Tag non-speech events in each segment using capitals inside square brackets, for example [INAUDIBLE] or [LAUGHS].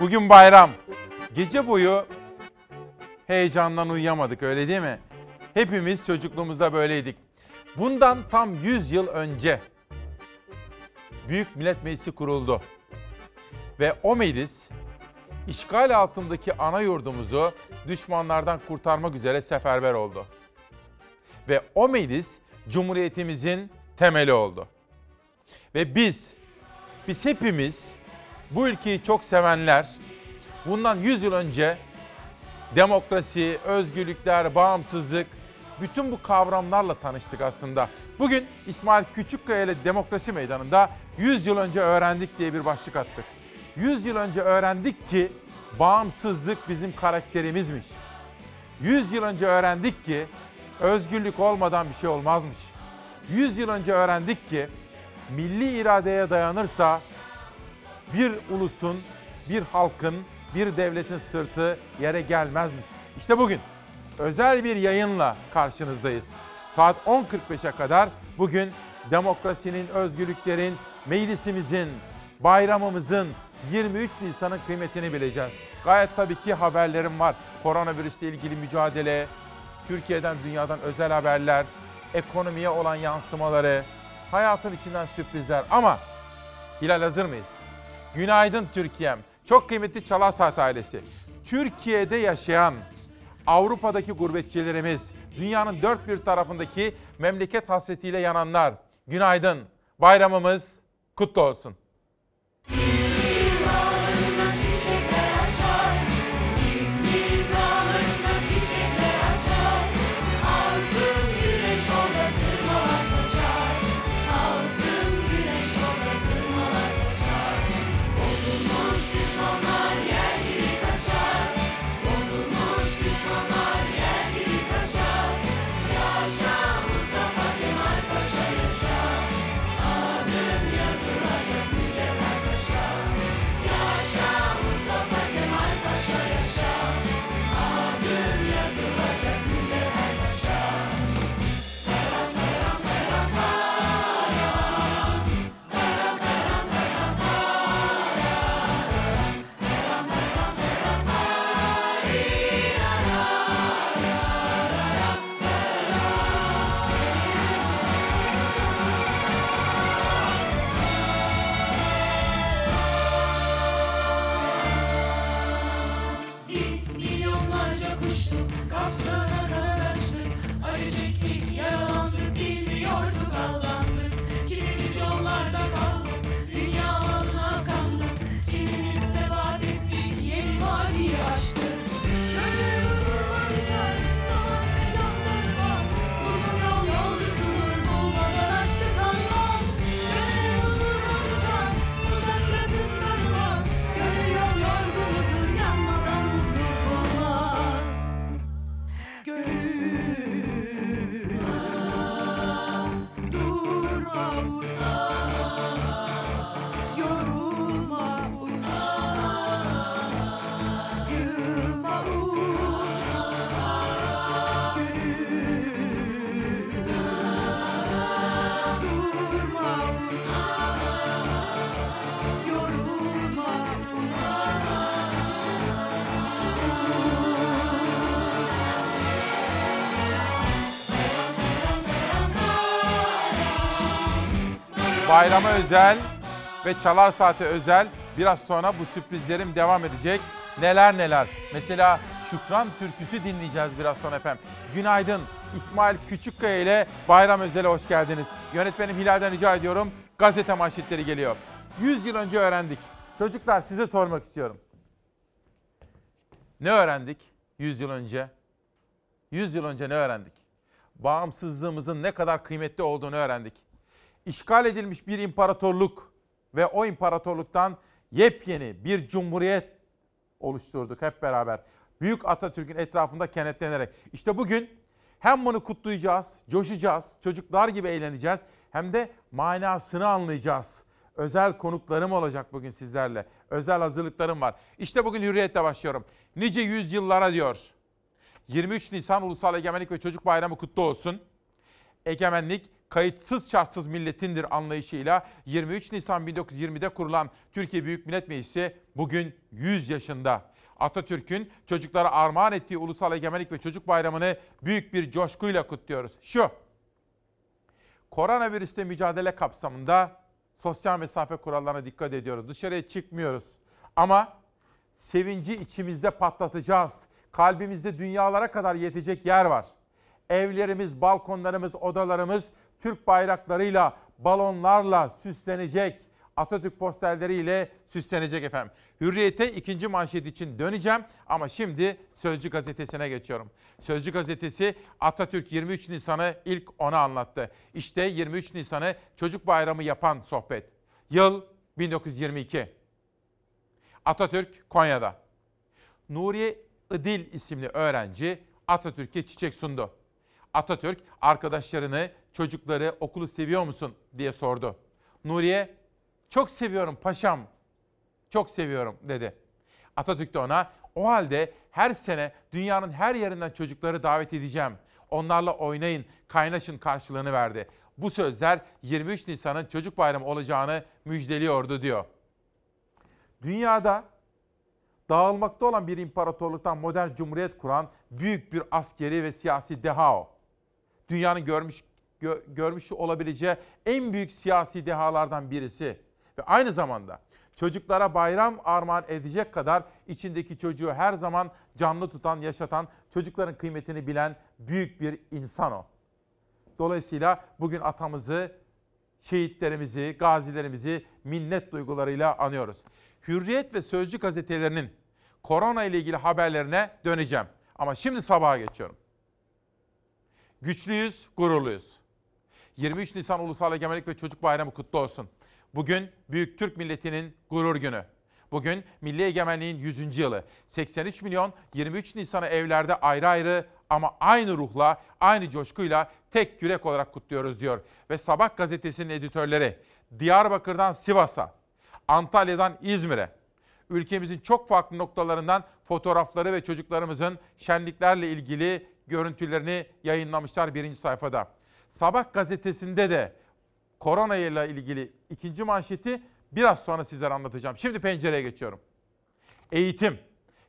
Bugün bayram. Gece boyu heyecandan uyuyamadık öyle değil mi? Hepimiz çocukluğumuzda böyleydik. Bundan tam 100 yıl önce Büyük Millet Meclisi kuruldu. Ve o meclis işgal altındaki ana yurdumuzu düşmanlardan kurtarmak üzere seferber oldu. Ve o meclis Cumhuriyetimizin temeli oldu. Ve biz, biz hepimiz bu ülkeyi çok sevenler, bundan 100 yıl önce demokrasi, özgürlükler, bağımsızlık, bütün bu kavramlarla tanıştık aslında. Bugün İsmail Küçükkaya ile Demokrasi Meydanı'nda 100 yıl önce öğrendik diye bir başlık attık. 100 yıl önce öğrendik ki bağımsızlık bizim karakterimizmiş. 100 yıl önce öğrendik ki özgürlük olmadan bir şey olmazmış. 100 yıl önce öğrendik ki milli iradeye dayanırsa bir ulusun, bir halkın, bir devletin sırtı yere gelmezmiş. İşte bugün özel bir yayınla karşınızdayız. Saat 10.45'e kadar bugün demokrasinin, özgürlüklerin, meclisimizin, bayramımızın 23 Nisan'ın kıymetini bileceğiz. Gayet tabii ki haberlerim var. Koronavirüsle ilgili mücadele, Türkiye'den, dünyadan özel haberler, ekonomiye olan yansımaları, hayatın içinden sürprizler. Ama Hilal hazır mıyız? Günaydın Türkiye'm. Çok kıymetli Çalar Saat ailesi. Türkiye'de yaşayan Avrupa'daki gurbetçilerimiz, dünyanın dört bir tarafındaki memleket hasretiyle yananlar. Günaydın. Bayramımız kutlu olsun. Bayrama özel ve Çalar Saat'e özel biraz sonra bu sürprizlerim devam edecek. Neler neler. Mesela Şükran türküsü dinleyeceğiz biraz sonra efendim. Günaydın. İsmail Küçükkaya ile Bayram Özel'e hoş geldiniz. Yönetmenim Hilal'den rica ediyorum. Gazete manşetleri geliyor. 100 yıl önce öğrendik. Çocuklar size sormak istiyorum. Ne öğrendik 100 yıl önce? 100 yıl önce ne öğrendik? Bağımsızlığımızın ne kadar kıymetli olduğunu öğrendik. İşgal edilmiş bir imparatorluk ve o imparatorluktan yepyeni bir cumhuriyet oluşturduk hep beraber. Büyük Atatürk'ün etrafında kenetlenerek. İşte bugün hem bunu kutlayacağız, coşacağız, çocuklar gibi eğleneceğiz hem de manasını anlayacağız. Özel konuklarım olacak bugün sizlerle. Özel hazırlıklarım var. İşte bugün hürriyetle başlıyorum. Nice yüzyıllara diyor. 23 Nisan Ulusal Egemenlik ve Çocuk Bayramı kutlu olsun. Egemenlik kayıtsız şartsız milletindir anlayışıyla 23 Nisan 1920'de kurulan Türkiye Büyük Millet Meclisi bugün 100 yaşında. Atatürk'ün çocuklara armağan ettiği Ulusal Egemenlik ve Çocuk Bayramı'nı büyük bir coşkuyla kutluyoruz. Şu, koronavirüsle mücadele kapsamında sosyal mesafe kurallarına dikkat ediyoruz. Dışarıya çıkmıyoruz. Ama sevinci içimizde patlatacağız. Kalbimizde dünyalara kadar yetecek yer var. Evlerimiz, balkonlarımız, odalarımız Türk bayraklarıyla, balonlarla süslenecek. Atatürk posterleriyle süslenecek efendim. Hürriyete ikinci manşet için döneceğim ama şimdi Sözcü gazetesine geçiyorum. Sözcü gazetesi Atatürk 23 Nisan'ı ilk ona anlattı. İşte 23 Nisan'ı çocuk bayramı yapan sohbet. Yıl 1922. Atatürk Konya'da. Nuriye İdil isimli öğrenci Atatürk'e çiçek sundu. Atatürk arkadaşlarını, çocukları okulu seviyor musun diye sordu. Nuriye çok seviyorum paşam. Çok seviyorum dedi. Atatürk de ona o halde her sene dünyanın her yerinden çocukları davet edeceğim. Onlarla oynayın, kaynaşın karşılığını verdi. Bu sözler 23 Nisan'ın çocuk bayramı olacağını müjdeliyordu diyor. Dünyada dağılmakta olan bir imparatorluktan modern cumhuriyet kuran büyük bir askeri ve siyasi deha o. Dünyanın görmüş gö- görmüş olabileceği en büyük siyasi dehalardan birisi ve aynı zamanda çocuklara bayram armağan edecek kadar içindeki çocuğu her zaman canlı tutan, yaşatan, çocukların kıymetini bilen büyük bir insan o. Dolayısıyla bugün atamızı, şehitlerimizi, gazilerimizi minnet duygularıyla anıyoruz. Hürriyet ve Sözcü gazetelerinin korona ile ilgili haberlerine döneceğim. Ama şimdi sabaha geçiyorum. Güçlüyüz, gururluyuz. 23 Nisan Ulusal Egemenlik ve Çocuk Bayramı kutlu olsun. Bugün Büyük Türk milletinin gurur günü. Bugün Milli Egemenliğin 100. yılı. 83 milyon 23 Nisan'ı evlerde ayrı ayrı ama aynı ruhla, aynı coşkuyla tek yürek olarak kutluyoruz diyor. Ve Sabah gazetesinin editörleri Diyarbakır'dan Sivas'a, Antalya'dan İzmir'e, ülkemizin çok farklı noktalarından fotoğrafları ve çocuklarımızın şenliklerle ilgili görüntülerini yayınlamışlar birinci sayfada. Sabah gazetesinde de korona ile ilgili ikinci manşeti biraz sonra sizlere anlatacağım. Şimdi pencereye geçiyorum. Eğitim.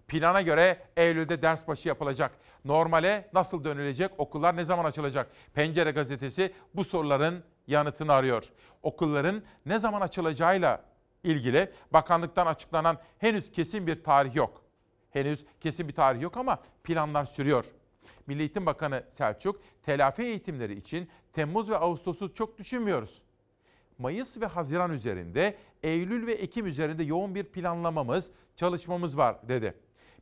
Plana göre Eylül'de ders başı yapılacak. Normale nasıl dönülecek? Okullar ne zaman açılacak? Pencere gazetesi bu soruların yanıtını arıyor. Okulların ne zaman açılacağıyla ilgili bakanlıktan açıklanan henüz kesin bir tarih yok. Henüz kesin bir tarih yok ama planlar sürüyor. Milli Eğitim Bakanı Selçuk, telafi eğitimleri için Temmuz ve Ağustos'u çok düşünmüyoruz. Mayıs ve Haziran üzerinde, Eylül ve Ekim üzerinde yoğun bir planlamamız, çalışmamız var dedi.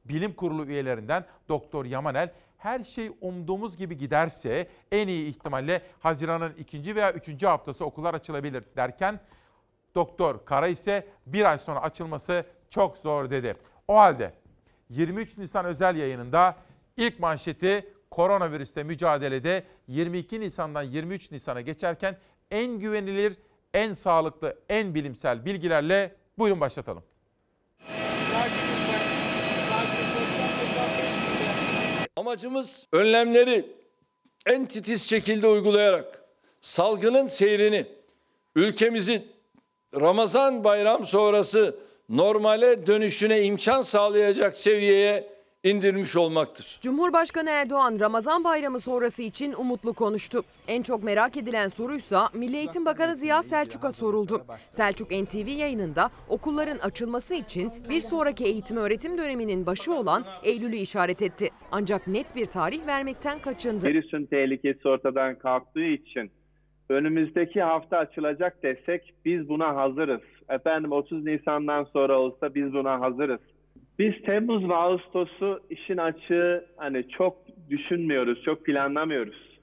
Bilim Kurulu üyelerinden Doktor Yamanel, her şey umduğumuz gibi giderse en iyi ihtimalle Haziran'ın ikinci veya üçüncü haftası okullar açılabilir derken Doktor Kara ise bir ay sonra açılması çok zor dedi. O halde 23 Nisan özel yayınında ilk manşeti koronavirüsle mücadelede 22 Nisan'dan 23 Nisan'a geçerken en güvenilir, en sağlıklı, en bilimsel bilgilerle buyurun başlatalım. Amacımız önlemleri en titiz şekilde uygulayarak salgının seyrini ülkemizi Ramazan bayram sonrası normale dönüşüne imkan sağlayacak seviyeye indirmiş olmaktır. Cumhurbaşkanı Erdoğan Ramazan bayramı sonrası için umutlu konuştu. En çok merak edilen soruysa Milli Eğitim Bakanı Ziya Selçuk'a soruldu. Selçuk NTV yayınında okulların açılması için bir sonraki eğitim öğretim döneminin başı olan Eylül'ü işaret etti. Ancak net bir tarih vermekten kaçındı. virüsün tehlikesi ortadan kalktığı için önümüzdeki hafta açılacak desek biz buna hazırız. Efendim 30 Nisan'dan sonra olsa biz buna hazırız. Biz Temmuz ve Ağustos'u işin açığı hani çok düşünmüyoruz, çok planlamıyoruz.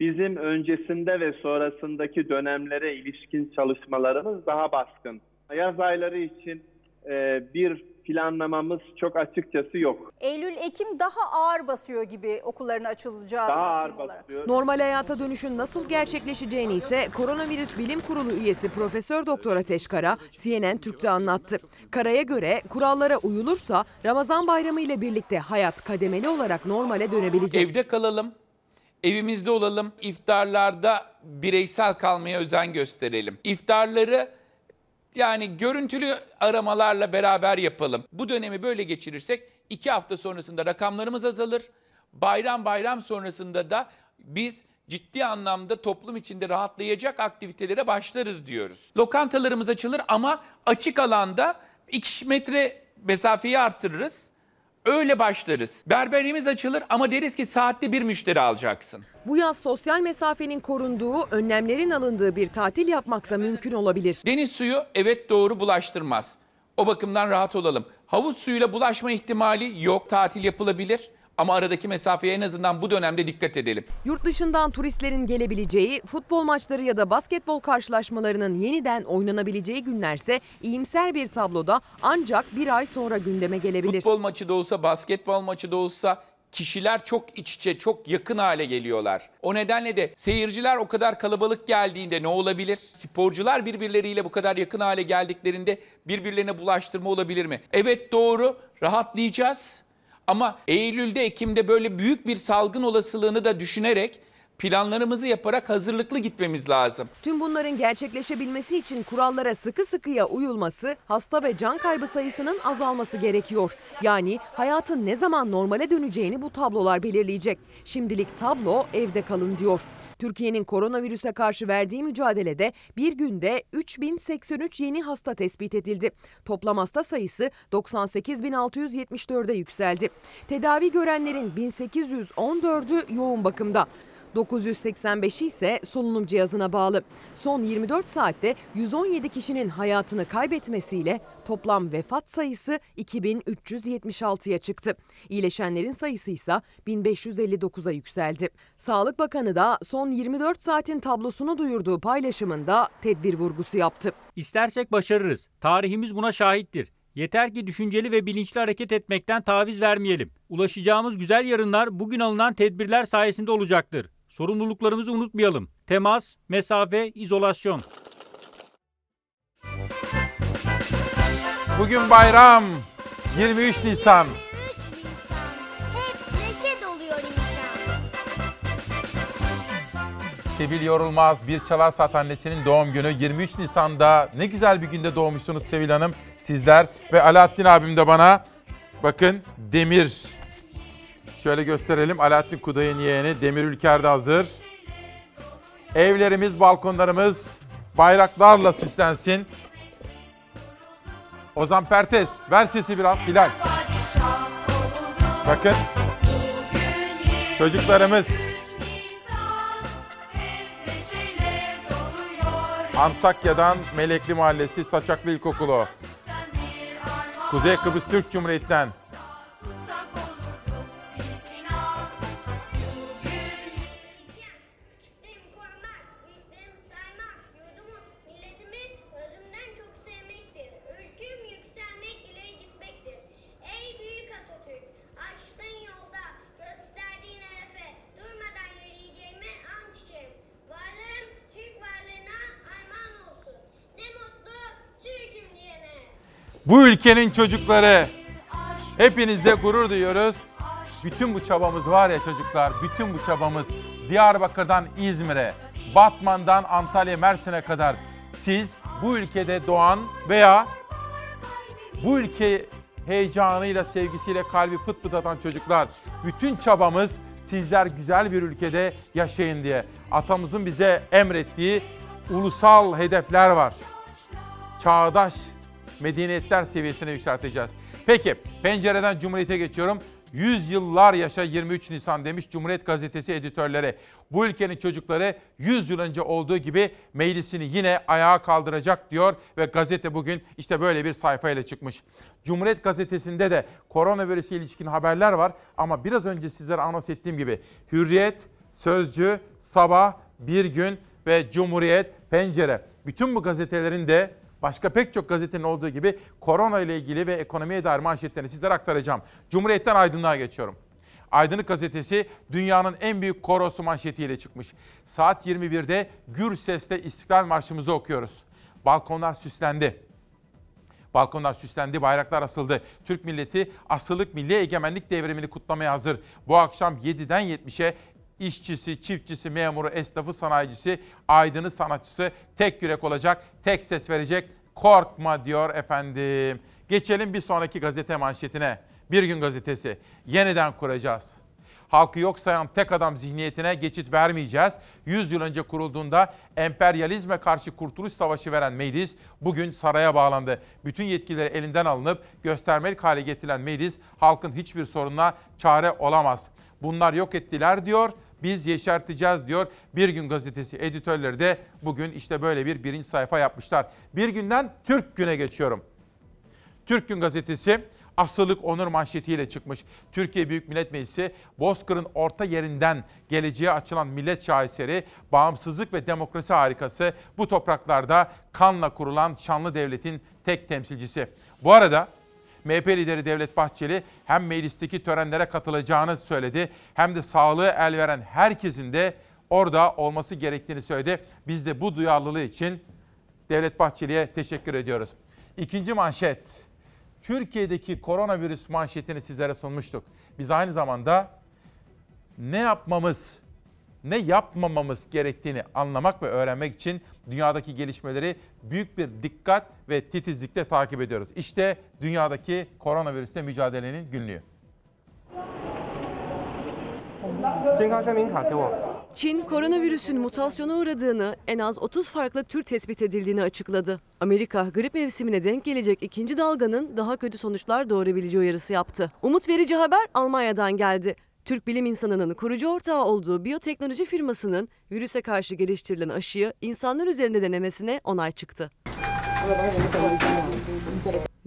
Bizim öncesinde ve sonrasındaki dönemlere ilişkin çalışmalarımız daha baskın. Yaz ayları için e, bir planlamamız çok açıkçası yok. Eylül-Ekim daha ağır basıyor gibi okulların açılacağı Daha ağır olarak. basıyor. Normal hayata dönüşün nasıl gerçekleşeceğini ise Koronavirüs Bilim Kurulu üyesi Profesör Doktor Ateş Kara CNN Türk'te anlattı. Kara'ya göre kurallara uyulursa Ramazan Bayramı ile birlikte hayat kademeli olarak normale dönebilecek. Evde kalalım, evimizde olalım, iftarlarda bireysel kalmaya özen gösterelim. İftarları yani görüntülü aramalarla beraber yapalım. Bu dönemi böyle geçirirsek iki hafta sonrasında rakamlarımız azalır. Bayram bayram sonrasında da biz ciddi anlamda toplum içinde rahatlayacak aktivitelere başlarız diyoruz. Lokantalarımız açılır ama açık alanda 2 metre mesafeyi artırırız. Öyle başlarız. Berberimiz açılır ama deriz ki saatte bir müşteri alacaksın. Bu yaz sosyal mesafenin korunduğu, önlemlerin alındığı bir tatil yapmak da mümkün olabilir. Deniz suyu evet doğru bulaştırmaz. O bakımdan rahat olalım. Havuz suyuyla bulaşma ihtimali yok. Tatil yapılabilir. Ama aradaki mesafeye en azından bu dönemde dikkat edelim. Yurt dışından turistlerin gelebileceği, futbol maçları ya da basketbol karşılaşmalarının yeniden oynanabileceği günlerse iyimser bir tabloda ancak bir ay sonra gündeme gelebilir. Futbol maçı da olsa, basketbol maçı da olsa kişiler çok iç içe, çok yakın hale geliyorlar. O nedenle de seyirciler o kadar kalabalık geldiğinde ne olabilir? Sporcular birbirleriyle bu kadar yakın hale geldiklerinde birbirlerine bulaştırma olabilir mi? Evet doğru, rahatlayacağız. Ama Eylül'de, Ekim'de böyle büyük bir salgın olasılığını da düşünerek planlarımızı yaparak hazırlıklı gitmemiz lazım. Tüm bunların gerçekleşebilmesi için kurallara sıkı sıkıya uyulması, hasta ve can kaybı sayısının azalması gerekiyor. Yani hayatın ne zaman normale döneceğini bu tablolar belirleyecek. Şimdilik tablo evde kalın diyor. Türkiye'nin koronavirüse karşı verdiği mücadelede bir günde 3083 yeni hasta tespit edildi. Toplam hasta sayısı 98.674'e yükseldi. Tedavi görenlerin 1814'ü yoğun bakımda. 985'i ise solunum cihazına bağlı. Son 24 saatte 117 kişinin hayatını kaybetmesiyle toplam vefat sayısı 2376'ya çıktı. İyileşenlerin sayısı ise 1559'a yükseldi. Sağlık Bakanı da son 24 saatin tablosunu duyurduğu paylaşımında tedbir vurgusu yaptı. İstersek başarırız. Tarihimiz buna şahittir. Yeter ki düşünceli ve bilinçli hareket etmekten taviz vermeyelim. Ulaşacağımız güzel yarınlar bugün alınan tedbirler sayesinde olacaktır. Sorumluluklarımızı unutmayalım. Temas, mesafe, izolasyon. Bugün bayram. 23 Nisan. Hep neşe doluyor insan. Sevil Yorulmaz bir çalar saat annesinin doğum günü 23 Nisan'da ne güzel bir günde doğmuşsunuz Sevil Hanım sizler ve Alaaddin abim de bana bakın Demir şöyle gösterelim Alaaddin Kuday'ın yeğeni Demir Ülker de hazır. Evlerimiz, balkonlarımız bayraklarla süslensin. Ozan Pertes ver sesi biraz Hilal. Bakın çocuklarımız Antakya'dan Melekli Mahallesi Saçaklı İlkokulu. Kuzey Kıbrıs Türk Cumhuriyeti'nden. Bu ülkenin çocukları. Hepinizle gurur duyuyoruz. Bütün bu çabamız var ya çocuklar, bütün bu çabamız Diyarbakır'dan İzmir'e, Batman'dan Antalya, Mersin'e kadar siz bu ülkede doğan veya bu ülke heyecanıyla, sevgisiyle kalbi pıt pıt atan çocuklar. Bütün çabamız sizler güzel bir ülkede yaşayın diye. Atamızın bize emrettiği ulusal hedefler var. Çağdaş medeniyetler seviyesine yükselteceğiz. Peki pencereden Cumhuriyet'e geçiyorum. 100 yıllar yaşa 23 Nisan demiş Cumhuriyet Gazetesi editörleri. Bu ülkenin çocukları 100 yıl önce olduğu gibi meclisini yine ayağa kaldıracak diyor ve gazete bugün işte böyle bir sayfayla çıkmış. Cumhuriyet Gazetesi'nde de koronavirüse ilişkin haberler var ama biraz önce sizlere anons ettiğim gibi Hürriyet, Sözcü, Sabah, Bir Gün ve Cumhuriyet, Pencere bütün bu gazetelerin de Başka pek çok gazetenin olduğu gibi korona ile ilgili ve ekonomiye dair manşetlerini sizlere aktaracağım. Cumhuriyet'ten Aydınlığa geçiyorum. Aydınlık gazetesi dünyanın en büyük korosu manşetiyle çıkmış. Saat 21'de gür sesle İstiklal Marşımızı okuyoruz. Balkonlar süslendi. Balkonlar süslendi, bayraklar asıldı. Türk milleti asıllık milli egemenlik devrimini kutlamaya hazır. Bu akşam 7'den 70'e işçisi, çiftçisi, memuru, esnafı, sanayicisi, aydını, sanatçısı tek yürek olacak, tek ses verecek. Korkma diyor efendim. Geçelim bir sonraki gazete manşetine. Bir gün gazetesi. Yeniden kuracağız. Halkı yok sayan tek adam zihniyetine geçit vermeyeceğiz. 100 yıl önce kurulduğunda emperyalizme karşı kurtuluş savaşı veren meclis bugün saraya bağlandı. Bütün yetkileri elinden alınıp göstermelik hale getirilen meclis halkın hiçbir sorununa çare olamaz. Bunlar yok ettiler diyor. Biz yeşerteceğiz diyor. Bir gün gazetesi editörleri de bugün işte böyle bir birinci sayfa yapmışlar. Bir günden Türk güne geçiyorum. Türk Gün Gazetesi asıllık onur manşetiyle çıkmış. Türkiye Büyük Millet Meclisi Bozkır'ın orta yerinden geleceğe açılan millet şaheseri, bağımsızlık ve demokrasi harikası bu topraklarda kanla kurulan şanlı devletin tek temsilcisi. Bu arada MHP lideri Devlet Bahçeli hem meclisteki törenlere katılacağını söyledi hem de sağlığı el veren herkesin de orada olması gerektiğini söyledi. Biz de bu duyarlılığı için Devlet Bahçeli'ye teşekkür ediyoruz. İkinci manşet. Türkiye'deki koronavirüs manşetini sizlere sunmuştuk. Biz aynı zamanda ne yapmamız, ne yapmamamız gerektiğini anlamak ve öğrenmek için dünyadaki gelişmeleri büyük bir dikkat ve titizlikle takip ediyoruz. İşte dünyadaki koronavirüsle mücadelenin günlüğü. Çin koronavirüsün mutasyona uğradığını, en az 30 farklı tür tespit edildiğini açıkladı. Amerika grip mevsimine denk gelecek ikinci dalganın daha kötü sonuçlar doğurabileceği uyarısı yaptı. Umut verici haber Almanya'dan geldi. Türk bilim insanının kurucu ortağı olduğu biyoteknoloji firmasının virüse karşı geliştirilen aşıyı insanlar üzerinde denemesine onay çıktı.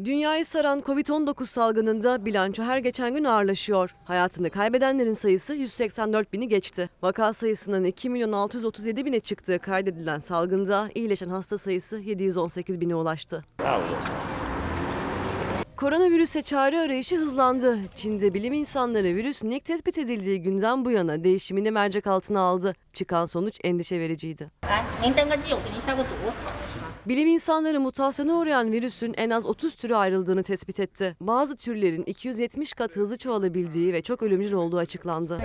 Dünyayı saran Covid-19 salgınında bilanço her geçen gün ağırlaşıyor. Hayatını kaybedenlerin sayısı 184 bini geçti. Vaka sayısının 2 milyon 637 bine çıktığı kaydedilen salgında iyileşen hasta sayısı 718 bine ulaştı. Koronavirüse çare arayışı hızlandı. Çin'de bilim insanları virüsün ilk tespit edildiği günden bu yana değişimini mercek altına aldı. Çıkan sonuç endişe vericiydi. Bilim insanları mutasyona uğrayan virüsün en az 30 türe ayrıldığını tespit etti. Bazı türlerin 270 kat hızlı çoğalabildiği ve çok ölümcül olduğu açıklandı.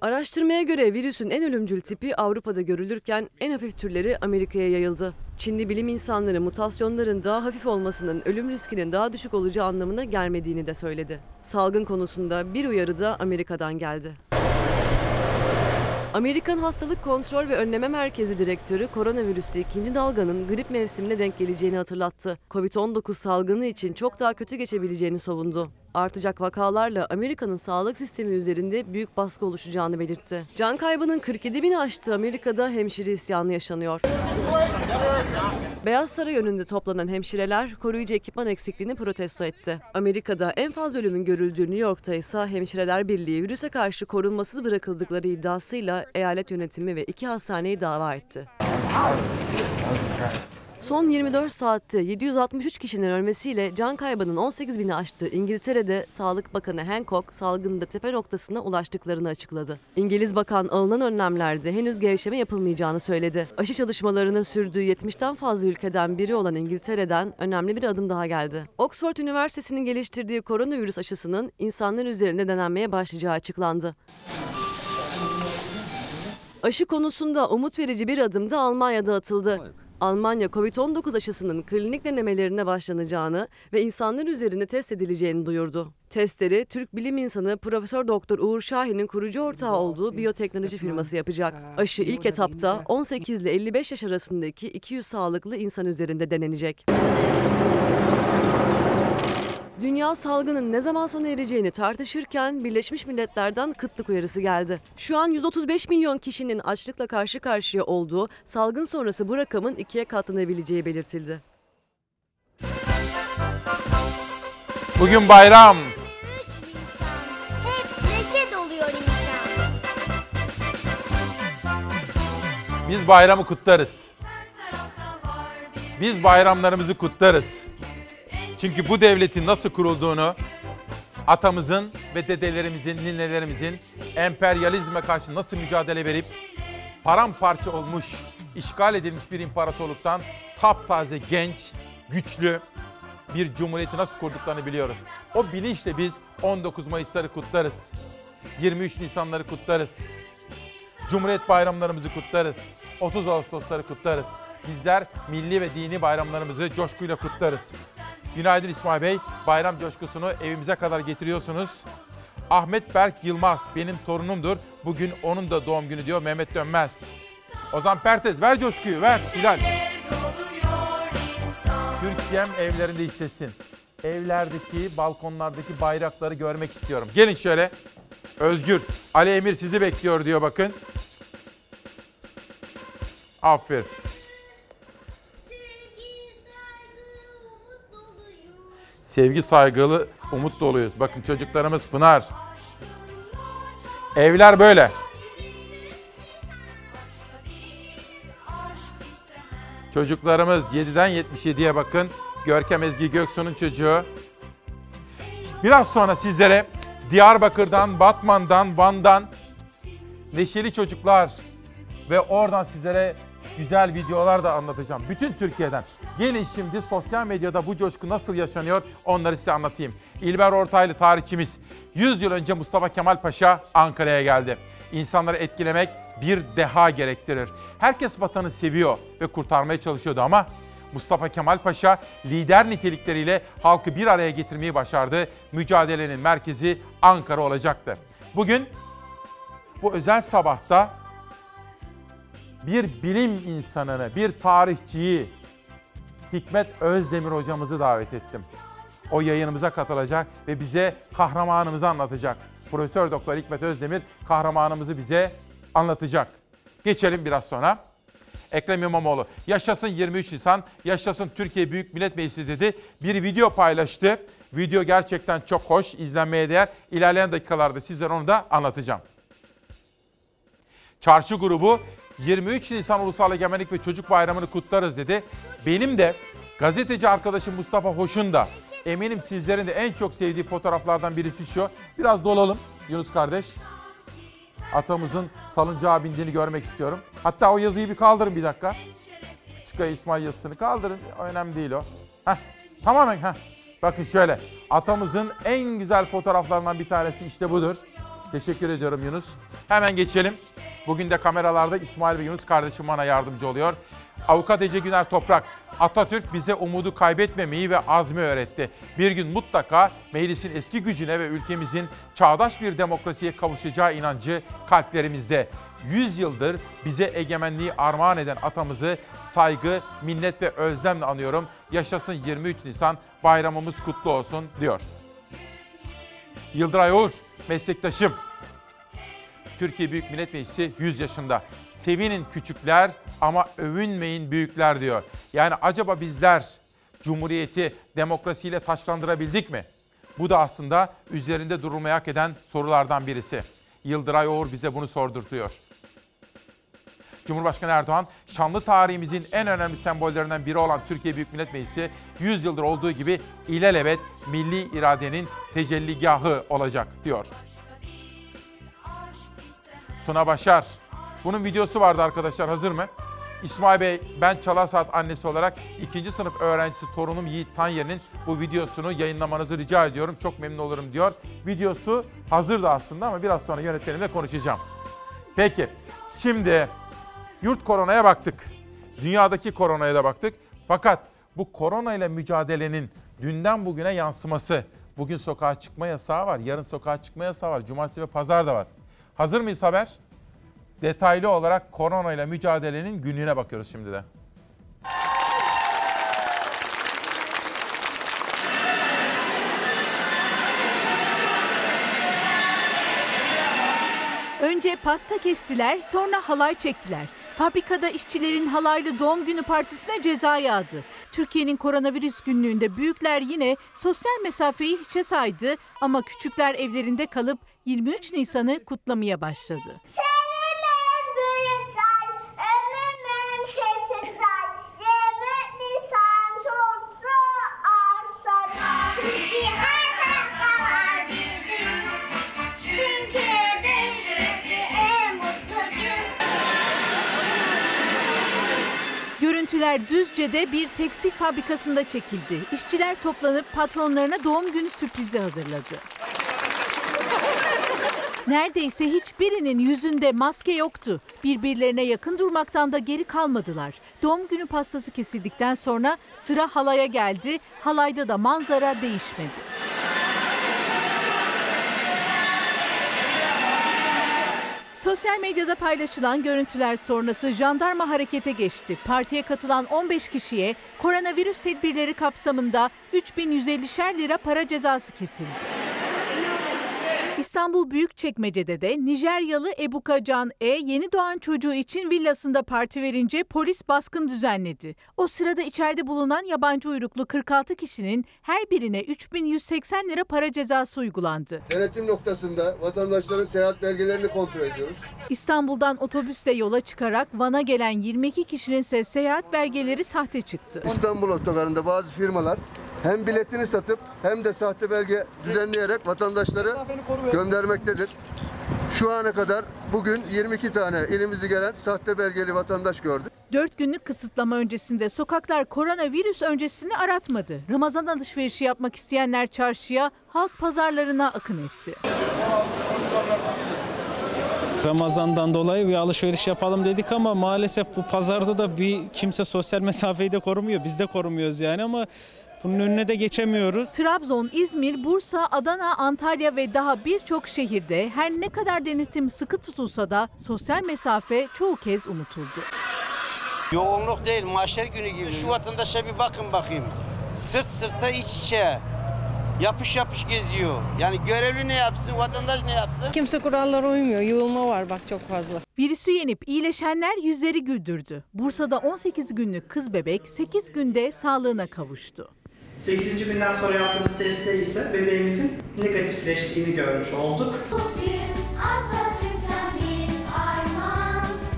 Araştırmaya göre virüsün en ölümcül tipi Avrupa'da görülürken en hafif türleri Amerika'ya yayıldı. Çinli bilim insanları mutasyonların daha hafif olmasının ölüm riskinin daha düşük olacağı anlamına gelmediğini de söyledi. Salgın konusunda bir uyarı da Amerika'dan geldi. Amerikan Hastalık Kontrol ve Önleme Merkezi Direktörü koronavirüsü ikinci dalganın grip mevsimine denk geleceğini hatırlattı. Covid-19 salgını için çok daha kötü geçebileceğini savundu. Artacak vakalarla Amerika'nın sağlık sistemi üzerinde büyük baskı oluşacağını belirtti. Can kaybının 47 bini aştığı Amerika'da hemşire isyanı yaşanıyor. Beyaz Saray önünde toplanan hemşireler koruyucu ekipman eksikliğini protesto etti. Amerika'da en fazla ölümün görüldüğü New York'ta ise Hemşireler Birliği virüse karşı korunmasız bırakıldıkları iddiasıyla eyalet yönetimi ve iki hastaneyi dava etti. Son 24 saatte 763 kişinin ölmesiyle can kaybının 18 bini aştığı İngiltere'de Sağlık Bakanı Hancock salgında tepe noktasına ulaştıklarını açıkladı. İngiliz Bakan alınan önlemlerde henüz gevşeme yapılmayacağını söyledi. Aşı çalışmalarının sürdüğü 70'ten fazla ülkeden biri olan İngiltere'den önemli bir adım daha geldi. Oxford Üniversitesi'nin geliştirdiği koronavirüs aşısının insanlar üzerinde denenmeye başlayacağı açıklandı. Aşı konusunda umut verici bir adım da Almanya'da atıldı. Almanya Covid-19 aşısının klinik denemelerine başlanacağını ve insanlar üzerinde test edileceğini duyurdu. Testleri Türk bilim insanı Profesör Doktor Uğur Şahin'in kurucu ortağı olduğu biyoteknoloji firması yapacak. Aşı ilk etapta 18 ile 55 yaş arasındaki 200 sağlıklı insan üzerinde denenecek. Dünya salgının ne zaman sona ereceğini tartışırken Birleşmiş Milletler'den kıtlık uyarısı geldi. Şu an 135 milyon kişinin açlıkla karşı karşıya olduğu salgın sonrası bu rakamın ikiye katlanabileceği belirtildi. Bugün bayram. Hep neşe doluyor insan. Biz bayramı kutlarız. Biz bayramlarımızı kutlarız. Çünkü bu devletin nasıl kurulduğunu atamızın ve dedelerimizin, ninelerimizin emperyalizme karşı nasıl mücadele verip paramparça olmuş, işgal edilmiş bir imparatorluktan taptaze genç, güçlü bir cumhuriyeti nasıl kurduklarını biliyoruz. O bilinçle biz 19 Mayıs'ları kutlarız. 23 Nisanları kutlarız. Cumhuriyet bayramlarımızı kutlarız. 30 Ağustosları kutlarız. Bizler milli ve dini bayramlarımızı coşkuyla kutlarız. Günaydın İsmail Bey. Bayram coşkusunu evimize kadar getiriyorsunuz. Ahmet Berk Yılmaz benim torunumdur. Bugün onun da doğum günü diyor Mehmet Dönmez. Ozan Pertez ver coşkuyu ver Hilal. Türkiye'm evlerinde hissetsin. Evlerdeki, balkonlardaki bayrakları görmek istiyorum. Gelin şöyle. Özgür, Ali Emir sizi bekliyor diyor bakın. Aferin. Sevgi saygılı, umut doluyuz. Bakın çocuklarımız Pınar. Evler böyle. Çocuklarımız 7'den 77'ye bakın. Görkem Ezgi Göksu'nun çocuğu. Biraz sonra sizlere Diyarbakır'dan, Batman'dan, Van'dan neşeli çocuklar ve oradan sizlere güzel videolar da anlatacağım. Bütün Türkiye'den. Gelin şimdi sosyal medyada bu coşku nasıl yaşanıyor onları size anlatayım. İlber Ortaylı tarihçimiz 100 yıl önce Mustafa Kemal Paşa Ankara'ya geldi. İnsanları etkilemek bir deha gerektirir. Herkes vatanı seviyor ve kurtarmaya çalışıyordu ama Mustafa Kemal Paşa lider nitelikleriyle halkı bir araya getirmeyi başardı. Mücadelenin merkezi Ankara olacaktı. Bugün bu özel sabahta bir bilim insanını, bir tarihçiyi Hikmet Özdemir hocamızı davet ettim. O yayınımıza katılacak ve bize kahramanımızı anlatacak. Profesör Doktor Hikmet Özdemir kahramanımızı bize anlatacak. Geçelim biraz sonra. Ekrem İmamoğlu yaşasın 23 Nisan, yaşasın Türkiye Büyük Millet Meclisi dedi. Bir video paylaştı. Video gerçekten çok hoş, izlenmeye değer. İlerleyen dakikalarda sizlere onu da anlatacağım. Çarşı grubu 23 Nisan Ulusal Egemenlik ve Çocuk Bayramı'nı kutlarız dedi. Benim de gazeteci arkadaşım Mustafa Hoş'un da eminim sizlerin de en çok sevdiği fotoğraflardan birisi şu. Biraz dolalım Yunus kardeş. Atamızın salıncağa bindiğini görmek istiyorum. Hatta o yazıyı bir kaldırın bir dakika. Küçük Ay İsmail yazısını kaldırın. Önemli değil o. Heh, tamamen heh. Bakın şöyle. Atamızın en güzel fotoğraflarından bir tanesi işte budur. Teşekkür ediyorum Yunus. Hemen geçelim. Bugün de kameralarda İsmail ve Yunus kardeşim bana yardımcı oluyor. Avukat Ece Güner Toprak, Atatürk bize umudu kaybetmemeyi ve azmi öğretti. Bir gün mutlaka meclisin eski gücüne ve ülkemizin çağdaş bir demokrasiye kavuşacağı inancı kalplerimizde. 100 yıldır bize egemenliği armağan eden atamızı saygı, minnet ve özlemle anıyorum. Yaşasın 23 Nisan, bayramımız kutlu olsun diyor. Yıldıray Uğur, meslektaşım. Türkiye Büyük Millet Meclisi 100 yaşında. Sevinin küçükler ama övünmeyin büyükler diyor. Yani acaba bizler Cumhuriyeti demokrasiyle taşlandırabildik mi? Bu da aslında üzerinde durulmaya hak eden sorulardan birisi. Yıldıray Oğur bize bunu sordurtuyor. Cumhurbaşkanı Erdoğan, şanlı tarihimizin en önemli sembollerinden biri olan Türkiye Büyük Millet Meclisi 100 yıldır olduğu gibi ilelebet milli iradenin tecelligahı olacak diyor. Suna Başar. Bunun videosu vardı arkadaşlar hazır mı? İsmail Bey ben Çalar Saat annesi olarak ikinci sınıf öğrencisi torunum Yiğit Tanyer'in bu videosunu yayınlamanızı rica ediyorum. Çok memnun olurum diyor. Videosu hazırdı aslında ama biraz sonra yönetmenimle konuşacağım. Peki şimdi yurt koronaya baktık. Dünyadaki koronaya da baktık. Fakat bu korona ile mücadelenin dünden bugüne yansıması. Bugün sokağa çıkma yasağı var. Yarın sokağa çıkma yasağı var. Cumartesi ve pazar da var. Hazır mıyız haber? Detaylı olarak korona ile mücadelenin günlüğüne bakıyoruz şimdi de. Önce pasta kestiler, sonra halay çektiler. Fabrikada işçilerin halaylı doğum günü partisine ceza yağdı. Türkiye'nin koronavirüs günlüğünde büyükler yine sosyal mesafeyi hiçe saydı ama küçükler evlerinde kalıp 23 Nisan'ı kutlamaya başladı. Sevimim Görüntüler Düzce'de bir tekstil fabrikasında çekildi. İşçiler toplanıp patronlarına doğum günü sürprizi hazırladı. [LAUGHS] Neredeyse hiçbirinin yüzünde maske yoktu. Birbirlerine yakın durmaktan da geri kalmadılar. Doğum günü pastası kesildikten sonra sıra halaya geldi. Halayda da manzara değişmedi. Sosyal medyada paylaşılan görüntüler sonrası jandarma harekete geçti. Partiye katılan 15 kişiye koronavirüs tedbirleri kapsamında 3150'şer lira para cezası kesildi. İstanbul Büyükçekmece'de de Nijeryalı Ebuka Can E yeni doğan çocuğu için villasında parti verince polis baskın düzenledi. O sırada içeride bulunan yabancı uyruklu 46 kişinin her birine 3180 lira para cezası uygulandı. Denetim noktasında vatandaşların seyahat belgelerini kontrol ediyoruz. İstanbul'dan otobüsle yola çıkarak Van'a gelen 22 kişinin ise seyahat belgeleri sahte çıktı. İstanbul otogarında bazı firmalar hem biletini satıp hem de sahte belge düzenleyerek vatandaşları göndermektedir. Şu ana kadar bugün 22 tane ilimizi gelen sahte belgeli vatandaş gördük. 4 günlük kısıtlama öncesinde sokaklar koronavirüs öncesini aratmadı. Ramazan alışverişi yapmak isteyenler çarşıya, halk pazarlarına akın etti. Ramazan'dan dolayı bir alışveriş yapalım dedik ama maalesef bu pazarda da bir kimse sosyal mesafeyi de korumuyor. Biz de korumuyoruz yani ama bunun önüne de geçemiyoruz. Trabzon, İzmir, Bursa, Adana, Antalya ve daha birçok şehirde her ne kadar denetim sıkı tutulsa da sosyal mesafe çoğu kez unutuldu. Yoğunluk değil, mahşer günü gibi. Şu vatandaşa bir bakın bakayım. Sırt sırta iç içe. Yapış yapış geziyor. Yani görevli ne yapsın, vatandaş ne yapsın? Kimse kurallara uymuyor. Yığılma var bak çok fazla. Virüsü yenip iyileşenler yüzleri güldürdü. Bursa'da 18 günlük kız bebek 8 günde sağlığına kavuştu. 8. günden sonra yaptığımız testte ise bebeğimizin negatifleştiğini görmüş olduk.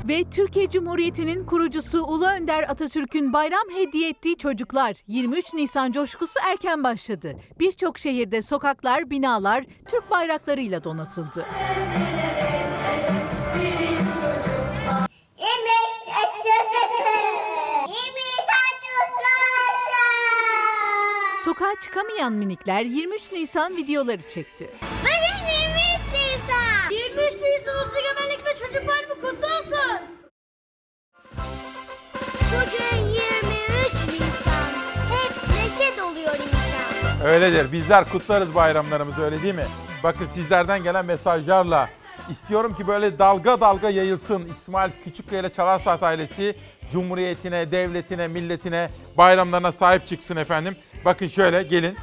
Ve Türkiye Cumhuriyeti'nin kurucusu Ulu Önder Atatürk'ün bayram hediye ettiği çocuklar 23 Nisan coşkusu erken başladı. Birçok şehirde sokaklar, binalar Türk bayraklarıyla donatıldı. Sokağa çıkamayan minikler 23 Nisan videoları çekti. Bugün 23 Nisan. 23 Nisan Ulusal Egemenlik ve Çocuk Bayramı kutlu olsun. Bugün 23 Nisan. Hep neşe doluyor insan. Öyledir. Bizler kutlarız bayramlarımızı öyle değil mi? Bakın sizlerden gelen mesajlarla istiyorum ki böyle dalga dalga yayılsın. İsmail Küçükkaya ile Çalar Saat ailesi Cumhuriyetine, devletine, milletine, bayramlarına sahip çıksın efendim. Bakın şöyle gelin.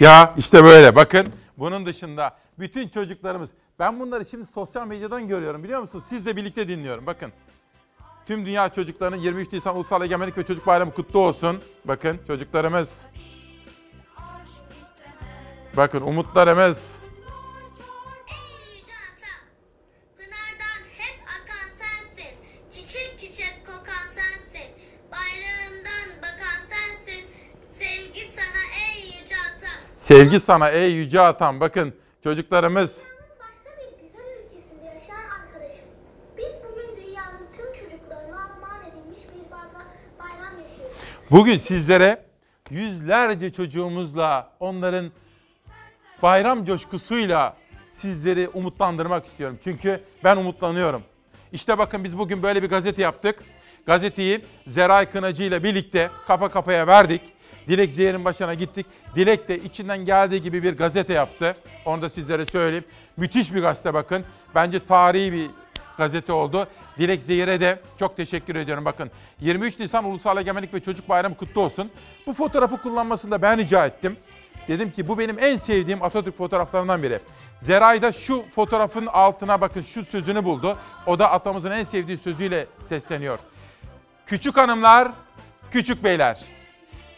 Ya işte böyle bakın. Bunun dışında bütün çocuklarımız ben bunları şimdi sosyal medyadan görüyorum biliyor musunuz? Sizle birlikte dinliyorum bakın. Tüm dünya çocuklarının 23 Nisan Ulusal Egemenlik ve Çocuk Bayramı kutlu olsun. Bakın çocuklarımız. Bakın umutlarımız. Yüce Sevgi sana ey yüce atam. Bakın çocuklarımız. Başka bir güzel ülkesinde yaşayan arkadaşım. Biz bugün dünyanın tüm çocuklarına armağan edilmiş bir bayram, bayram yaşıyoruz. Bugün sizlere yüzlerce çocuğumuzla onların bayram coşkusuyla sizleri umutlandırmak istiyorum. Çünkü ben umutlanıyorum. İşte bakın biz bugün böyle bir gazete yaptık. Gazeteyi Zeray Kınacı ile birlikte kafa kafaya verdik. Dilek Zehir'in başına gittik. Dilek de içinden geldiği gibi bir gazete yaptı. Onu da sizlere söyleyeyim. Müthiş bir gazete bakın. Bence tarihi bir gazete oldu. Dilek Zehir'e de çok teşekkür ediyorum. Bakın 23 Nisan Ulusal Egemenlik ve Çocuk Bayramı kutlu olsun. Bu fotoğrafı kullanmasını da ben rica ettim. Dedim ki bu benim en sevdiğim Atatürk fotoğraflarından biri. Zeray da şu fotoğrafın altına bakın şu sözünü buldu. O da atamızın en sevdiği sözüyle sesleniyor. Küçük hanımlar, küçük beyler.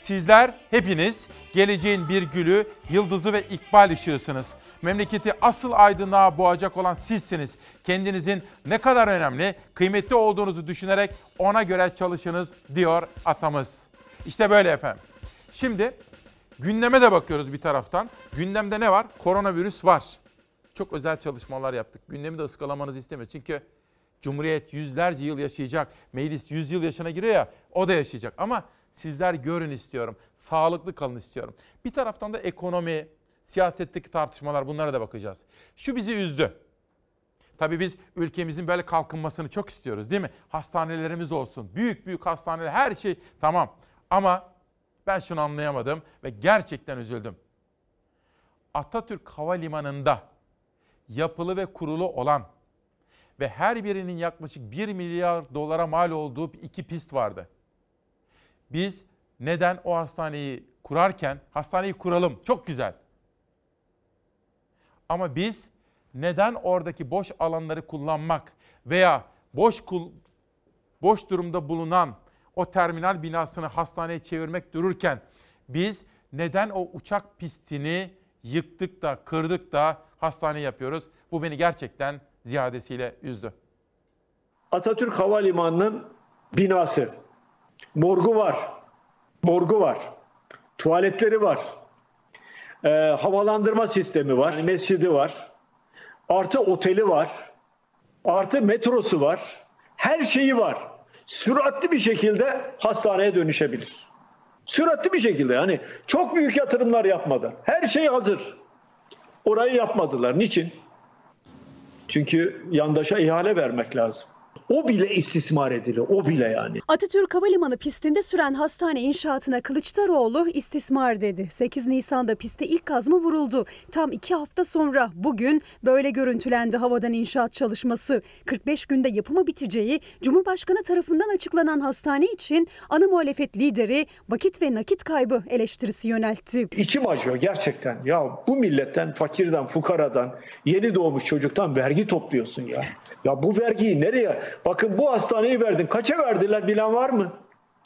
Sizler hepiniz geleceğin bir gülü, yıldızı ve ikbal ışığısınız. Memleketi asıl aydınlığa boğacak olan sizsiniz. Kendinizin ne kadar önemli, kıymetli olduğunuzu düşünerek ona göre çalışınız diyor atamız. İşte böyle efendim. Şimdi gündeme de bakıyoruz bir taraftan. Gündemde ne var? Koronavirüs var. Çok özel çalışmalar yaptık. Gündemi de ıskalamanızı istemiyoruz. Çünkü Cumhuriyet yüzlerce yıl yaşayacak. Meclis 100 yıl yaşına giriyor ya o da yaşayacak. Ama sizler görün istiyorum. Sağlıklı kalın istiyorum. Bir taraftan da ekonomi, siyasetteki tartışmalar bunlara da bakacağız. Şu bizi üzdü. Tabii biz ülkemizin böyle kalkınmasını çok istiyoruz değil mi? Hastanelerimiz olsun. Büyük büyük hastaneler her şey tamam. Ama ben şunu anlayamadım ve gerçekten üzüldüm. Atatürk Havalimanı'nda yapılı ve kurulu olan ve her birinin yaklaşık 1 milyar dolara mal olduğu iki pist vardı. Biz neden o hastaneyi kurarken hastaneyi kuralım çok güzel. Ama biz neden oradaki boş alanları kullanmak veya boş kul, boş durumda bulunan o terminal binasını hastaneye çevirmek dururken biz neden o uçak pistini yıktık da kırdık da hastane yapıyoruz? Bu beni gerçekten ziyadesiyle üzdü. Atatürk Havalimanı'nın binası. Morgu var. Morgu var. Tuvaletleri var. Ee, havalandırma sistemi var. Mescidi var. Artı oteli var. Artı metrosu var. Her şeyi var. Süratli bir şekilde hastaneye dönüşebilir. Süratli bir şekilde yani çok büyük yatırımlar yapmadan. Her şey hazır. Orayı yapmadılar. Niçin? Çünkü yandaşa ihale vermek lazım. O bile istismar ediliyor. O bile yani. Atatürk Havalimanı pistinde süren hastane inşaatına Kılıçdaroğlu istismar dedi. 8 Nisan'da piste ilk kazma vuruldu. Tam iki hafta sonra bugün böyle görüntülendi havadan inşaat çalışması. 45 günde yapımı biteceği Cumhurbaşkanı tarafından açıklanan hastane için ana muhalefet lideri vakit ve nakit kaybı eleştirisi yöneltti. İçim acıyor gerçekten. Ya bu milletten, fakirden, fukaradan, yeni doğmuş çocuktan vergi topluyorsun ya. Ya bu vergiyi nereye? Bakın bu hastaneyi verdin. Kaça verdiler bilen var mı?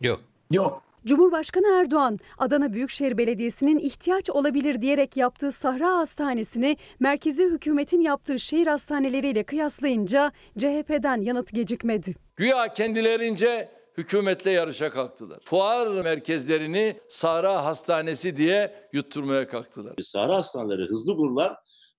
Yok. Yok. Cumhurbaşkanı Erdoğan, Adana Büyükşehir Belediyesi'nin ihtiyaç olabilir diyerek yaptığı Sahra Hastanesi'ni merkezi hükümetin yaptığı şehir hastaneleriyle kıyaslayınca CHP'den yanıt gecikmedi. Güya kendilerince hükümetle yarışa kalktılar. Fuar merkezlerini Sahra Hastanesi diye yutturmaya kalktılar. Sahra hastaneleri hızlı kurulan,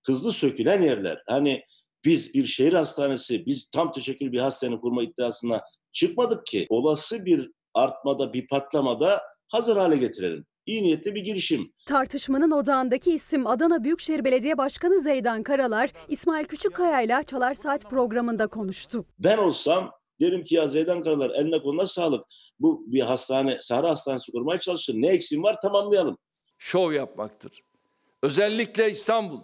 hızlı sökülen yerler. Hani biz bir şehir hastanesi, biz tam teşekkül bir hastane kurma iddiasına çıkmadık ki. Olası bir artmada, bir patlamada hazır hale getirelim. İyi niyetli bir girişim. Tartışmanın odağındaki isim Adana Büyükşehir Belediye Başkanı Zeydan Karalar, İsmail Küçükkaya ile Çalar Saat programında konuştu. Ben olsam derim ki ya Zeydan Karalar eline koluna sağlık. Bu bir hastane, Sahra Hastanesi kurmaya çalışır. Ne eksiğim var tamamlayalım. Şov yapmaktır. Özellikle İstanbul,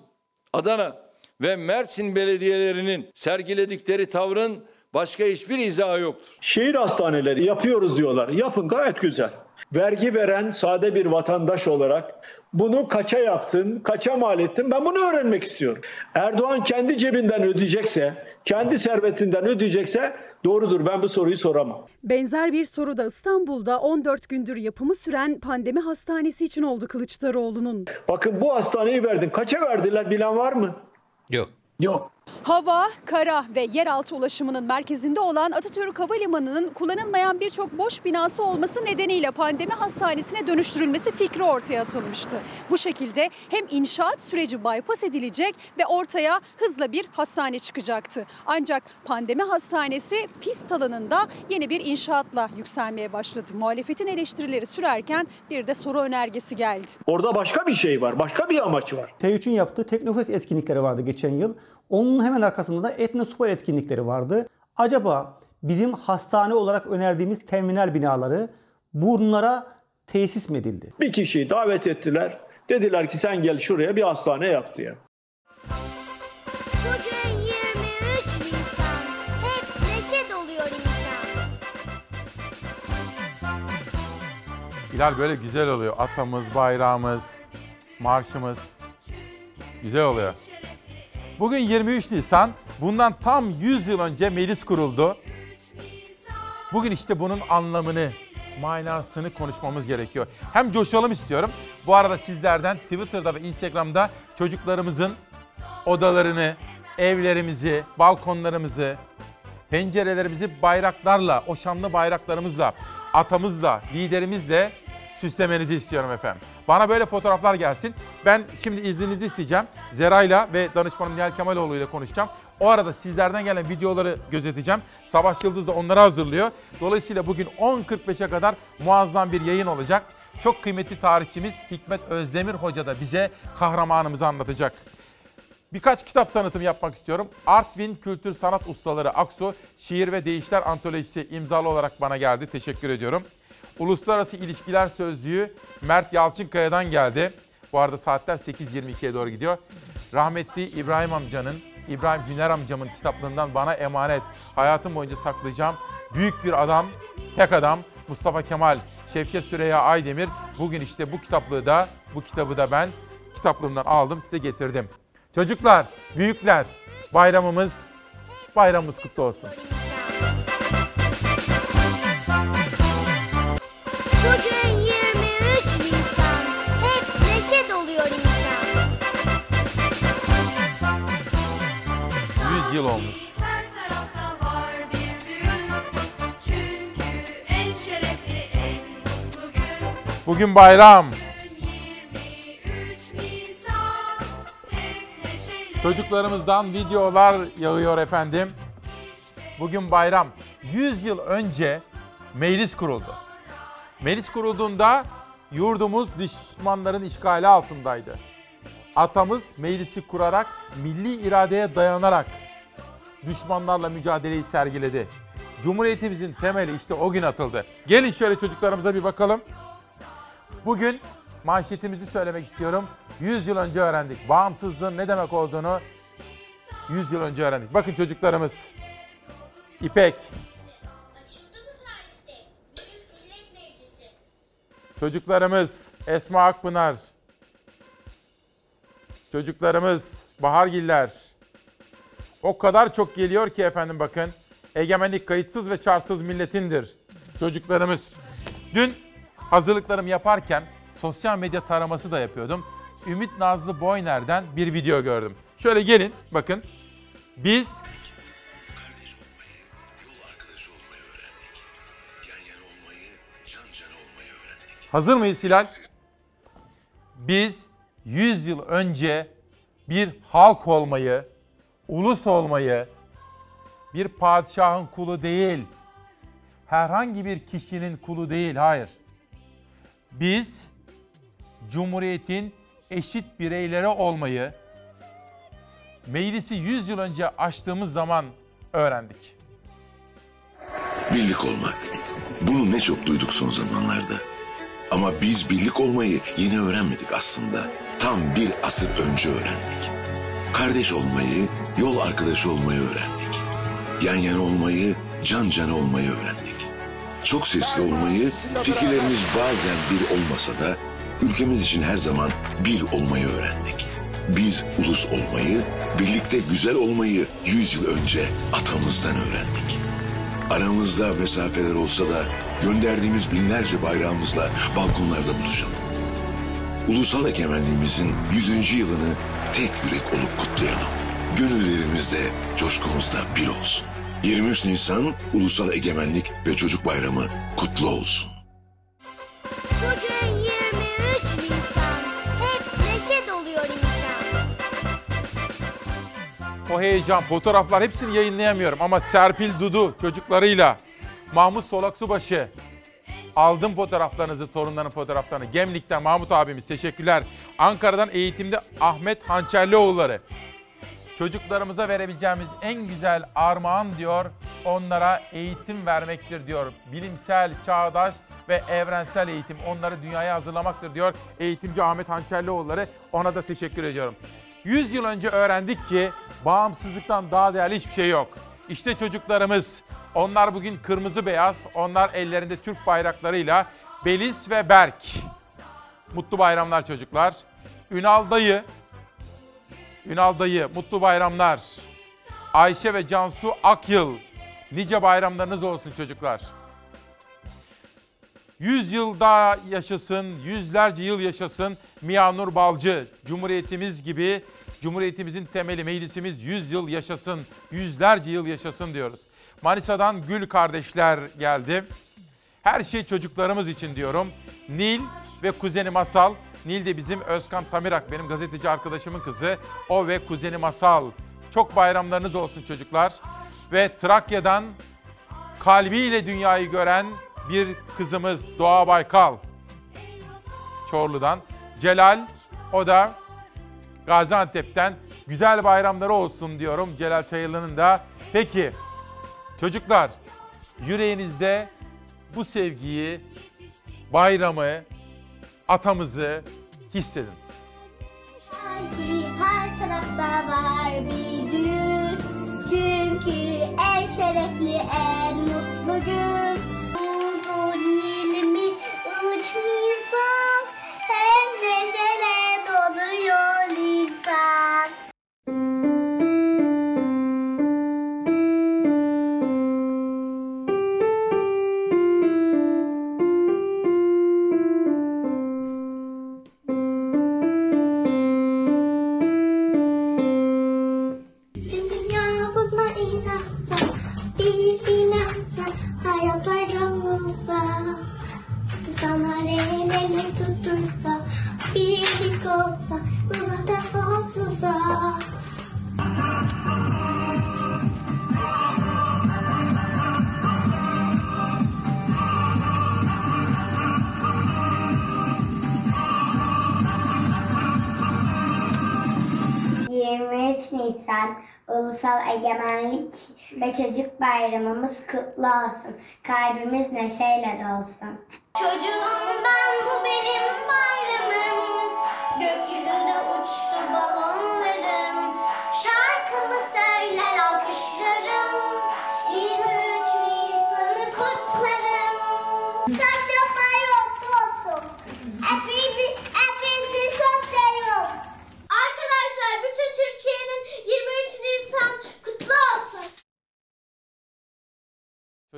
Adana ve Mersin belediyelerinin sergiledikleri tavrın başka hiçbir izahı yoktur. Şehir hastaneleri yapıyoruz diyorlar. Yapın gayet güzel. Vergi veren sade bir vatandaş olarak bunu kaça yaptın, kaça mal ettin ben bunu öğrenmek istiyorum. Erdoğan kendi cebinden ödeyecekse, kendi servetinden ödeyecekse doğrudur ben bu soruyu soramam. Benzer bir soru da İstanbul'da 14 gündür yapımı süren pandemi hastanesi için oldu Kılıçdaroğlu'nun. Bakın bu hastaneyi verdin. Kaça verdiler bilen var mı? Yok. Yok. Hava, kara ve yeraltı ulaşımının merkezinde olan Atatürk Havalimanı'nın kullanılmayan birçok boş binası olması nedeniyle pandemi hastanesine dönüştürülmesi fikri ortaya atılmıştı. Bu şekilde hem inşaat süreci bypass edilecek ve ortaya hızla bir hastane çıkacaktı. Ancak pandemi hastanesi pist alanında yeni bir inşaatla yükselmeye başladı. Muhalefetin eleştirileri sürerken bir de soru önergesi geldi. Orada başka bir şey var, başka bir amaç var. T3'ün yaptığı Teknofest etkinlikleri vardı geçen yıl. Onun hemen arkasında da Etnospor etkinlikleri vardı. Acaba bizim hastane olarak önerdiğimiz terminal binaları bunlara tesis mi edildi? Bir kişiyi davet ettiler. Dediler ki sen gel şuraya bir hastane yap diye. Bugün 23 Nisan. Hep neşe doluyor insan. Bilal böyle güzel oluyor. Atamız, bayrağımız. marşımız. Güzel oluyor. Bugün 23 Nisan. Bundan tam 100 yıl önce meclis kuruldu. Bugün işte bunun anlamını, manasını konuşmamız gerekiyor. Hem coşalım istiyorum. Bu arada sizlerden Twitter'da ve Instagram'da çocuklarımızın odalarını, evlerimizi, balkonlarımızı, pencerelerimizi bayraklarla, o şanlı bayraklarımızla, atamızla, liderimizle süslemenizi istiyorum efendim. Bana böyle fotoğraflar gelsin. Ben şimdi izninizi isteyeceğim. Zeray'la ve danışmanım Nihal Kemaloğlu ile konuşacağım. O arada sizlerden gelen videoları gözeteceğim. Savaş Yıldız da onları hazırlıyor. Dolayısıyla bugün 10.45'e kadar muazzam bir yayın olacak. Çok kıymetli tarihçimiz Hikmet Özdemir Hoca da bize kahramanımızı anlatacak. Birkaç kitap tanıtım yapmak istiyorum. Artvin Kültür Sanat Ustaları Aksu Şiir ve Değişler Antolojisi imzalı olarak bana geldi. Teşekkür ediyorum. Uluslararası İlişkiler Sözlüğü Mert Yalçınkaya'dan geldi. Bu arada saatler 8.22'ye doğru gidiyor. Rahmetli İbrahim amcanın, İbrahim Güner amcamın kitaplığından bana emanet. Hayatım boyunca saklayacağım. Büyük bir adam, tek adam Mustafa Kemal, Şevket Süreyya Aydemir. Bugün işte bu kitaplığı da, bu kitabı da ben kitaplığımdan aldım size getirdim. Çocuklar, büyükler, bayramımız, bayramımız kutlu olsun. Mutlu gün Bugün bayram. 23 Nisan Hep neşeyle Çocuklarımızdan videolar yağıyor efendim. Bugün bayram. 100 yıl önce meclis kuruldu. Meclis kurulduğunda yurdumuz düşmanların işgali altındaydı. Atamız meclisi kurarak, milli iradeye dayanarak düşmanlarla mücadeleyi sergiledi. Cumhuriyetimizin temeli işte o gün atıldı. Gelin şöyle çocuklarımıza bir bakalım. Bugün manşetimizi söylemek istiyorum. 100 yıl önce öğrendik. Bağımsızlığın ne demek olduğunu 100 yıl önce öğrendik. Bakın çocuklarımız. İpek, çocuklarımız Esma Akpınar, çocuklarımız Bahargiller. O kadar çok geliyor ki efendim bakın. Egemenlik kayıtsız ve şartsız milletindir. Çocuklarımız. Dün hazırlıklarımı yaparken sosyal medya taraması da yapıyordum. Ümit Nazlı Boyner'den bir video gördüm. Şöyle gelin bakın. Biz Hazır mıyız Hilal? Biz 100 yıl önce bir halk olmayı, ulus olmayı, bir padişahın kulu değil, herhangi bir kişinin kulu değil, hayır. Biz Cumhuriyet'in eşit bireyleri olmayı meclisi 100 yıl önce açtığımız zaman öğrendik. Birlik olmak. Bunu ne çok duyduk son zamanlarda. Ama biz birlik olmayı yeni öğrenmedik aslında. Tam bir asır önce öğrendik. Kardeş olmayı, yol arkadaşı olmayı öğrendik. Yan yana olmayı, can cana olmayı öğrendik. Çok sesli olmayı, fikirlerimiz bazen bir olmasa da ülkemiz için her zaman bir olmayı öğrendik. Biz ulus olmayı, birlikte güzel olmayı 100 yıl önce atamızdan öğrendik. Aramızda mesafeler olsa da gönderdiğimiz binlerce bayrağımızla balkonlarda buluşalım. Ulusal egemenliğimizin 100. yılını tek yürek olup kutlayalım. Gönüllerimizde, coşkumuzda bir olsun. 23 Nisan Ulusal Egemenlik ve Çocuk Bayramı kutlu olsun. Bugün 23 Nisan. Hep neşe doluyor insan. O heyecan, fotoğraflar hepsini yayınlayamıyorum ama Serpil Dudu çocuklarıyla, Mahmut Solak Subaşı, aldım fotoğraflarınızı, torunların fotoğraflarını. Gemlik'ten Mahmut abimiz teşekkürler. Ankara'dan eğitimde Ahmet Hançerlioğulları. Çocuklarımıza verebileceğimiz en güzel armağan diyor, onlara eğitim vermektir diyor. Bilimsel, çağdaş ve evrensel eğitim onları dünyaya hazırlamaktır diyor eğitimci Ahmet Hançerlioğulları. Ona da teşekkür ediyorum. 100 yıl önce öğrendik ki bağımsızlıktan daha değerli hiçbir şey yok. İşte çocuklarımız. Onlar bugün kırmızı beyaz, onlar ellerinde Türk bayraklarıyla Beliz ve Berk. Mutlu bayramlar çocuklar. Ünal dayı, Ünal dayı mutlu bayramlar. Ayşe ve Cansu Akyıl, nice bayramlarınız olsun çocuklar. Yüz yıl daha yaşasın, yüzlerce yıl yaşasın Miyanur Balcı. Cumhuriyetimiz gibi, Cumhuriyetimizin temeli meclisimiz yüz yıl yaşasın, yüzlerce yıl yaşasın diyoruz. Manisa'dan Gül kardeşler geldi. Her şey çocuklarımız için diyorum. Nil ve kuzeni Masal. Nil de bizim Özkan Tamirak, benim gazeteci arkadaşımın kızı. O ve kuzeni Masal. Çok bayramlarınız olsun çocuklar. Ve Trakya'dan kalbiyle dünyayı gören bir kızımız Doğa Baykal. Çorlu'dan. Celal, o da Gaziantep'ten. Güzel bayramları olsun diyorum Celal Çayırlı'nın da. Peki çocuklar yüreğinizde bu sevgiyi, bayramı, atamızı hissedin. Sanki her tarafta var bir düğün Çünkü en şerefli en mutlu gün Bugün 23 Nisan Hem neşeyle doluyor insan tuttursa, birlik olsa, uzaktan sonsuza. Nisan Ulusal Egemenlik ve Çocuk Bayramımız kutlu olsun. Kalbimiz neşeyle dolsun. Çocuğum ben bu benim bayramım. Gökyüzünde uçtu balonlarım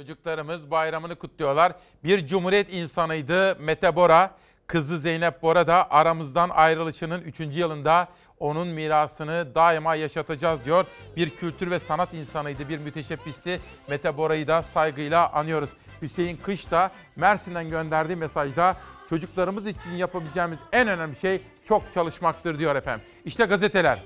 Çocuklarımız bayramını kutluyorlar. Bir cumhuriyet insanıydı Mete Bora. Kızı Zeynep Bora da aramızdan ayrılışının 3. yılında onun mirasını daima yaşatacağız diyor. Bir kültür ve sanat insanıydı, bir müteşebbisti. Mete Bora'yı da saygıyla anıyoruz. Hüseyin Kış da Mersin'den gönderdiği mesajda çocuklarımız için yapabileceğimiz en önemli şey çok çalışmaktır diyor efendim. İşte gazeteler.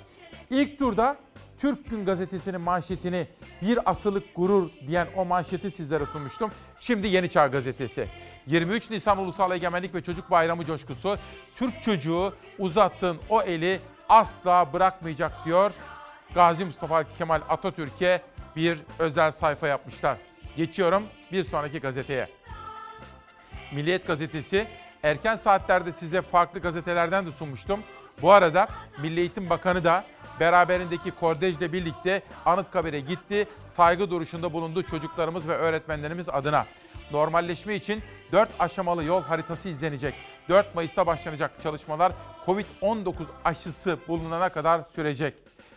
İlk turda Türk Gün Gazetesi'nin manşetini bir asılık gurur diyen o manşeti sizlere sunmuştum. Şimdi Yeni Çağ Gazetesi. 23 Nisan Ulusal Egemenlik ve Çocuk Bayramı coşkusu Türk çocuğu uzattığın o eli asla bırakmayacak diyor. Gazi Mustafa Kemal Atatürk'e bir özel sayfa yapmışlar. Geçiyorum bir sonraki gazeteye. Milliyet Gazetesi erken saatlerde size farklı gazetelerden de sunmuştum. Bu arada Milli Eğitim Bakanı da beraberindeki kordejle birlikte Anıtkabir'e gitti. Saygı duruşunda bulundu çocuklarımız ve öğretmenlerimiz adına. Normalleşme için 4 aşamalı yol haritası izlenecek. 4 Mayıs'ta başlanacak çalışmalar Covid-19 aşısı bulunana kadar sürecek.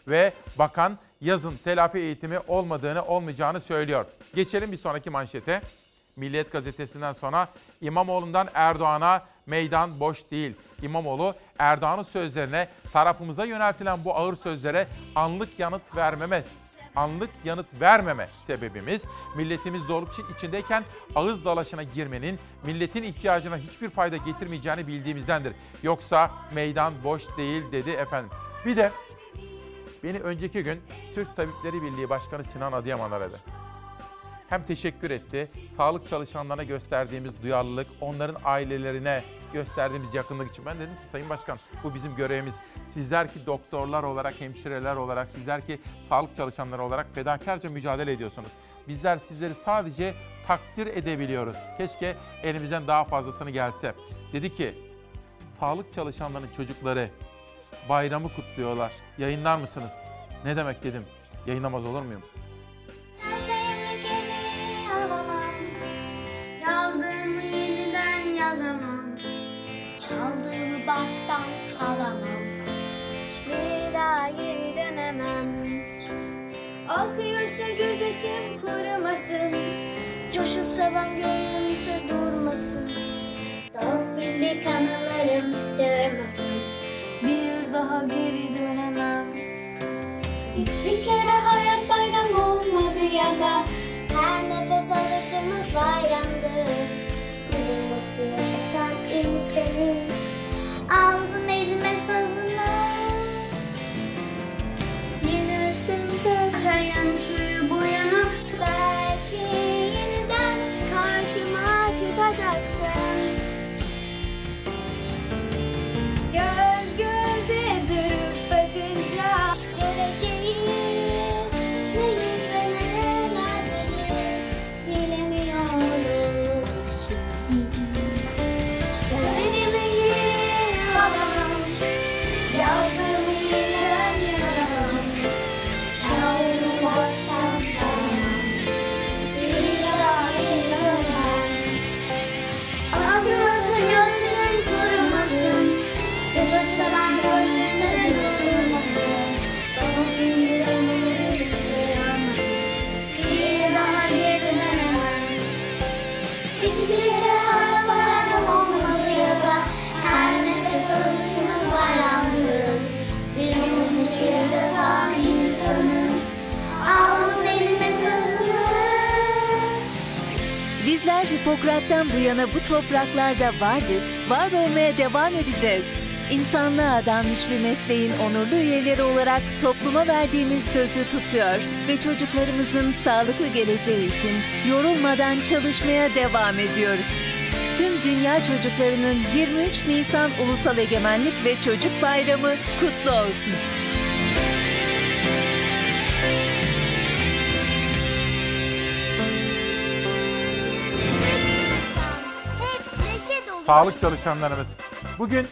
Ve bakan yazın telafi eğitimi olmadığını olmayacağını söylüyor. Geçelim bir sonraki manşete. Milliyet gazetesinden sonra İmamoğlu'ndan Erdoğan'a meydan boş değil. İmamoğlu Erdoğan'ın sözlerine tarafımıza yöneltilen bu ağır sözlere anlık yanıt vermeme anlık yanıt vermeme sebebimiz milletimiz zorluk içindeyken ağız dalaşına girmenin milletin ihtiyacına hiçbir fayda getirmeyeceğini bildiğimizdendir. Yoksa meydan boş değil dedi efendim. Bir de beni önceki gün Türk Tabipleri Birliği Başkanı Sinan Adıyaman aradı hem teşekkür etti. Sağlık çalışanlarına gösterdiğimiz duyarlılık, onların ailelerine gösterdiğimiz yakınlık için. Ben dedim ki Sayın Başkan bu bizim görevimiz. Sizler ki doktorlar olarak, hemşireler olarak, sizler ki sağlık çalışanları olarak fedakarca mücadele ediyorsunuz. Bizler sizleri sadece takdir edebiliyoruz. Keşke elimizden daha fazlasını gelse. Dedi ki sağlık çalışanlarının çocukları bayramı kutluyorlar. Yayınlar mısınız? Ne demek dedim. Yayınlamaz olur muyum? Yazamam Çaldığımı baştan çalamam. Bir daha geri dönemem. Akıyorsa gözyaşım kurumasın. Coşup seven gönlümse durmasın. Dost birlik anılarım çağırmasın. Bir daha geri dönemem. Hiçbir kere hayat bayram olmadı ya da Her nefes alışımız bayramdı Mutlu yaşatan iyi senin Aldım elime sazımı Yine ısınca çayın suyu Hipokrat'tan bu yana bu topraklarda vardık, var olmaya devam edeceğiz. İnsanlığa adanmış bir mesleğin onurlu üyeleri olarak topluma verdiğimiz sözü tutuyor ve çocuklarımızın sağlıklı geleceği için yorulmadan çalışmaya devam ediyoruz. Tüm dünya çocuklarının 23 Nisan Ulusal Egemenlik ve Çocuk Bayramı kutlu olsun. Sağlık çalışanlarımız. Bugün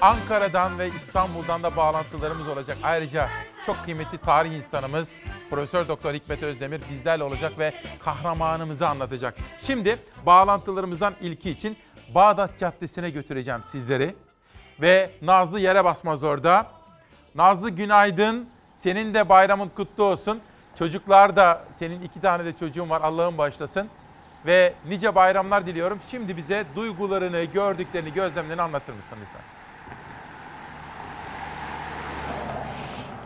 Ankara'dan ve İstanbul'dan da bağlantılarımız olacak. Ayrıca çok kıymetli tarih insanımız Profesör Doktor Hikmet Özdemir bizlerle olacak ve kahramanımızı anlatacak. Şimdi bağlantılarımızdan ilki için Bağdat Caddesi'ne götüreceğim sizleri. Ve Nazlı yere basmaz orada. Nazlı günaydın. Senin de bayramın kutlu olsun. Çocuklar da senin iki tane de çocuğun var Allah'ın başlasın. Ve nice bayramlar diliyorum. Şimdi bize duygularını, gördüklerini, gözlemlerini anlatır mısın lütfen?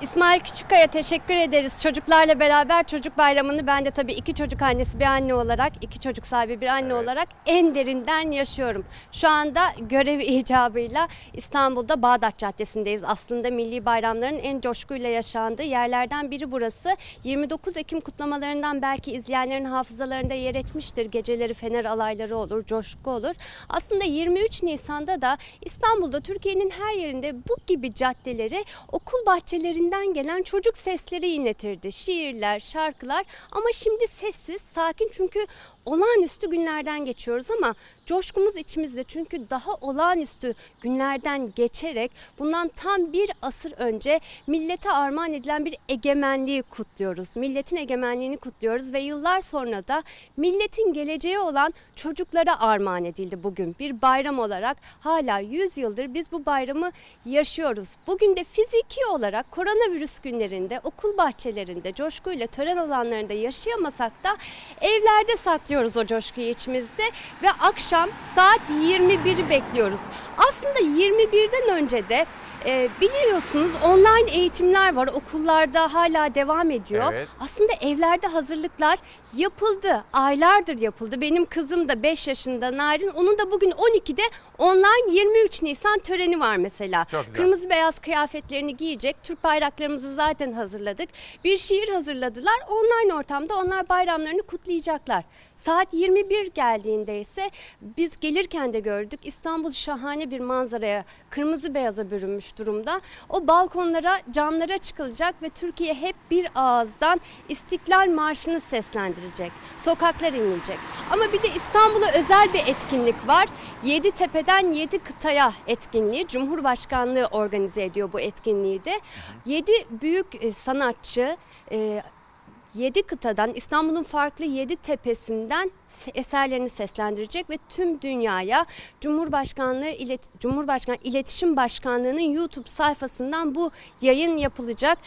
İsmail Küçükkaya teşekkür ederiz. Çocuklarla beraber çocuk bayramını ben de tabii iki çocuk annesi bir anne olarak, iki çocuk sahibi bir anne olarak en derinden yaşıyorum. Şu anda görev icabıyla İstanbul'da Bağdat Caddesi'ndeyiz. Aslında milli bayramların en coşkuyla yaşandığı yerlerden biri burası. 29 Ekim kutlamalarından belki izleyenlerin hafızalarında yer etmiştir. Geceleri fener alayları olur, coşku olur. Aslında 23 Nisan'da da İstanbul'da Türkiye'nin her yerinde bu gibi caddeleri okul bahçelerinden gelen çocuk sesleri inletirdi. Şiirler, şarkılar ama şimdi sessiz, sakin çünkü olağanüstü günlerden geçiyoruz ama coşkumuz içimizde çünkü daha olağanüstü günlerden geçerek bundan tam bir asır önce millete armağan edilen bir egemenliği kutluyoruz. Milletin egemenliğini kutluyoruz ve yıllar sonra da milletin geleceği olan çocuklara armağan edildi bugün. Bir bayram olarak hala 100 yıldır biz bu bayramı yaşıyoruz. Bugün de fiziki olarak koronavirüs günlerinde okul bahçelerinde coşkuyla tören alanlarında yaşayamasak da evlerde saklıyoruz o coşkuyu içimizde ve akşam saat 21'i bekliyoruz. Aslında 21'den önce de e, biliyorsunuz online eğitimler var okullarda hala devam ediyor. Evet. Aslında evlerde hazırlıklar yapıldı. Aylardır yapıldı. Benim kızım da 5 yaşında Narin. Onun da bugün 12'de online 23 Nisan töreni var mesela. Kırmızı beyaz kıyafetlerini giyecek. Türk bayraklarımızı zaten hazırladık. Bir şiir hazırladılar. Online ortamda onlar bayramlarını kutlayacaklar. Saat 21 geldiğinde ise biz gelirken de gördük İstanbul şahane bir manzaraya kırmızı beyaza bürünmüş durumda. O balkonlara, camlara çıkılacak ve Türkiye hep bir ağızdan İstiklal Marşı'nı seslendirecek. Sokaklar inilecek. Ama bir de İstanbul'a özel bir etkinlik var. Yedi Tepe'den Yedi Kıtaya etkinliği. Cumhurbaşkanlığı organize ediyor bu etkinliği de. Yedi büyük e, sanatçı, e, 7 kıtadan İstanbul'un farklı 7 tepesinden se- eserlerini seslendirecek ve tüm dünyaya Cumhurbaşkanlığı İlet- Cumhurbaşkanı İletişim Başkanlığı'nın YouTube sayfasından bu yayın yapılacak.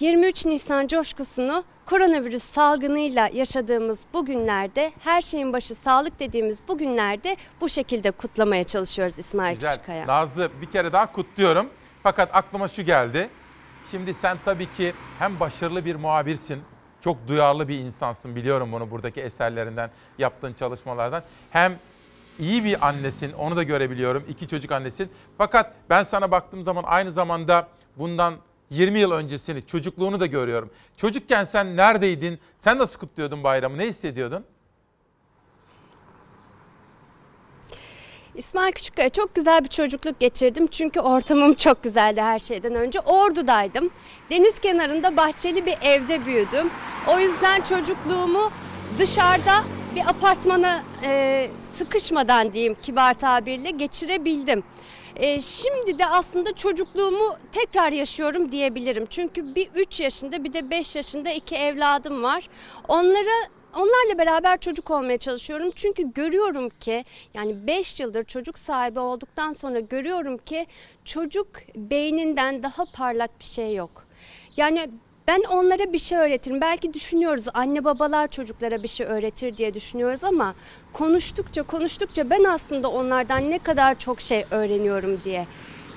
23 Nisan coşkusunu koronavirüs salgınıyla yaşadığımız bu günlerde her şeyin başı sağlık dediğimiz bu günlerde bu şekilde kutlamaya çalışıyoruz İsmail Güzel. Küçükkaya. Nazlı bir kere daha kutluyorum. Fakat aklıma şu geldi. Şimdi sen tabii ki hem başarılı bir muhabirsin, çok duyarlı bir insansın biliyorum bunu buradaki eserlerinden, yaptığın çalışmalardan. Hem iyi bir annesin, onu da görebiliyorum. İki çocuk annesin. Fakat ben sana baktığım zaman aynı zamanda bundan 20 yıl öncesini, çocukluğunu da görüyorum. Çocukken sen neredeydin? Sen nasıl kutluyordun bayramı? Ne hissediyordun? İsmail Küçükkaya çok güzel bir çocukluk geçirdim. Çünkü ortamım çok güzeldi her şeyden önce. Ordu'daydım. Deniz kenarında bahçeli bir evde büyüdüm. O yüzden çocukluğumu dışarıda bir apartmana e, sıkışmadan diyeyim kibar tabirle geçirebildim. E, şimdi de aslında çocukluğumu tekrar yaşıyorum diyebilirim. Çünkü bir 3 yaşında bir de 5 yaşında iki evladım var. Onlara Onlarla beraber çocuk olmaya çalışıyorum. Çünkü görüyorum ki yani 5 yıldır çocuk sahibi olduktan sonra görüyorum ki çocuk beyninden daha parlak bir şey yok. Yani ben onlara bir şey öğretirim. Belki düşünüyoruz anne babalar çocuklara bir şey öğretir diye düşünüyoruz ama konuştukça konuştukça ben aslında onlardan ne kadar çok şey öğreniyorum diye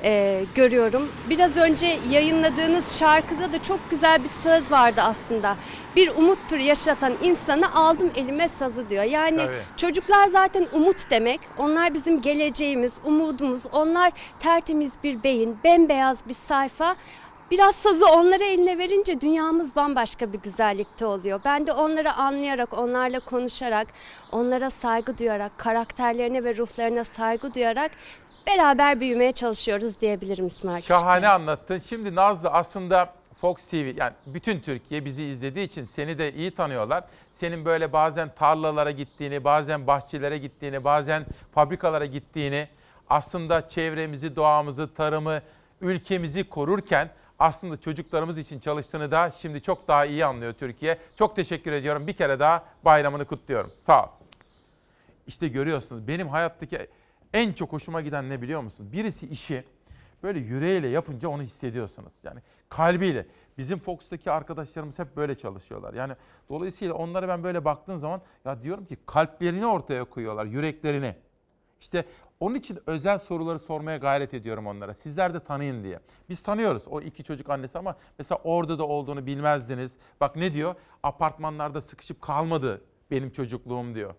e, görüyorum. Biraz önce yayınladığınız şarkıda da çok güzel bir söz vardı aslında. Bir umuttur yaşatan insanı aldım elime sazı diyor. Yani Tabii. çocuklar zaten umut demek. Onlar bizim geleceğimiz, umudumuz. Onlar tertemiz bir beyin, bembeyaz bir sayfa. Biraz sazı onlara eline verince dünyamız bambaşka bir güzellikte oluyor. Ben de onları anlayarak, onlarla konuşarak, onlara saygı duyarak, karakterlerine ve ruhlarına saygı duyarak beraber büyümeye çalışıyoruz diyebilirim İsmail Şahane anlattın. Şimdi Nazlı aslında Fox TV yani bütün Türkiye bizi izlediği için seni de iyi tanıyorlar. Senin böyle bazen tarlalara gittiğini, bazen bahçelere gittiğini, bazen fabrikalara gittiğini, aslında çevremizi, doğamızı, tarımı, ülkemizi korurken aslında çocuklarımız için çalıştığını da şimdi çok daha iyi anlıyor Türkiye. Çok teşekkür ediyorum. Bir kere daha bayramını kutluyorum. Sağ ol. İşte görüyorsunuz benim hayattaki en çok hoşuma giden ne biliyor musun? Birisi işi böyle yüreğiyle yapınca onu hissediyorsunuz. Yani kalbiyle. Bizim Fox'taki arkadaşlarımız hep böyle çalışıyorlar. Yani dolayısıyla onlara ben böyle baktığım zaman ya diyorum ki kalplerini ortaya koyuyorlar, yüreklerini. İşte onun için özel soruları sormaya gayret ediyorum onlara. Sizler de tanıyın diye. Biz tanıyoruz o iki çocuk annesi ama mesela orada da olduğunu bilmezdiniz. Bak ne diyor? Apartmanlarda sıkışıp kalmadı benim çocukluğum diyor.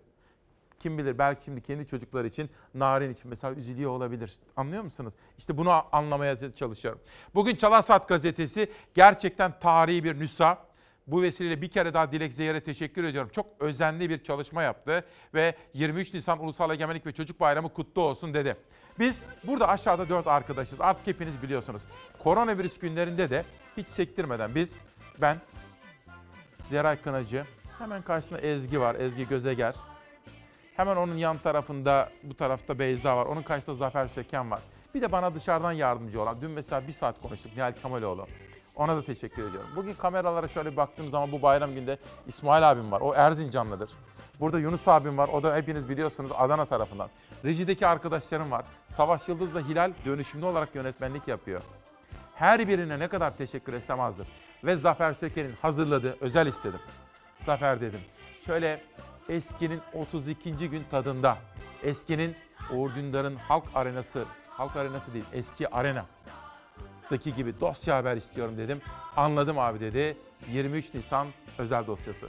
Kim bilir belki şimdi kendi çocukları için, Narin için mesela üzülüyor olabilir. Anlıyor musunuz? İşte bunu anlamaya çalışıyorum. Bugün Çalar Saat gazetesi gerçekten tarihi bir nüsa. Bu vesileyle bir kere daha Dilek Zeyer'e teşekkür ediyorum. Çok özenli bir çalışma yaptı ve 23 Nisan Ulusal Egemenlik ve Çocuk Bayramı kutlu olsun dedi. Biz burada aşağıda dört arkadaşız. Artık hepiniz biliyorsunuz. Koronavirüs günlerinde de hiç sektirmeden biz, ben, Zeray Kınacı, hemen karşısında Ezgi var, Ezgi Gözeger. Hemen onun yan tarafında, bu tarafta Beyza var. Onun karşısında Zafer Söken var. Bir de bana dışarıdan yardımcı olan, dün mesela bir saat konuştuk Nihal Kamaloğlu. Ona da teşekkür ediyorum. Bugün kameralara şöyle baktığım zaman bu bayram günde İsmail abim var. O Erzincanlıdır. Burada Yunus abim var. O da hepiniz biliyorsunuz Adana tarafından. Rejideki arkadaşlarım var. Savaş Yıldız'la Hilal dönüşümlü olarak yönetmenlik yapıyor. Her birine ne kadar teşekkür etsem azdır. Ve Zafer Söken'in hazırladığı, özel istedim. Zafer dedim. Şöyle eskinin 32. gün tadında. Eskinin Uğur Dündar'ın halk arenası, halk arenası değil eski arena daki gibi dosya haber istiyorum dedim. Anladım abi dedi. 23 Nisan özel dosyası.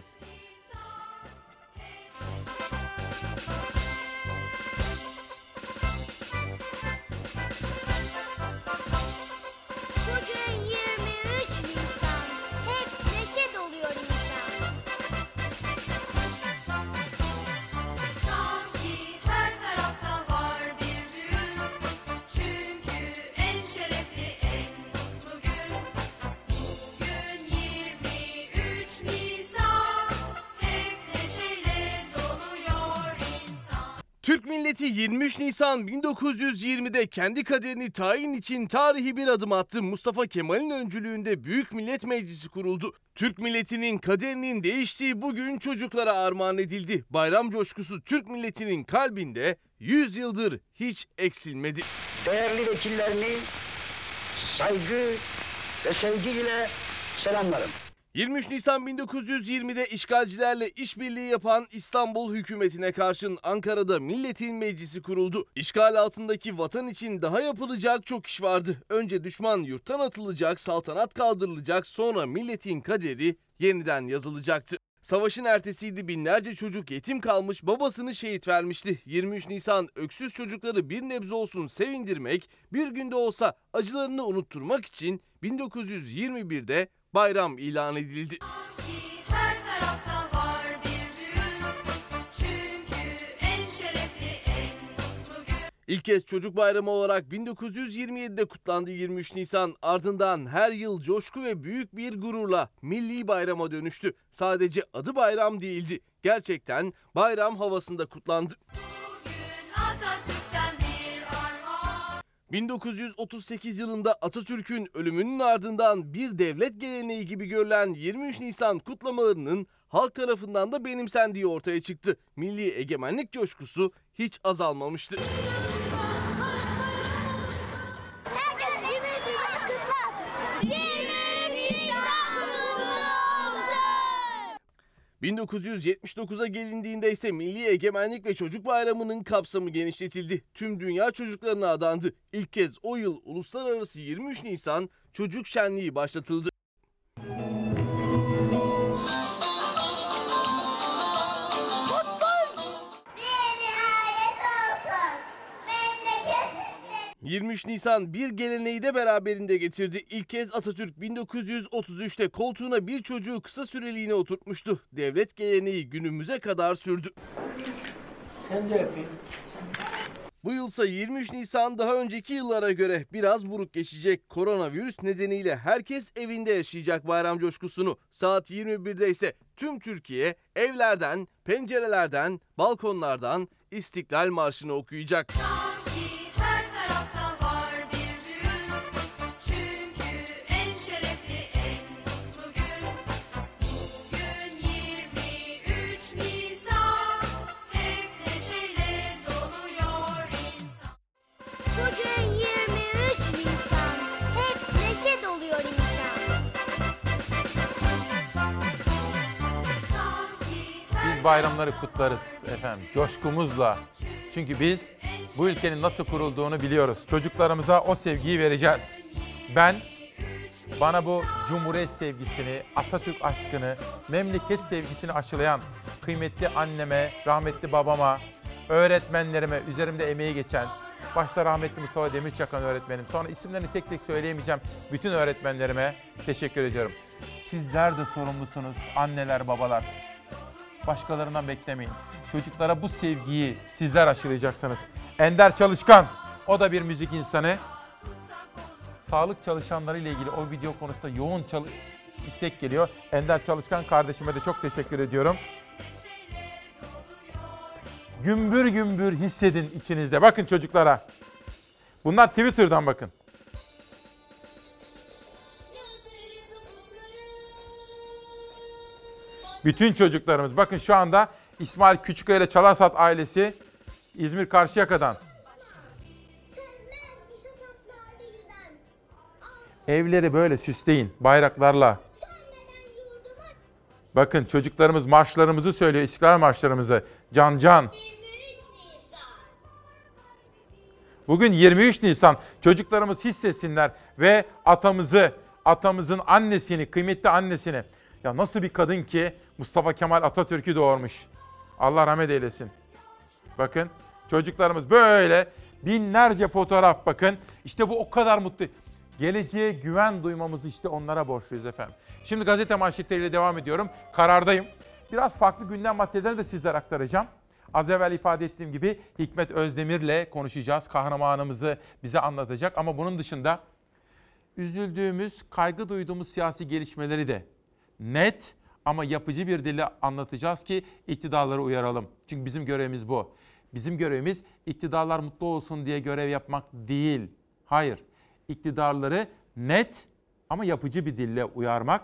23 Nisan 1920'de kendi kaderini tayin için tarihi bir adım attı. Mustafa Kemal'in öncülüğünde Büyük Millet Meclisi kuruldu. Türk milletinin kaderinin değiştiği bugün çocuklara armağan edildi. Bayram coşkusu Türk milletinin kalbinde 100 yıldır hiç eksilmedi. Değerli vekillerini saygı ve sevgiyle selamlarım. 23 Nisan 1920'de işgalcilerle işbirliği yapan İstanbul hükümetine karşın Ankara'da Milletin Meclisi kuruldu. İşgal altındaki vatan için daha yapılacak çok iş vardı. Önce düşman yurttan atılacak, saltanat kaldırılacak, sonra milletin kaderi yeniden yazılacaktı. Savaşın ertesiydi binlerce çocuk yetim kalmış babasını şehit vermişti. 23 Nisan öksüz çocukları bir nebze olsun sevindirmek, bir günde olsa acılarını unutturmak için 1921'de bayram ilan edildi. İlk kez çocuk bayramı olarak 1927'de kutlandı 23 Nisan. Ardından her yıl coşku ve büyük bir gururla milli bayrama dönüştü. Sadece adı bayram değildi. Gerçekten bayram havasında kutlandı. 1938 yılında Atatürk'ün ölümünün ardından bir devlet geleneği gibi görülen 23 Nisan kutlamalarının halk tarafından da benimsendiği ortaya çıktı. Milli egemenlik coşkusu hiç azalmamıştı. 1979'a gelindiğinde ise Milli Egemenlik ve Çocuk Bayramı'nın kapsamı genişletildi. Tüm dünya çocuklarına adandı. İlk kez o yıl uluslararası 23 Nisan Çocuk Şenliği başlatıldı. 23 Nisan bir geleneği de beraberinde getirdi. İlk kez Atatürk 1933'te koltuğuna bir çocuğu kısa süreliğine oturtmuştu. Devlet geleneği günümüze kadar sürdü. Sen de öpeyim. Bu yılsa 23 Nisan daha önceki yıllara göre biraz buruk geçecek. Koronavirüs nedeniyle herkes evinde yaşayacak bayram coşkusunu. Saat 21'de ise tüm Türkiye evlerden, pencerelerden, balkonlardan İstiklal Marşı'nı okuyacak. Bayramları kutlarız efendim coşkumuzla. Çünkü biz bu ülkenin nasıl kurulduğunu biliyoruz. Çocuklarımıza o sevgiyi vereceğiz. Ben bana bu cumhuriyet sevgisini, Atatürk aşkını, memleket sevgisini aşılayan kıymetli anneme, rahmetli babama, öğretmenlerime, üzerimde emeği geçen, başta rahmetli Mustafa Demirçakan öğretmenim, sonra isimlerini tek tek söyleyemeyeceğim bütün öğretmenlerime teşekkür ediyorum. Sizler de sorumlusunuz anneler, babalar. Başkalarından beklemeyin. Çocuklara bu sevgiyi sizler aşılayacaksınız. Ender Çalışkan, o da bir müzik insanı. Sağlık çalışanları ile ilgili o video konusunda yoğun çalı- istek geliyor. Ender Çalışkan kardeşime de çok teşekkür ediyorum. Gümbür gümbür hissedin içinizde. Bakın çocuklara. Bunlar Twitter'dan bakın. Bütün çocuklarımız. Bakın şu anda İsmail Küçüköy ile Çalarsat ailesi İzmir Karşıyaka'dan. Evleri böyle süsleyin bayraklarla. Bakın çocuklarımız marşlarımızı söylüyor, İstiklal marşlarımızı. Can can. Bugün 23 Nisan çocuklarımız hissetsinler ve atamızı, atamızın annesini, kıymetli annesini. Ya nasıl bir kadın ki Mustafa Kemal Atatürk'ü doğurmuş. Allah rahmet eylesin. Bakın çocuklarımız böyle binlerce fotoğraf bakın. İşte bu o kadar mutlu. Geleceğe güven duymamızı işte onlara borçluyuz efendim. Şimdi gazete manşetleriyle devam ediyorum. Karardayım. Biraz farklı gündem maddelerini de sizlere aktaracağım. Az evvel ifade ettiğim gibi Hikmet Özdemir'le konuşacağız. Kahramanımızı bize anlatacak ama bunun dışında üzüldüğümüz, kaygı duyduğumuz siyasi gelişmeleri de net ama yapıcı bir dille anlatacağız ki iktidarları uyaralım. Çünkü bizim görevimiz bu. Bizim görevimiz iktidarlar mutlu olsun diye görev yapmak değil. Hayır. İktidarları net ama yapıcı bir dille uyarmak,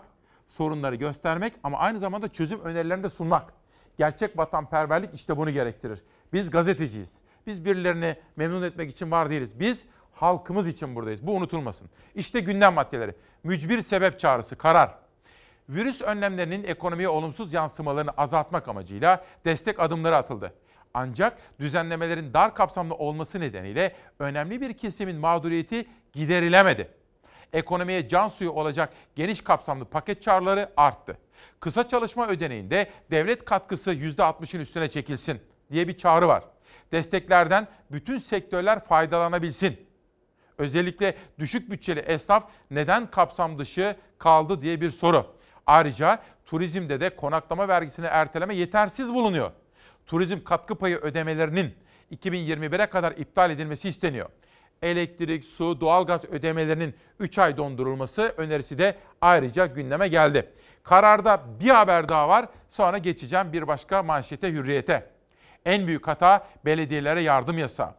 sorunları göstermek ama aynı zamanda çözüm önerilerini de sunmak. Gerçek vatanperverlik işte bunu gerektirir. Biz gazeteciyiz. Biz birilerini memnun etmek için var değiliz. Biz halkımız için buradayız. Bu unutulmasın. İşte gündem maddeleri. Mücbir sebep çağrısı, karar. Virüs önlemlerinin ekonomiye olumsuz yansımalarını azaltmak amacıyla destek adımları atıldı. Ancak düzenlemelerin dar kapsamlı olması nedeniyle önemli bir kesimin mağduriyeti giderilemedi. Ekonomiye can suyu olacak geniş kapsamlı paket çağrıları arttı. Kısa çalışma ödeneğinde devlet katkısı %60'ın üstüne çekilsin diye bir çağrı var. Desteklerden bütün sektörler faydalanabilsin. Özellikle düşük bütçeli esnaf neden kapsam dışı kaldı diye bir soru. Ayrıca turizmde de konaklama vergisini erteleme yetersiz bulunuyor. Turizm katkı payı ödemelerinin 2021'e kadar iptal edilmesi isteniyor. Elektrik, su, doğalgaz ödemelerinin 3 ay dondurulması önerisi de ayrıca gündeme geldi. Kararda bir haber daha var. Sonra geçeceğim bir başka manşete hürriyete. En büyük hata belediyelere yardım yasağı.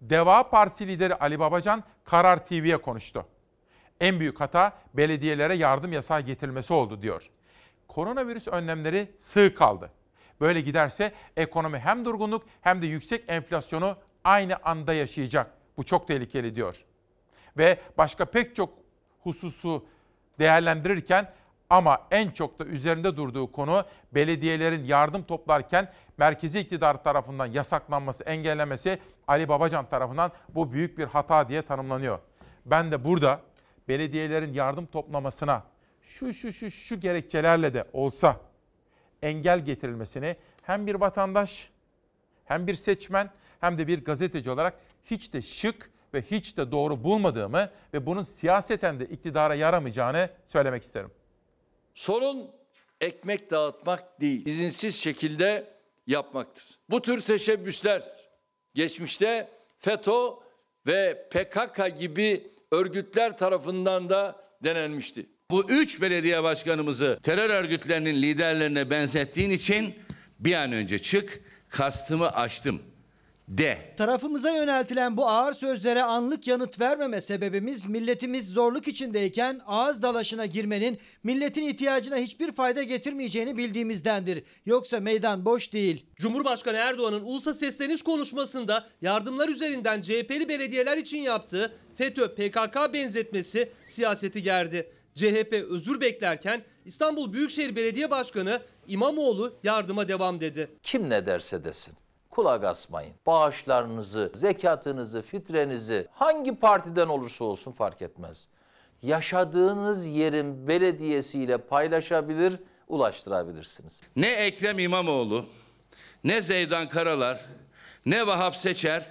Deva Partisi lideri Ali Babacan Karar TV'ye konuştu. En büyük hata belediyelere yardım yasağı getirilmesi oldu diyor. Koronavirüs önlemleri sığ kaldı. Böyle giderse ekonomi hem durgunluk hem de yüksek enflasyonu aynı anda yaşayacak. Bu çok tehlikeli diyor. Ve başka pek çok hususu değerlendirirken ama en çok da üzerinde durduğu konu belediyelerin yardım toplarken merkezi iktidar tarafından yasaklanması, engellemesi Ali Babacan tarafından bu büyük bir hata diye tanımlanıyor. Ben de burada belediyelerin yardım toplamasına şu şu şu şu gerekçelerle de olsa engel getirilmesini hem bir vatandaş hem bir seçmen hem de bir gazeteci olarak hiç de şık ve hiç de doğru bulmadığımı ve bunun siyaseten de iktidara yaramayacağını söylemek isterim. Sorun ekmek dağıtmak değil, izinsiz şekilde yapmaktır. Bu tür teşebbüsler geçmişte FETÖ ve PKK gibi örgütler tarafından da denenmişti. Bu üç belediye başkanımızı terör örgütlerinin liderlerine benzettiğin için bir an önce çık, kastımı açtım de. Tarafımıza yöneltilen bu ağır sözlere anlık yanıt vermeme sebebimiz milletimiz zorluk içindeyken ağız dalaşına girmenin milletin ihtiyacına hiçbir fayda getirmeyeceğini bildiğimizdendir. Yoksa meydan boş değil. Cumhurbaşkanı Erdoğan'ın ulusa sesleniş konuşmasında yardımlar üzerinden CHP'li belediyeler için yaptığı FETÖ PKK benzetmesi siyaseti gerdi. CHP özür beklerken İstanbul Büyükşehir Belediye Başkanı İmamoğlu yardıma devam dedi. Kim ne derse desin. Kulak asmayın. Bağışlarınızı, zekatınızı, fitrenizi hangi partiden olursa olsun fark etmez. Yaşadığınız yerin belediyesiyle paylaşabilir, ulaştırabilirsiniz. Ne Ekrem İmamoğlu, ne Zeydan Karalar, ne Vahap Seçer,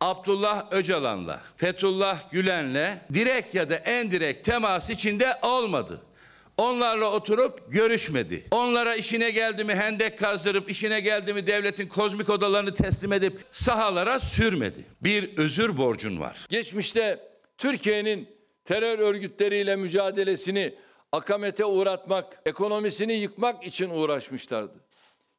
Abdullah Öcalan'la, Fethullah Gülen'le direkt ya da en direkt temas içinde olmadı. Onlarla oturup görüşmedi. Onlara işine geldi mi hendek kazdırıp, işine geldi mi devletin kozmik odalarını teslim edip sahalara sürmedi. Bir özür borcun var. Geçmişte Türkiye'nin terör örgütleriyle mücadelesini akamete uğratmak, ekonomisini yıkmak için uğraşmışlardı.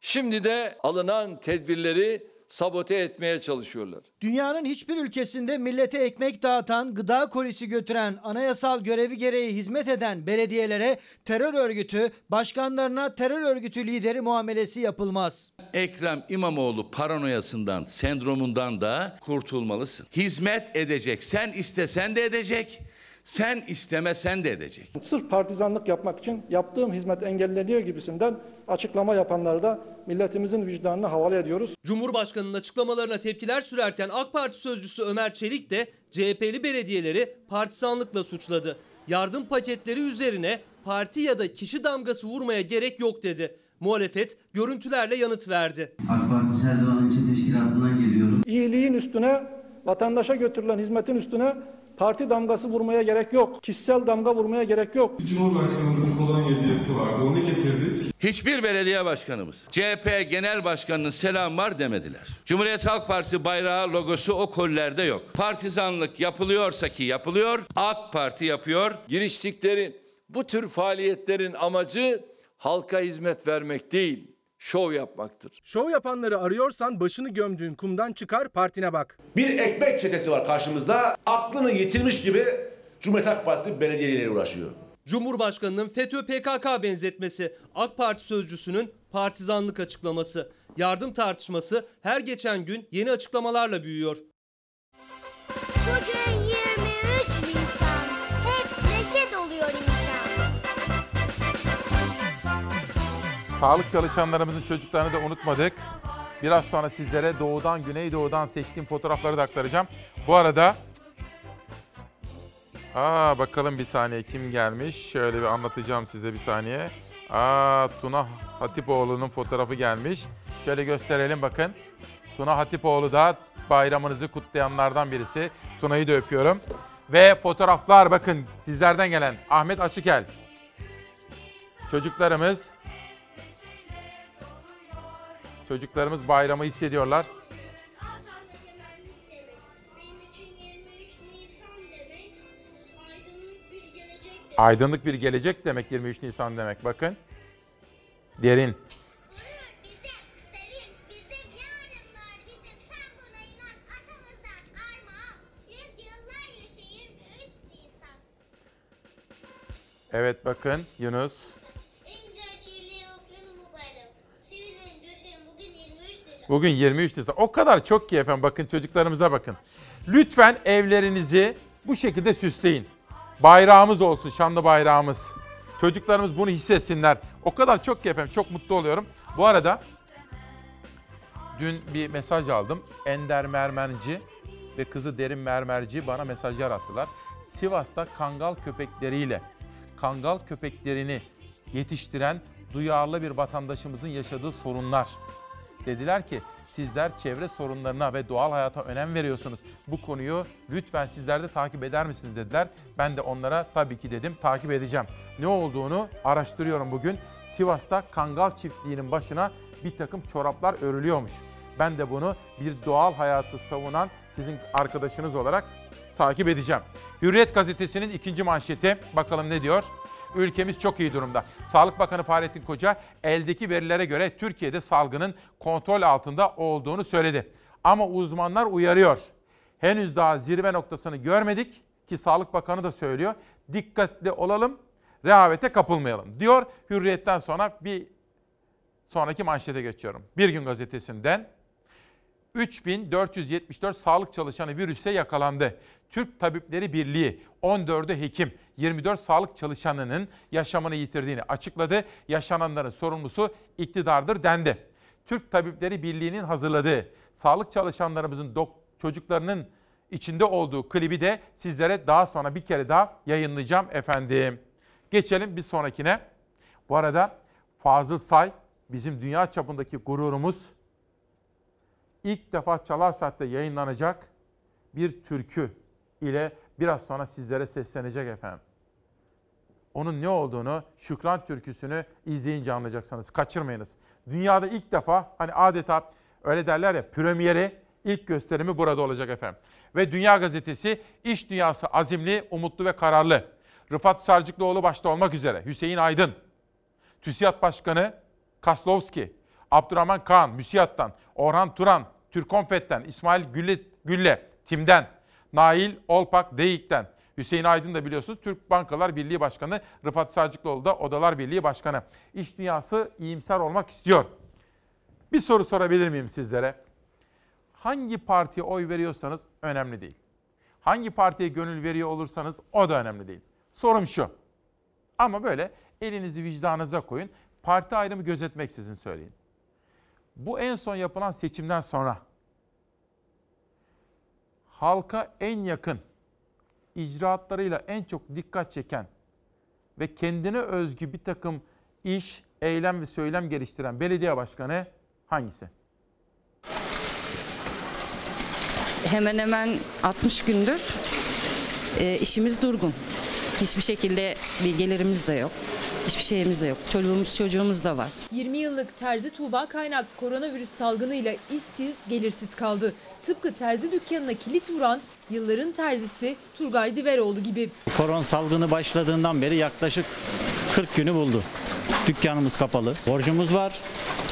Şimdi de alınan tedbirleri sabote etmeye çalışıyorlar. Dünyanın hiçbir ülkesinde millete ekmek dağıtan, gıda kolisi götüren, anayasal görevi gereği hizmet eden belediyelere terör örgütü, başkanlarına terör örgütü lideri muamelesi yapılmaz. Ekrem İmamoğlu paranoyasından, sendromundan da kurtulmalısın. Hizmet edecek. Sen istesen de edecek. Sen istemesen de edecek. Sırf partizanlık yapmak için yaptığım hizmet engelleniyor gibisinden açıklama yapanları da milletimizin vicdanına havale ediyoruz. Cumhurbaşkanının açıklamalarına tepkiler sürerken AK Parti sözcüsü Ömer Çelik de CHP'li belediyeleri partisanlıkla suçladı. Yardım paketleri üzerine parti ya da kişi damgası vurmaya gerek yok dedi. Muhalefet görüntülerle yanıt verdi. AK Parti Serdivan İlçe Teşkilatı'ndan geliyorum. İyiliğin üstüne, vatandaşa götürülen hizmetin üstüne parti damgası vurmaya gerek yok. Kişisel damga vurmaya gerek yok. Cumhurbaşkanımızın kolonya hediyesi vardı. Onu getirdik. Hiçbir belediye başkanımız CHP Genel Başkanı'nın selam var demediler. Cumhuriyet Halk Partisi bayrağı logosu o kollerde yok. Partizanlık yapılıyorsa ki yapılıyor, AK Parti yapıyor. Giriştikleri bu tür faaliyetlerin amacı halka hizmet vermek değil, şov yapmaktır. Şov yapanları arıyorsan başını gömdüğün kumdan çıkar partine bak. Bir ekmek çetesi var karşımızda. Aklını yitirmiş gibi Cumhuriyet Halk Partisi belediyeleriyle uğraşıyor. Cumhurbaşkanının FETÖ PKK benzetmesi, AK Parti sözcüsünün partizanlık açıklaması, yardım tartışması her geçen gün yeni açıklamalarla büyüyor. Sağlık çalışanlarımızın çocuklarını da unutmadık. Biraz sonra sizlere doğudan güneydoğudan seçtiğim fotoğrafları da aktaracağım. Bu arada Aa bakalım bir saniye kim gelmiş? Şöyle bir anlatacağım size bir saniye. Aa Tuna Hatipoğlu'nun fotoğrafı gelmiş. Şöyle gösterelim bakın. Tuna Hatipoğlu da bayramınızı kutlayanlardan birisi. Tuna'yı da öpüyorum. Ve fotoğraflar bakın sizlerden gelen Ahmet Açıkel. Çocuklarımız Çocuklarımız bayramı hissediyorlar. Benim için 23 Nisan demek aydınlık bir gelecek demek. Aydınlık bir gelecek demek 23 Nisan demek bakın. Derin. Yüzyıllar yaşa 23 Nisan. Evet bakın Yunus. Bugün 23 Nisan. O kadar çok ki efendim bakın çocuklarımıza bakın. Lütfen evlerinizi bu şekilde süsleyin. Bayrağımız olsun, şanlı bayrağımız. Çocuklarımız bunu hissetsinler. O kadar çok ki efendim çok mutlu oluyorum. Bu arada dün bir mesaj aldım. Ender Mermerci ve kızı Derin Mermerci bana mesajlar attılar. Sivas'ta kangal köpekleriyle kangal köpeklerini yetiştiren duyarlı bir vatandaşımızın yaşadığı sorunlar. Dediler ki sizler çevre sorunlarına ve doğal hayata önem veriyorsunuz. Bu konuyu lütfen sizler de takip eder misiniz dediler. Ben de onlara tabii ki dedim takip edeceğim. Ne olduğunu araştırıyorum bugün. Sivas'ta kangal çiftliğinin başına bir takım çoraplar örülüyormuş. Ben de bunu bir doğal hayatı savunan sizin arkadaşınız olarak takip edeceğim. Hürriyet gazetesinin ikinci manşeti bakalım ne diyor? Ülkemiz çok iyi durumda. Sağlık Bakanı Fahrettin Koca eldeki verilere göre Türkiye'de salgının kontrol altında olduğunu söyledi. Ama uzmanlar uyarıyor. Henüz daha zirve noktasını görmedik ki Sağlık Bakanı da söylüyor. Dikkatli olalım, rehavete kapılmayalım diyor. Hürriyetten sonra bir sonraki manşete geçiyorum. Bir gün gazetesinden 3474 sağlık çalışanı virüse yakalandı. Türk Tabipleri Birliği 14'ü hekim 24 sağlık çalışanının yaşamını yitirdiğini açıkladı. Yaşananların sorumlusu iktidardır dendi. Türk Tabipleri Birliği'nin hazırladığı sağlık çalışanlarımızın çocuklarının içinde olduğu klibi de sizlere daha sonra bir kere daha yayınlayacağım efendim. Geçelim bir sonrakine. Bu arada Fazıl Say bizim dünya çapındaki gururumuz ilk defa Çalar Saat'te yayınlanacak bir türkü ile biraz sonra sizlere seslenecek efendim. Onun ne olduğunu, Şükran türküsünü izleyince anlayacaksınız. Kaçırmayınız. Dünyada ilk defa hani adeta öyle derler ya premieri, ilk gösterimi burada olacak efendim. Ve Dünya Gazetesi iş dünyası azimli, umutlu ve kararlı. Rıfat Sarcıklıoğlu başta olmak üzere Hüseyin Aydın, TÜSİAD Başkanı Kaslovski, Abdurrahman Kaan, MÜSİAD'dan, Orhan Turan, Türkonfet'ten, İsmail Gülle, Gülle, Tim'den, Nail Olpak, DEİK'ten, Hüseyin Aydın da biliyorsunuz Türk Bankalar Birliği Başkanı, Rıfat Sarcıklıoğlu da Odalar Birliği Başkanı. İş dünyası iyimser olmak istiyor. Bir soru sorabilir miyim sizlere? Hangi partiye oy veriyorsanız önemli değil. Hangi partiye gönül veriyor olursanız o da önemli değil. Sorum şu. Ama böyle elinizi vicdanınıza koyun. Parti ayrımı gözetmeksizin söyleyin. Bu en son yapılan seçimden sonra halka en yakın, icraatlarıyla en çok dikkat çeken ve kendine özgü bir takım iş, eylem ve söylem geliştiren belediye başkanı hangisi? hemen hemen 60 gündür e, işimiz durgun. Hiçbir şekilde bir gelirimiz de yok. Hiçbir şeyimiz de yok. Çocuğumuz çocuğumuz da var. 20 yıllık terzi Tuğba Kaynak koronavirüs salgınıyla işsiz, gelirsiz kaldı. Tıpkı terzi dükkanına kilit vuran yılların terzisi Turgay Diveroğlu gibi. Koron salgını başladığından beri yaklaşık 40 günü buldu. Dükkanımız kapalı. Borcumuz var.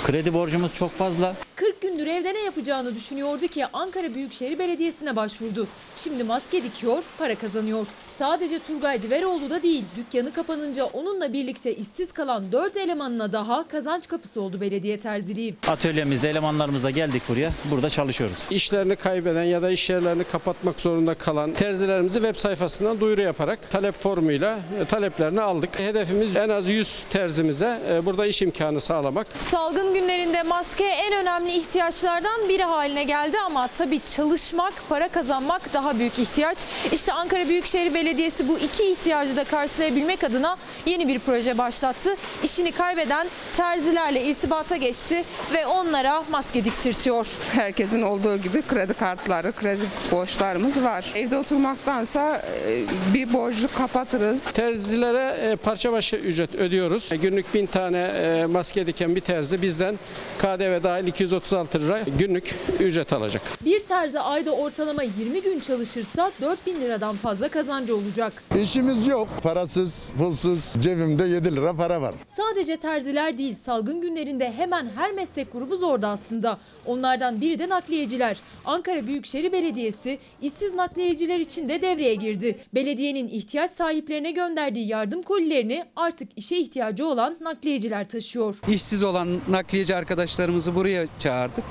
Kredi borcumuz çok fazla. 40 gündür evde ne yapacağını düşünüyordu ki Ankara Büyükşehir Belediyesi'ne başvurdu. Şimdi maske dikiyor, para kazanıyor. Sadece Turgay Diveroğlu da değil, dükkanı kapanınca onunla birlikte işsiz kalan 4 elemanına daha kazanç kapısı oldu belediye terziliği. Atölyemizde elemanlarımızla geldik buraya. Burada çalışıyoruz. İşlerini kaybeden ya da iş yerlerini kapatmak zorunda kalan terzilerimizi web sayfasından duyuru yaparak talep formuyla e, taleplerini aldık. Hedefimiz en az 100 terzimize e, burada iş imkanı sağlamak. Salgın günlerinde maske en önemli ihtiyaçlardan biri haline geldi ama tabii çalışmak, para kazanmak daha büyük ihtiyaç. İşte Ankara Büyükşehir Belediyesi bu iki ihtiyacı da karşılayabilmek adına yeni bir proje başlattı. İşini kaybeden terzilerle irtibata geçti ve onlara maske diktirtiyor. Herkesin olduğu gibi kredi kartları, kredi borçlarımız var. Evde oturmaktansa e, bir borcu kapatırız. Terzilere e, parça başı ücret ödüyoruz. E, Günlük 1000 tane e, maske diken bir terzi bizden KDV dahil 236 lira günlük ücret alacak. Bir terzi ayda ortalama 20 gün çalışırsa 4000 liradan fazla kazancı olacak. İşimiz yok. Parasız, pulsuz, cebimde 7 lira para var. Sadece terziler değil salgın günlerinde hemen her meslek grubu zordu aslında. Onlardan biri de nakliyeciler. Ankara Büyükşehir Belediyesi işsiz nakliyeciler için de devreye girdi. Belediyenin ihtiyaç sahiplerine gönderdiği yardım kolilerini artık işe ihtiyacı olan nakliyeciler taşıyor. İşsiz olan nakliyeci arkadaşlarımızı buraya çağırdık.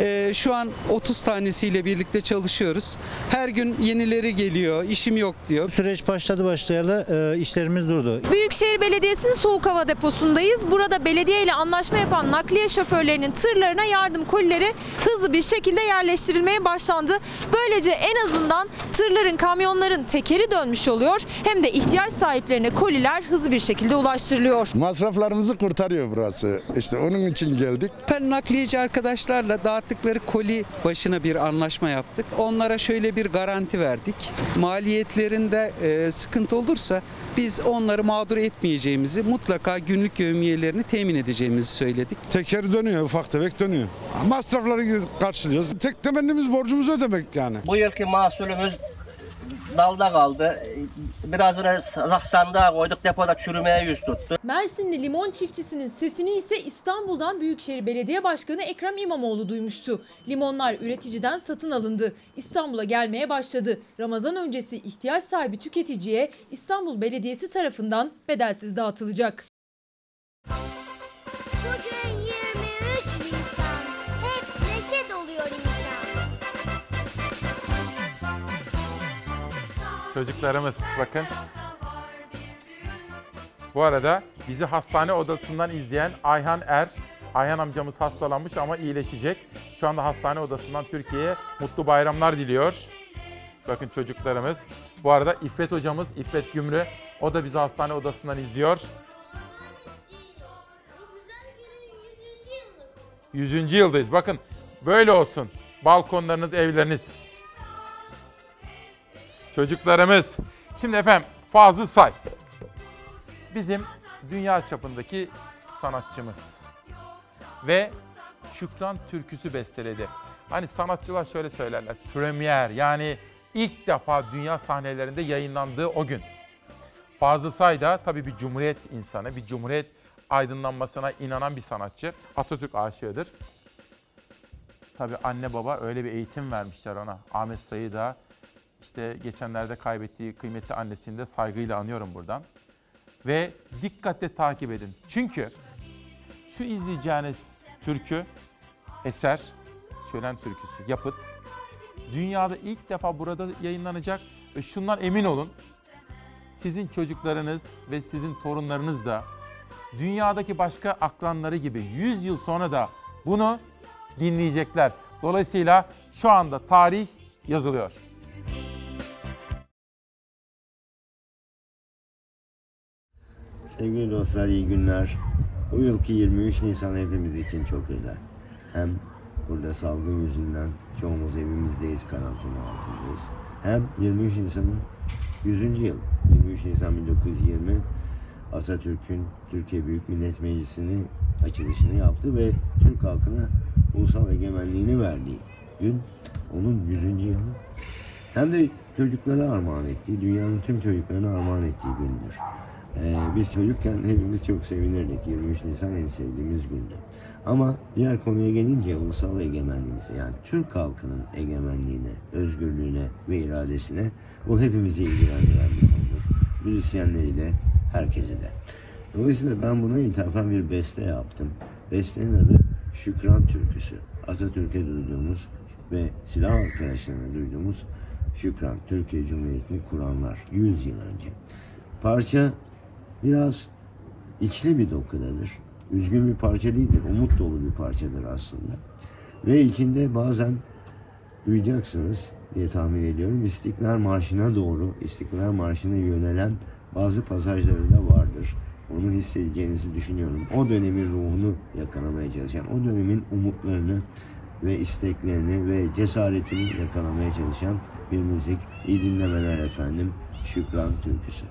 Ee, şu an 30 tanesiyle birlikte çalışıyoruz. Her gün yenileri geliyor, işim yok diyor. Süreç başladı başlayalı e, işlerimiz durdu. Büyükşehir Belediyesi'nin soğuk hava deposundayız. Burada belediye ile anlaşma yapan nakliye şoförlerinin tırlarına yardım kolileri hızlı bir şekilde yerleştirilmeye başlandı. Böylece en azından tırların, kamyonların tekeri dönmüş oluyor. Hem de ihtiyaç sahiplerine koliler hızlı bir şekilde ulaştırılıyor. Masraflarımızı kurtarıyor burası. İşte onun için geldik. Ben nakliyeci arkadaşlarla dağıttıkları koli başına bir anlaşma yaptık. Onlara şöyle bir garanti verdik. Maliyetlerinde e, sıkıntı olursa biz onları mağdur etmeyeceğimizi, mutlaka günlük yevmiyelerini temin edeceğimizi söyledik. Teker dönüyor, ufak tefek dönüyor. Masrafları karşılıyoruz. Tek temennimiz borcumuzu ödemek yani. Bu yılki mahsulümüz dalda kaldı. Birazını sandığa koyduk depoda çürümeye yüz tuttu. Mersinli limon çiftçisinin sesini ise İstanbul'dan Büyükşehir Belediye Başkanı Ekrem İmamoğlu duymuştu. Limonlar üreticiden satın alındı. İstanbul'a gelmeye başladı. Ramazan öncesi ihtiyaç sahibi tüketiciye İstanbul Belediyesi tarafından bedelsiz dağıtılacak. Çocuklarımız bakın. Bu arada bizi hastane odasından izleyen Ayhan Er, Ayhan amcamız hastalanmış ama iyileşecek. Şu anda hastane odasından Türkiye'ye mutlu bayramlar diliyor. Bakın çocuklarımız. Bu arada İffet hocamız, İffet Gümrü, o da bizi hastane odasından izliyor. 100. yıldayız. Bakın böyle olsun. Balkonlarınız, evleriniz. Çocuklarımız. Şimdi efendim Fazıl Say. Bizim dünya çapındaki sanatçımız. Ve Şükran türküsü besteledi. Hani sanatçılar şöyle söylerler. Premier yani ilk defa dünya sahnelerinde yayınlandığı o gün. Fazıl Say da tabii bir cumhuriyet insanı, bir cumhuriyet aydınlanmasına inanan bir sanatçı. Atatürk aşığıdır. Tabii anne baba öyle bir eğitim vermişler ona. Ahmet Say'ı da işte geçenlerde kaybettiği kıymetli annesini de saygıyla anıyorum buradan. Ve dikkatle takip edin. Çünkü şu izleyeceğiniz türkü, eser, Şölen türküsü, yapıt, dünyada ilk defa burada yayınlanacak ve şundan emin olun, sizin çocuklarınız ve sizin torunlarınız da dünyadaki başka akranları gibi 100 yıl sonra da bunu dinleyecekler. Dolayısıyla şu anda tarih yazılıyor. Sevgili dostlar iyi günler. Bu yılki 23 Nisan hepimiz için çok özel. Hem burada salgın yüzünden çoğumuz evimizdeyiz, karantina altındayız. Hem 23 Nisan'ın 100. yıl. 23 Nisan 1920 Atatürk'ün Türkiye Büyük Millet Meclisi'ni açılışını yaptı ve Türk halkına ulusal egemenliğini verdiği gün onun 100. yılı. Hem de çocuklara armağan ettiği, dünyanın tüm çocuklarına armağan ettiği gündür. Ee, biz çocukken hepimiz çok sevinirdik. 23 Nisan en sevdiğimiz gündü. Ama diğer konuya gelince ulusal egemenliğimize yani Türk halkının egemenliğine, özgürlüğüne ve iradesine bu hepimizi ilgilendiren bir konudur. Müzisyenleri de herkesi de. Dolayısıyla ben buna ithafen bir beste yaptım. Bestenin adı Şükran Türküsü. Atatürk'e duyduğumuz ve silah arkadaşlarına duyduğumuz Şükran, Türkiye Cumhuriyeti'ni kuranlar 100 yıl önce. Parça biraz içli bir dokudadır. Üzgün bir parça değildir, umut dolu bir parçadır aslında. Ve içinde bazen duyacaksınız diye tahmin ediyorum. İstiklal Marşı'na doğru, İstiklal Marşı'na yönelen bazı pasajları da vardır. Onu hissedeceğinizi düşünüyorum. O dönemin ruhunu yakalamaya çalışan, o dönemin umutlarını ve isteklerini ve cesaretini yakalamaya çalışan bir müzik. İyi dinlemeler efendim. Şükran Türküsü.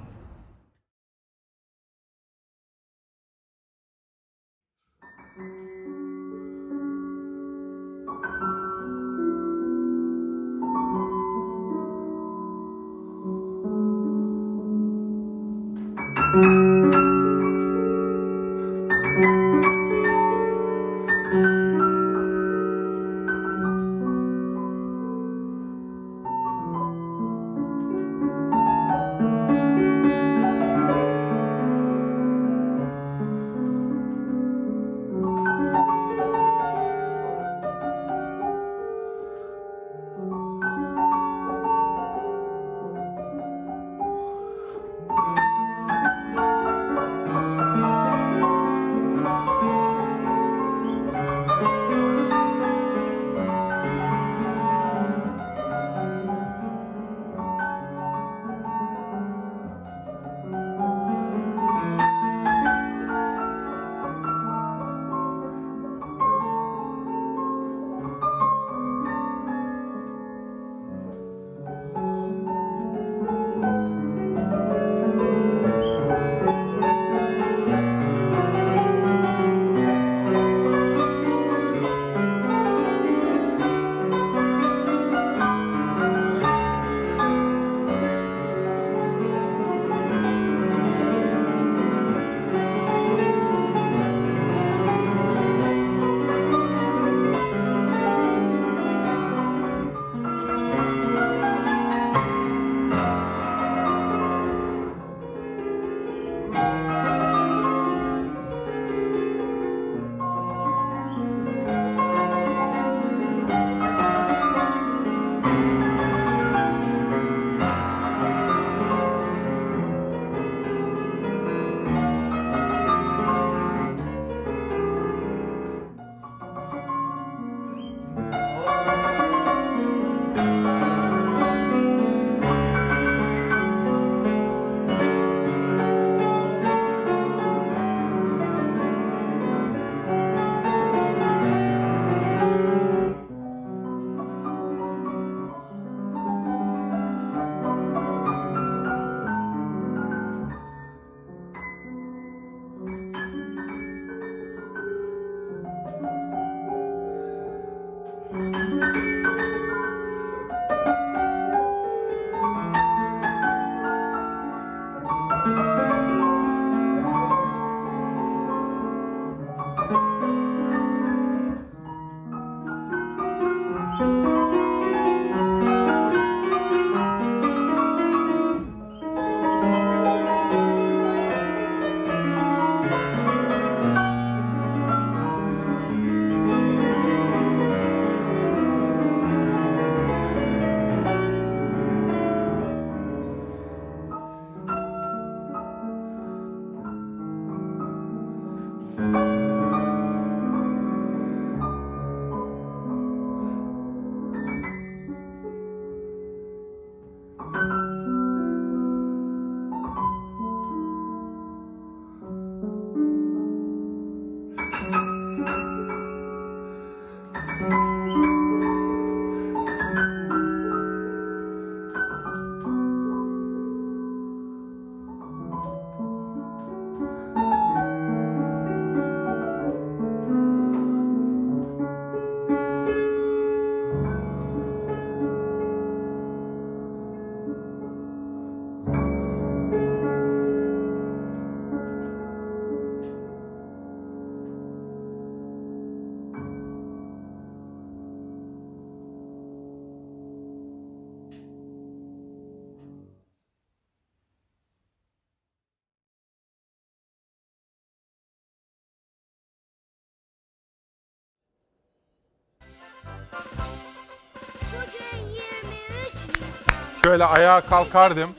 Şöyle ayağa kalkardım.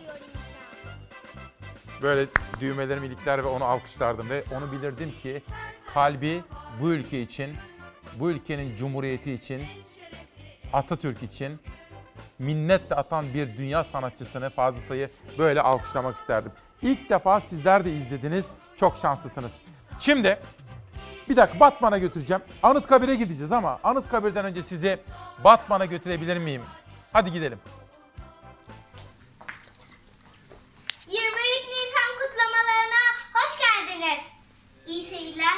Böyle düğmelerimi ilikler ve onu alkışlardım ve onu bilirdim ki kalbi bu ülke için, bu ülkenin cumhuriyeti için, Atatürk için minnetle atan bir dünya sanatçısını fazla sayı böyle alkışlamak isterdim. İlk defa sizler de izlediniz. Çok şanslısınız. Şimdi bir dakika Batman'a götüreceğim. Anıtkabir'e gideceğiz ama Anıtkabir'den önce sizi Batman'a götürebilir miyim? Hadi gidelim. 23 Nisan kutlamalarına hoş geldiniz. İyi seyirler.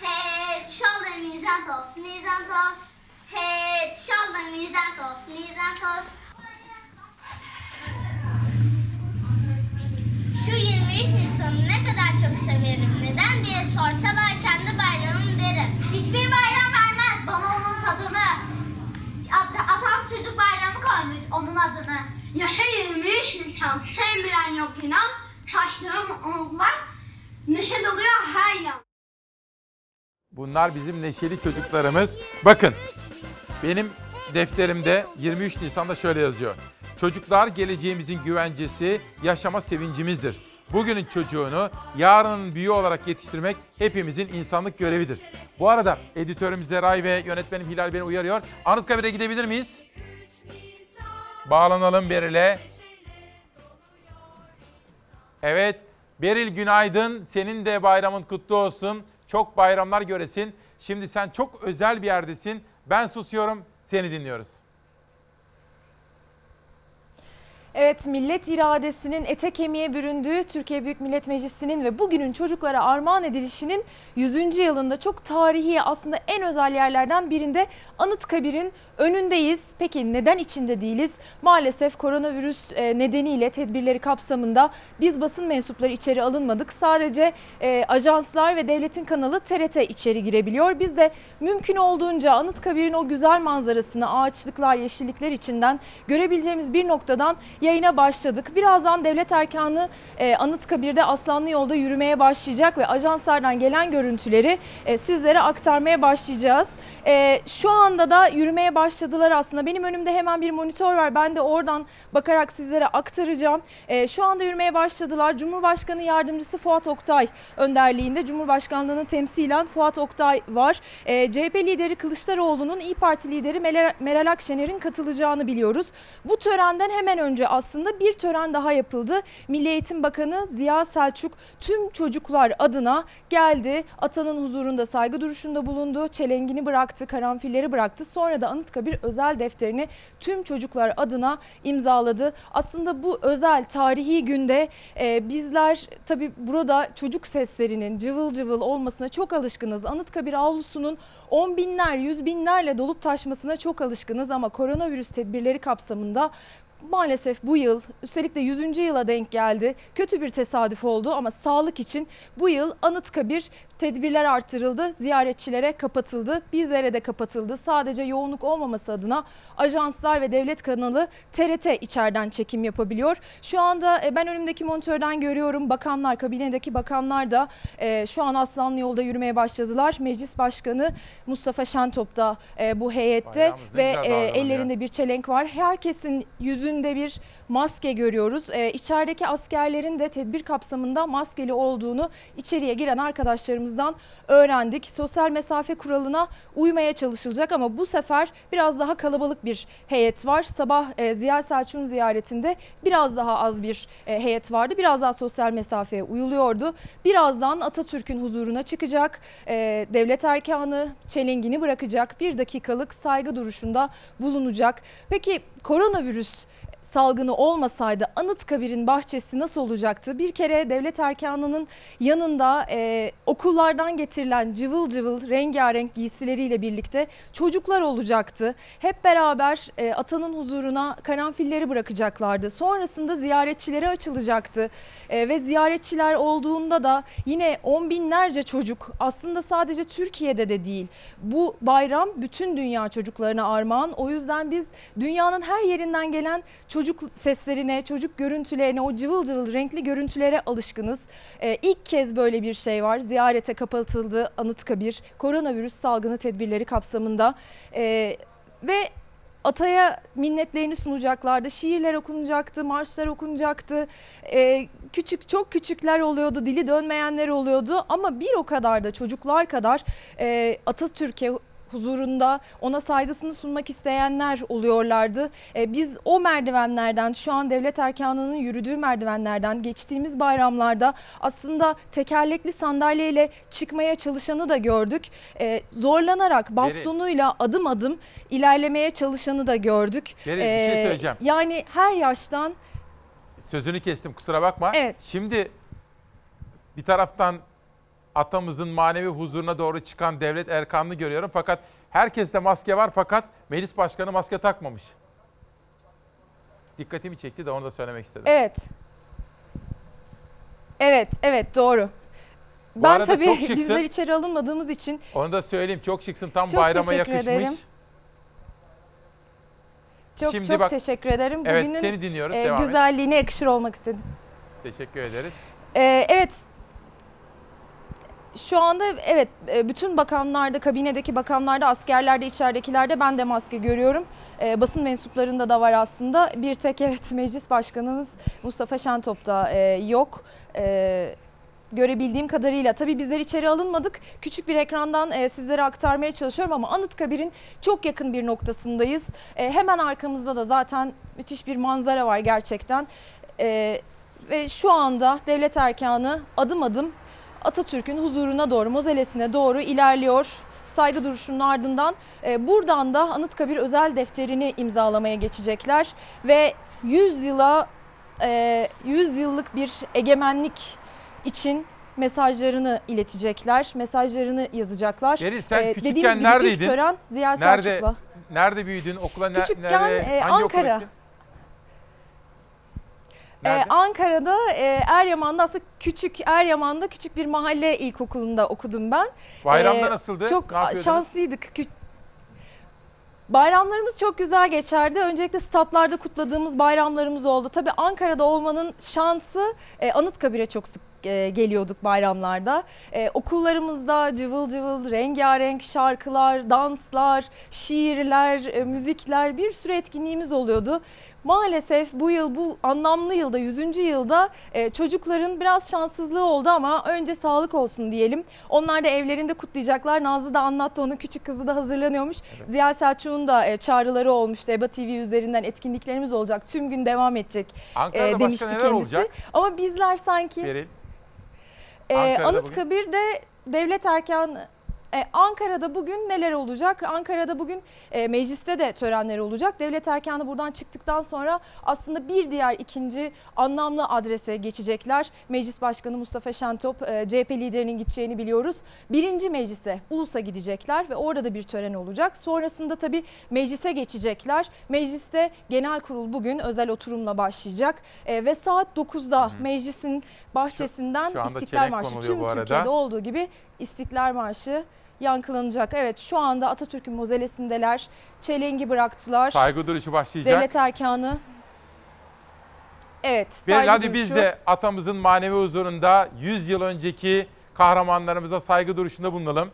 Head, shoulder, knees and toes, toes. Head, shoulder, knees and toes, knees and toes. Şu 23 Nisan'ı ne kadar çok severim. Neden diye sorsalar kendi bayramım derim. Hiçbir bayram vermez bana onun tadını. At- atam çocuk bayramı koymuş onun adını. Yaşa 23 Nisan sevmeyen yok inan. Saçlarım unutlar. Neşe doluyor her yan. Bunlar bizim neşeli çocuklarımız. Bakın benim defterimde 23 Nisan'da şöyle yazıyor. Çocuklar geleceğimizin güvencesi, yaşama sevincimizdir. Bugünün çocuğunu yarının büyüğü olarak yetiştirmek hepimizin insanlık görevidir. Bu arada editörüm Zeray ve yönetmenim Hilal beni uyarıyor. Anıtkabir'e gidebilir miyiz? Bağlanalım Beril'e. Evet, Beril günaydın. Senin de bayramın kutlu olsun. Çok bayramlar göresin. Şimdi sen çok özel bir yerdesin. Ben susuyorum, seni dinliyoruz. Evet, millet iradesinin ete kemiğe büründüğü Türkiye Büyük Millet Meclisi'nin ve bugünün çocuklara armağan edilişinin 100. yılında çok tarihi aslında en özel yerlerden birinde Anıtkabir'in önündeyiz. Peki neden içinde değiliz? Maalesef koronavirüs e, nedeniyle tedbirleri kapsamında biz basın mensupları içeri alınmadık. Sadece e, ajanslar ve devletin kanalı TRT içeri girebiliyor. Biz de mümkün olduğunca Anıtkabir'in o güzel manzarasını ağaçlıklar, yeşillikler içinden görebileceğimiz bir noktadan yayına başladık. Birazdan devlet erkanı e, Anıtkabir'de Aslanlı Yolda yürümeye başlayacak ve ajanslardan gelen görüntüleri e, sizlere aktarmaya başlayacağız. E, şu anda da yürümeye başladılar aslında. Benim önümde hemen bir monitör var. Ben de oradan bakarak sizlere aktaracağım. E, şu anda yürümeye başladılar. Cumhurbaşkanı Yardımcısı Fuat Oktay önderliğinde Cumhurbaşkanlığını temsilen Fuat Oktay var. E, CHP lideri Kılıçdaroğlu'nun İyi Parti lideri Meral Akşener'in katılacağını biliyoruz. Bu törenden hemen önce aslında bir tören daha yapıldı. Milli Eğitim Bakanı Ziya Selçuk tüm çocuklar adına geldi. Atanın huzurunda saygı duruşunda bulundu. Çelengini bıraktı, karanfilleri bıraktı. Sonra da Anıtkabir özel defterini tüm çocuklar adına imzaladı. Aslında bu özel tarihi günde e, bizler tabii burada çocuk seslerinin cıvıl cıvıl olmasına çok alışkınız. Anıtkabir avlusunun on binler, yüz binlerle dolup taşmasına çok alışkınız ama koronavirüs tedbirleri kapsamında maalesef bu yıl üstelik de 100. yıla denk geldi. Kötü bir tesadüf oldu ama sağlık için bu yıl Anıtkabir tedbirler artırıldı. Ziyaretçilere kapatıldı. Bizlere de kapatıldı. Sadece yoğunluk olmaması adına ajanslar ve devlet kanalı TRT içeriden çekim yapabiliyor. Şu anda e, ben önümdeki monitörden görüyorum. Bakanlar, kabinedeki bakanlar da e, şu an Aslanlı yolda yürümeye başladılar. Meclis Başkanı Mustafa Şentop da e, bu heyette Bayrağımız ve ellerinde bir çelenk var. Herkesin yüzünde bir maske görüyoruz. Ee, içerideki askerlerin de tedbir kapsamında maskeli olduğunu içeriye giren arkadaşlarımızdan öğrendik. Sosyal mesafe kuralına uymaya çalışılacak ama bu sefer biraz daha kalabalık bir heyet var. Sabah e, Ziya Selçuk'un ziyaretinde biraz daha az bir e, heyet vardı. Biraz daha sosyal mesafeye uyuluyordu. Birazdan Atatürk'ün huzuruna çıkacak. E, devlet erkanı çelengini bırakacak. Bir dakikalık saygı duruşunda bulunacak. Peki koronavirüs salgını olmasaydı Anıtkabir'in bahçesi nasıl olacaktı? Bir kere devlet erkanının yanında e, okullardan getirilen cıvıl cıvıl rengarenk giysileriyle birlikte çocuklar olacaktı. Hep beraber e, atanın huzuruna karanfilleri bırakacaklardı. Sonrasında ziyaretçilere açılacaktı E, ve ziyaretçiler olduğunda da yine on binlerce çocuk aslında sadece Türkiye'de de değil. Bu bayram bütün dünya çocuklarına armağan. O yüzden biz dünyanın her yerinden gelen çocuk seslerine, çocuk görüntülerine, o cıvıl cıvıl renkli görüntülere alışkınız. E, ilk kez böyle bir şey var. Ziyarete kapatıldı Anıtkabir. Koronavirüs salgını tedbirleri kapsamında. E, ve Ataya minnetlerini sunacaklardı. Şiirler okunacaktı, marşlar okunacaktı. Ee, küçük çok küçükler oluyordu, dili dönmeyenler oluyordu. Ama bir o kadar da çocuklar kadar e, Atatürk'e huzurunda ona saygısını sunmak isteyenler oluyorlardı. E, biz o merdivenlerden şu an devlet erkanının yürüdüğü merdivenlerden geçtiğimiz bayramlarda aslında tekerlekli sandalyeyle çıkmaya çalışanı da gördük. E, zorlanarak bastonuyla adım adım ilerlemeye çalışanı da gördük. Beril, bir şey söyleyeceğim. Yani her yaştan Sözünü kestim kusura bakma. Evet. Şimdi bir taraftan atamızın manevi huzuruna doğru çıkan devlet erkanını görüyorum. Fakat herkeste maske var fakat meclis başkanı maske takmamış. Dikkatimi çekti de onu da söylemek istedim. Evet. Evet, evet doğru. Bu ben tabii bizler içeri alınmadığımız için Onu da söyleyeyim çok şıksın tam Çok bayrama yakışmış. ederim. çok Şimdi çok bak- teşekkür ederim. Evet, Bugünün seni dinliyoruz. e, güzelliğine yakışır olmak istedim. Teşekkür ederiz. Ee, evet. Şu anda evet e, bütün bakanlarda, kabinedeki bakanlarda, askerlerde, içeridekilerde ben de maske görüyorum. Ee, basın mensuplarında da var aslında. Bir tek evet [LAUGHS] meclis başkanımız Mustafa Şentop'ta e, yok. Ee, görebildiğim kadarıyla tabii bizler içeri alınmadık. Küçük bir ekrandan e, sizlere aktarmaya çalışıyorum ama Anıtkabir'in çok yakın bir noktasındayız. E, hemen arkamızda da zaten müthiş bir manzara var gerçekten. E, ve şu anda devlet erkanı adım adım Atatürk'ün huzuruna doğru, mozolesine doğru ilerliyor. Saygı duruşunun ardından e, buradan da Anıtkabir özel defterini imzalamaya geçecekler ve 100 yıla e, 100 yıllık bir egemenlik için mesajlarını iletecekler, mesajlarını yazacaklar. Beril sen E, dediğimiz küçükken gibi neredeydin? ilk tören Ziya nerede, Selçuk'la. nerede büyüdün? Okula ne, Küçükken nerede? e, hangi okula Ankara. Ee? Ankara'da e, Eryaman'da aslında küçük Eryaman'da küçük bir mahalle ilkokulunda okudum ben. Bayramda Ee, nasıldı? Çok Ne şanslıydık. Kü- Bayramlarımız çok güzel geçerdi. Öncelikle statlarda kutladığımız bayramlarımız oldu. Tabii Ankara'da olmanın şansı e, Anıtkabir'e çok sık e, geliyorduk bayramlarda. E, okullarımızda cıvıl cıvıl rengarenk şarkılar, danslar, şiirler, e, müzikler bir sürü etkinliğimiz oluyordu. Maalesef bu yıl bu anlamlı yılda 100. yılda e, çocukların biraz şanssızlığı oldu ama önce sağlık olsun diyelim. Onlar da evlerinde kutlayacaklar. Nazlı da anlattı onun küçük kızı da hazırlanıyormuş. Ziya Selçuk'un da e, çağrıları olmuştu. EBA TV üzerinden etkinliklerimiz olacak. Tüm gün devam edecek Ankara'da e, başka demişti neler kendisi. olacak? Ama bizler sanki Beril. Ankara'da Anıtkabir'de devlet erkan e, Ankara'da bugün neler olacak? Ankara'da bugün e, mecliste de törenler olacak. Devlet erkanı buradan çıktıktan sonra aslında bir diğer ikinci anlamlı adrese geçecekler. Meclis Başkanı Mustafa Şentop e, CHP liderinin gideceğini biliyoruz. Birinci meclise, Ulus'a gidecekler ve orada da bir tören olacak. Sonrasında tabii meclise geçecekler. Mecliste genel kurul bugün özel oturumla başlayacak. E, ve saat 9'da meclisin bahçesinden Şu anda İstiklal Marşı tüm. Türkiye'de olduğu gibi İstiklal Marşı yankılanacak. Evet şu anda Atatürk'ün mozolesindeler. Çelengi bıraktılar. Saygı duruşu başlayacak. Devlet erkanı. Evet. Saygı hadi biz duruşu. de atamızın manevi huzurunda 100 yıl önceki kahramanlarımıza saygı duruşunda bulunalım.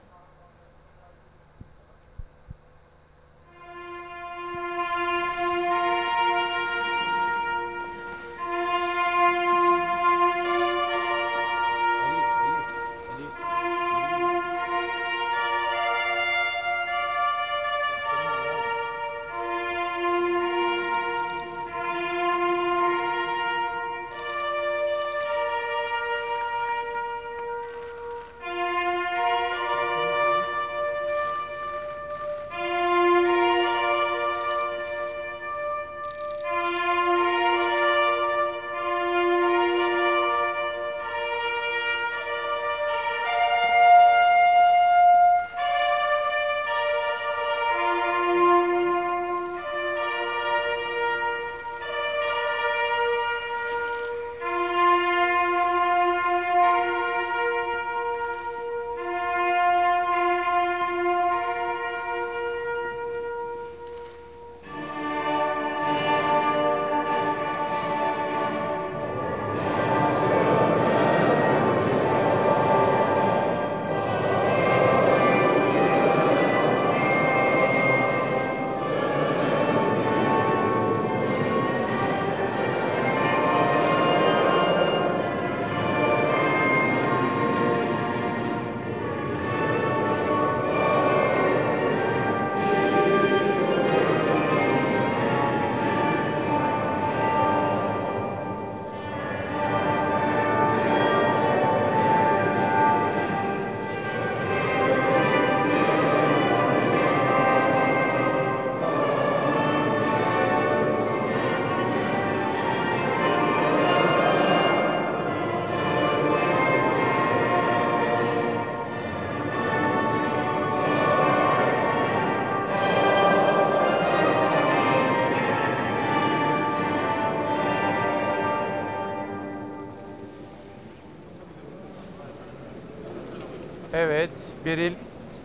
Beril.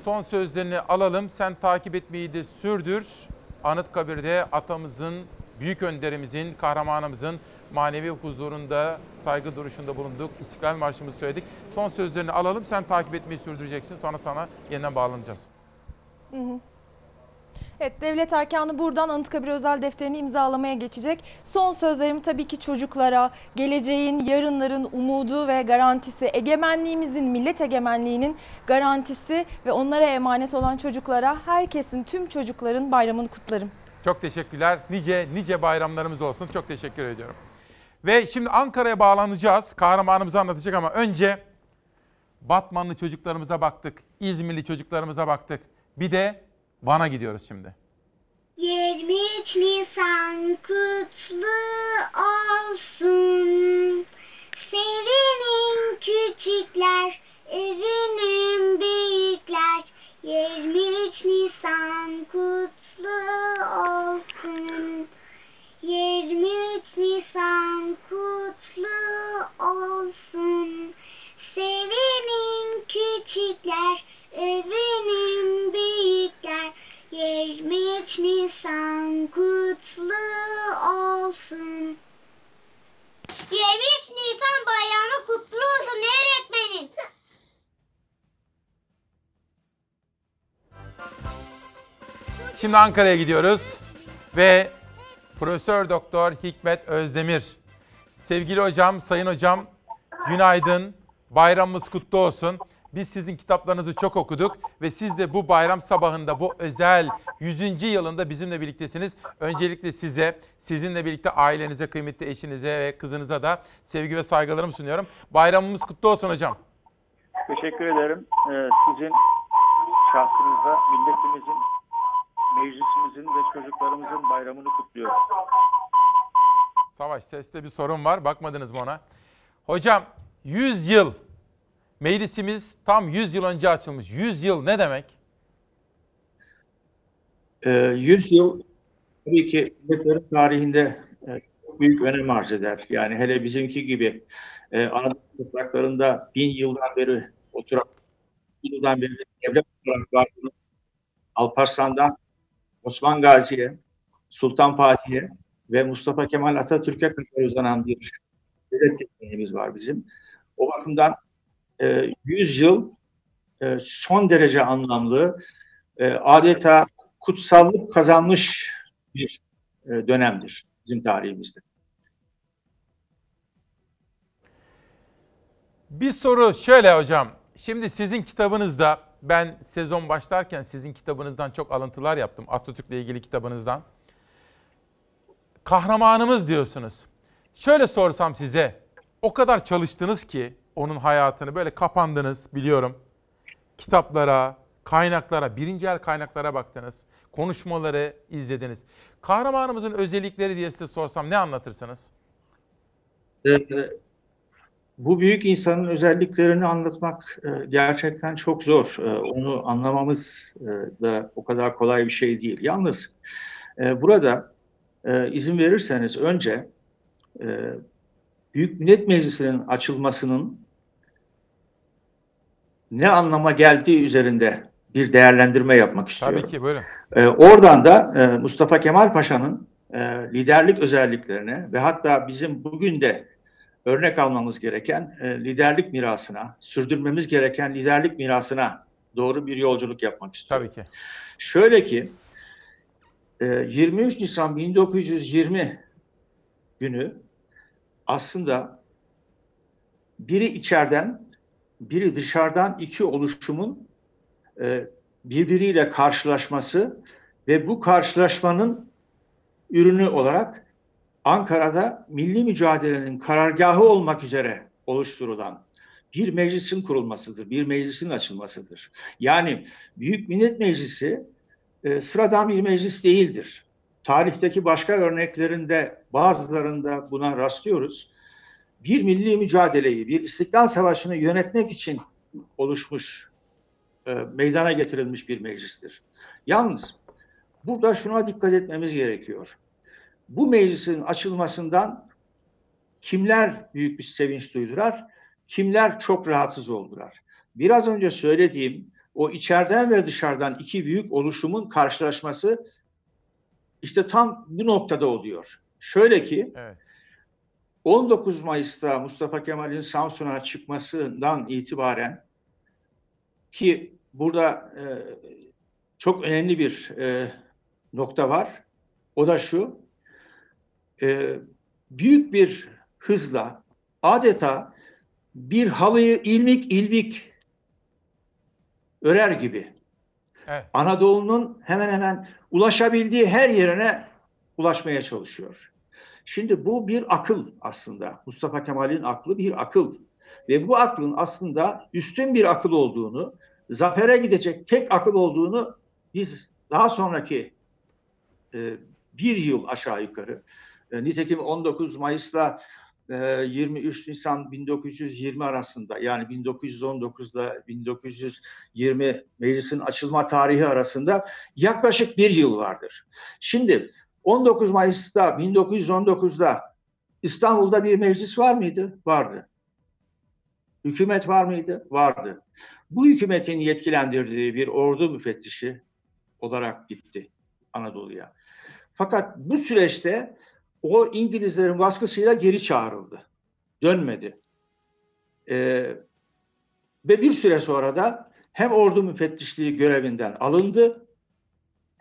Son sözlerini alalım. Sen takip etmeyi de sürdür. Anıtkabir'de atamızın, büyük önderimizin, kahramanımızın manevi huzurunda, saygı duruşunda bulunduk. İstiklal Marşımızı söyledik. Son sözlerini alalım. Sen takip etmeyi sürdüreceksin. Sonra sana yeniden bağlanacağız. Hı hı. Evet, devlet erkanı buradan Anıtkabir özel defterini imzalamaya geçecek. Son sözlerim tabii ki çocuklara, geleceğin, yarınların umudu ve garantisi, egemenliğimizin, millet egemenliğinin garantisi ve onlara emanet olan çocuklara, herkesin, tüm çocukların bayramını kutlarım. Çok teşekkürler. Nice nice bayramlarımız olsun. Çok teşekkür ediyorum. Ve şimdi Ankara'ya bağlanacağız. Kahramanımızı anlatacak ama önce Batmanlı çocuklarımıza baktık. İzmirli çocuklarımıza baktık. Bir de Van'a gidiyoruz şimdi. 23 Nisan kutlu olsun. Sevinin küçükler, övünün büyükler. 23 Nisan kutlu olsun. 23 Nisan kutlu olsun. Sevinin küçükler, övünün büyükler. 23 Nisan kutlu olsun. 23 Nisan bayramı kutlu olsun öğretmenim. Şimdi Ankara'ya gidiyoruz ve Profesör Doktor Hikmet Özdemir. Sevgili hocam, sayın hocam, günaydın. Bayramımız kutlu olsun. Biz sizin kitaplarınızı çok okuduk ve siz de bu bayram sabahında bu özel 100. yılında bizimle birliktesiniz. Öncelikle size, sizinle birlikte ailenize, kıymetli eşinize ve kızınıza da sevgi ve saygılarımı sunuyorum. Bayramımız kutlu olsun hocam. Teşekkür ederim. Ee, sizin şahsınızda milletimizin, meclisimizin ve çocuklarımızın bayramını kutluyorum. Savaş seste bir sorun var. Bakmadınız mı ona? Hocam 100 yıl. Meclisimiz tam 100 yıl önce açılmış. 100 yıl ne demek? Ee, 100 yıl tabii ki milletlerin tarihinde e, büyük önem arz eder. Yani hele bizimki gibi e, Anadolu topraklarında bin yıldan beri oturan, bin yıldan beri devlet olarak Alparslan'dan Osman Gazi'ye, Sultan Fatih'e ve Mustafa Kemal Atatürk'e kadar uzanan bir devlet geleneğimiz var bizim. O bakımdan e, 100 yıl e, son derece anlamlı, e, adeta kutsallık kazanmış bir e, dönemdir bizim tarihimizde. Bir soru şöyle hocam. Şimdi sizin kitabınızda ben sezon başlarken sizin kitabınızdan çok alıntılar yaptım. Atatürk'le ilgili kitabınızdan. Kahramanımız diyorsunuz. Şöyle sorsam size. O kadar çalıştınız ki onun hayatını böyle kapandınız biliyorum. Kitaplara, kaynaklara, birinci el kaynaklara baktınız. Konuşmaları izlediniz. Kahramanımızın özellikleri diye size sorsam ne anlatırsınız? E, bu büyük insanın özelliklerini anlatmak e, gerçekten çok zor. E, onu anlamamız e, da o kadar kolay bir şey değil. Yalnız burada izin verirseniz önce Büyük Millet Meclisi'nin açılmasının ne anlama geldiği üzerinde bir değerlendirme yapmak istiyorum. Tabii ki buyurun. Ee, oradan da e, Mustafa Kemal Paşa'nın e, liderlik özelliklerine ve hatta bizim bugün de örnek almamız gereken e, liderlik mirasına, sürdürmemiz gereken liderlik mirasına doğru bir yolculuk yapmak istiyorum. Tabii ki. Şöyle ki e, 23 Nisan 1920 günü aslında biri içeriden, biri dışarıdan iki oluşumun e, birbiriyle karşılaşması ve bu karşılaşmanın ürünü olarak Ankara'da milli mücadelenin karargahı olmak üzere oluşturulan bir meclisin kurulmasıdır, bir meclisin açılmasıdır. Yani Büyük Millet Meclisi e, sıradan bir meclis değildir. Tarihteki başka örneklerinde bazılarında buna rastlıyoruz. Bir milli mücadeleyi, bir istiklal savaşını yönetmek için oluşmuş, e, meydana getirilmiş bir meclistir. Yalnız burada şuna dikkat etmemiz gerekiyor. Bu meclisin açılmasından kimler büyük bir sevinç duydular, kimler çok rahatsız oldular. Biraz önce söylediğim o içeriden ve dışarıdan iki büyük oluşumun karşılaşması işte tam bu noktada oluyor. Şöyle ki Evet. 19 Mayıs'ta Mustafa Kemal'in Samsun'a çıkmasından itibaren ki burada e, çok önemli bir e, nokta var. O da şu. e, büyük bir hızla adeta bir halıyı ilmik ilmik örer gibi Evet. Anadolu'nun hemen hemen ulaşabildiği her yerine ulaşmaya çalışıyor. Şimdi bu bir akıl aslında. Mustafa Kemal'in aklı bir akıl. Ve bu aklın aslında üstün bir akıl olduğunu, zafere gidecek tek akıl olduğunu biz daha sonraki e, bir yıl aşağı yukarı, e, nitekim 19 Mayıs'la e, 23 Nisan 1920 arasında yani 1919 ile 1920 meclisin açılma tarihi arasında yaklaşık bir yıl vardır. Şimdi 19 Mayıs'ta 1919'da İstanbul'da bir meclis var mıydı? Vardı. Hükümet var mıydı? Vardı. Bu hükümetin yetkilendirdiği bir ordu müfettişi olarak gitti Anadolu'ya. Fakat bu süreçte o İngilizlerin baskısıyla geri çağrıldı. Dönmedi. Ee, ve bir süre sonra da hem ordu müfettişliği görevinden alındı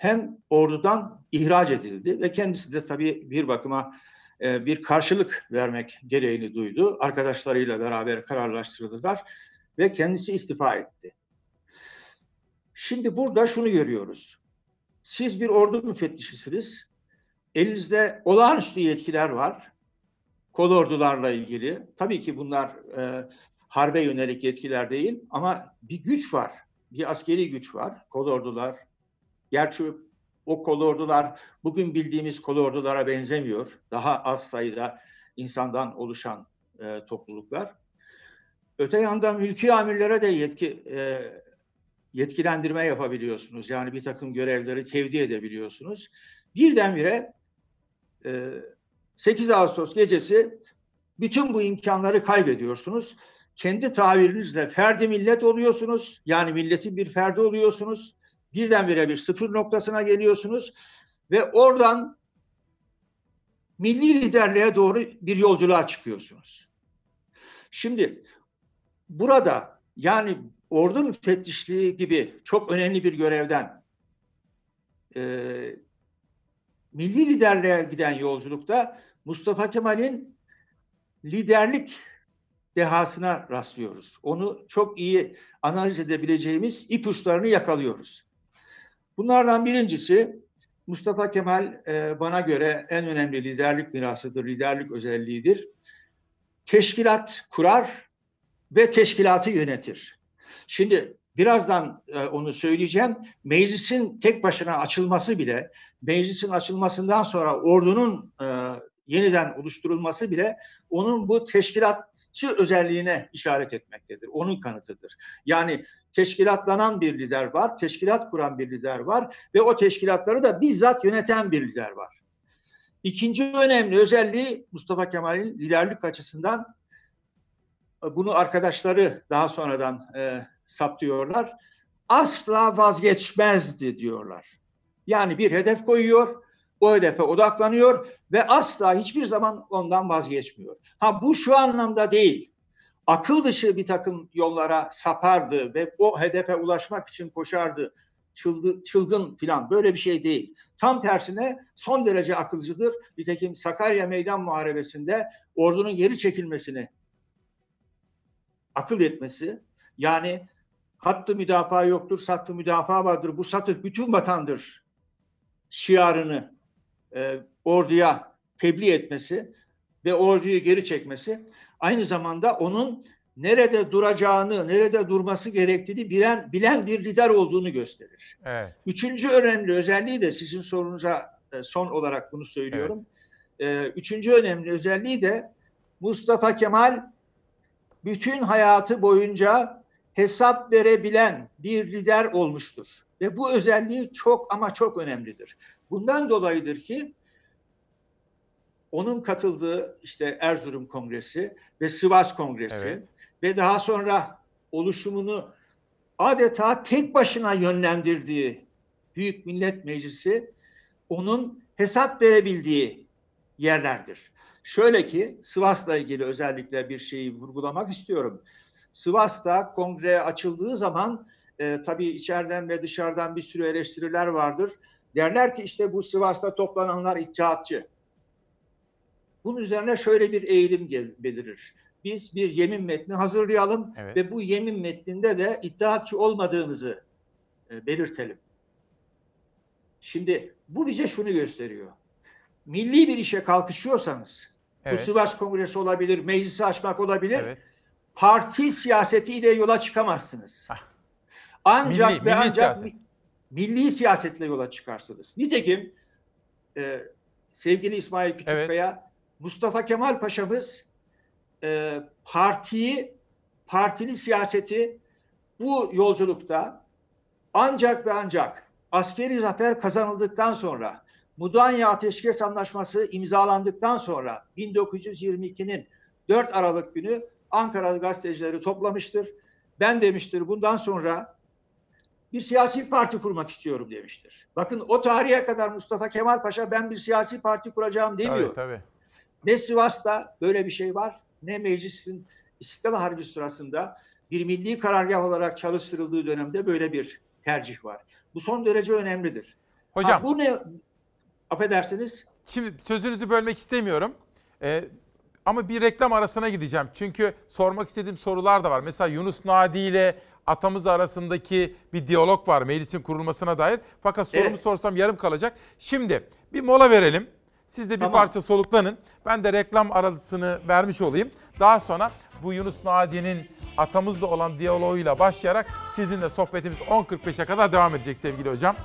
hem ordudan ihraç edildi ve kendisi de tabii bir bakıma e, bir karşılık vermek gereğini duydu. Arkadaşlarıyla beraber kararlaştırdılar ve kendisi istifa etti. Şimdi burada şunu görüyoruz. Siz bir ordu müfettişisiniz. Elinizde olağanüstü yetkiler var. Kol ordularla ilgili. Tabii ki bunlar e, harbe yönelik yetkiler değil ama bir güç var. Bir askeri güç var. Kol ordular. Gerçi o kol ordular bugün bildiğimiz kol ordulara benzemiyor. Daha az sayıda insandan oluşan e, topluluklar. Öte yandan mülki amirlere de yetki e, yetkilendirme yapabiliyorsunuz. Yani bir takım görevleri tevdi edebiliyorsunuz. Birdenbire e, 8 Ağustos gecesi bütün bu imkanları kaybediyorsunuz. Kendi tabirinizle ferdi millet oluyorsunuz. Yani milletin bir ferdi oluyorsunuz. Birdenbire bir sıfır noktasına geliyorsunuz. Ve oradan milli liderliğe doğru bir yolculuğa çıkıyorsunuz. Şimdi burada yani ordu müfettişliği gibi çok önemli bir görevden e, milli liderliğe giden yolculukta Mustafa Kemal'in liderlik dehasına rastlıyoruz. Onu çok iyi analiz edebileceğimiz ipuçlarını yakalıyoruz. Bunlardan birincisi Mustafa Kemal e, bana göre en önemli liderlik mirasıdır, liderlik özelliğidir. Teşkilat kurar ve teşkilatı yönetir. Şimdi birazdan e, onu söyleyeceğim. Meclisin tek başına açılması bile, meclisin açılmasından sonra ordunun e, yeniden oluşturulması bile onun bu teşkilatçı özelliğine işaret etmektedir. Onun kanıtıdır. Yani teşkilatlanan bir lider var, teşkilat kuran bir lider var ve o teşkilatları da bizzat yöneten bir lider var. İkinci önemli özelliği Mustafa Kemal'in liderlik açısından bunu arkadaşları daha sonradan e, saptıyorlar. Asla vazgeçmezdi diyorlar. Yani bir hedef koyuyor, o hedefe odaklanıyor ve asla hiçbir zaman ondan vazgeçmiyor. Ha bu şu anlamda değil. Akıl dışı bir takım yollara sapardı ve o hedefe ulaşmak için koşardı. Çılgın, çılgın falan böyle bir şey değil. Tam tersine son derece akılcıdır. Nitekim Sakarya Meydan Muharebesi'nde ordunun geri çekilmesini akıl etmesi yani hattı müdafaa yoktur, sattı müdafaa vardır. Bu satır bütün vatandır şiarını e, orduya tebliğ etmesi ve orduyu geri çekmesi aynı zamanda onun nerede duracağını, nerede durması gerektiğini bilen, bilen bir lider olduğunu gösterir. Evet. Üçüncü önemli özelliği de sizin sorunuza e, son olarak bunu söylüyorum. E, üçüncü önemli özelliği de Mustafa Kemal bütün hayatı boyunca hesap verebilen bir lider olmuştur. Ve bu özelliği çok ama çok önemlidir. Bundan dolayıdır ki onun katıldığı işte Erzurum Kongresi ve Sivas Kongresi Evet. ve daha sonra oluşumunu adeta tek başına yönlendirdiği Büyük Millet Meclisi onun hesap verebildiği yerlerdir. Şöyle ki Sivas'la ilgili özellikle bir şeyi vurgulamak istiyorum. Sivas'ta kongre açıldığı zaman e, tabii içeriden ve dışarıdan bir sürü eleştiriler vardır. Derler ki işte bu Sivas'ta toplananlar ittihatçı. Bunun üzerine şöyle bir eğilim gel- belirir. Biz bir yemin metni hazırlayalım Evet. ve bu yemin metninde de iddiatçı olmadığımızı e, belirtelim. Şimdi bu bize şunu gösteriyor. Milli bir işe kalkışıyorsanız, Evet. bu Sivas Kongresi olabilir, meclisi açmak olabilir, Evet. parti siyasetiyle yola çıkamazsınız. Ancak Milli- ve milli ancak siyaset. Mi- milli siyasetle yola çıkarsınız. Nitekim e, sevgili İsmail Küçükkaya, Mustafa Kemal Paşa'mız e, partiyi, partili siyaseti bu yolculukta ancak ve ancak askeri zafer kazanıldıktan sonra Mudanya Ateşkes Anlaşması imzalandıktan sonra 1922'nin 4 Aralık günü Ankaralı gazetecileri toplamıştır. Ben demiştir bundan sonra bir siyasi parti kurmak istiyorum demiştir. Bakın o tarihe kadar Mustafa Kemal Paşa ben bir siyasi parti kuracağım demiyor. Tabii tabii. Ne Sivas'ta böyle bir şey var ne meclisin İstiklal Harbi sırasında bir milli karargah olarak çalıştırıldığı dönemde böyle bir tercih var. Bu son derece önemlidir. Hocam. Ha, bu ne? Affedersiniz. Şimdi sözünüzü bölmek istemiyorum. Ee, ama bir reklam arasına gideceğim. Çünkü sormak istediğim sorular da var. Mesela Yunus Nadi ile atamız arasındaki bir diyalog var meclisin kurulmasına dair. Fakat sorumu Evet. sorsam yarım kalacak. Şimdi bir mola verelim. Siz de bir Tamam. parça soluklanın. Ben de reklam arasını vermiş olayım. Daha sonra bu Yunus Nadi'nin atamızla olan diyaloğuyla başlayarak sizinle sohbetimiz 10.45'e kadar devam edecek sevgili hocam.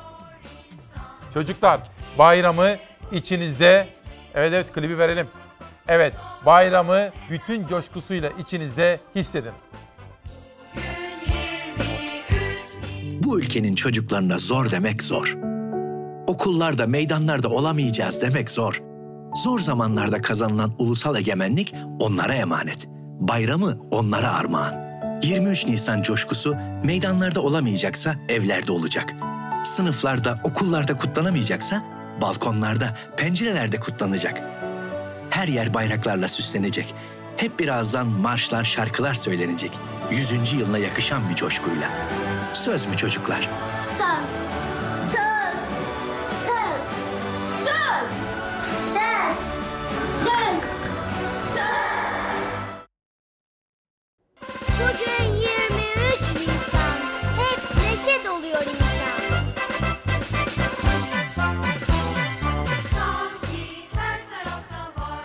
Çocuklar bayramı içinizde, evet evet klibi verelim. Evet bayramı bütün coşkusuyla içinizde hissedin. Bu ülkenin çocuklarına zor demek zor. Okullarda, meydanlarda olamayacağız demek zor. Zor zamanlarda kazanılan ulusal egemenlik onlara emanet. Bayramı onlara armağan. 23 Nisan coşkusu meydanlarda olamayacaksa evlerde olacak. Sınıflarda, okullarda kutlanamayacaksa balkonlarda, pencerelerde kutlanacak. Her yer bayraklarla süslenecek. Hep birazdan marşlar, şarkılar söylenecek. 100. yılına yakışan bir coşkuyla. Söz mü çocuklar? Söz. Söz. Söz. Söz. Söz. Söz. Bugün 23 Nisan. Hep neşe doluyor insan.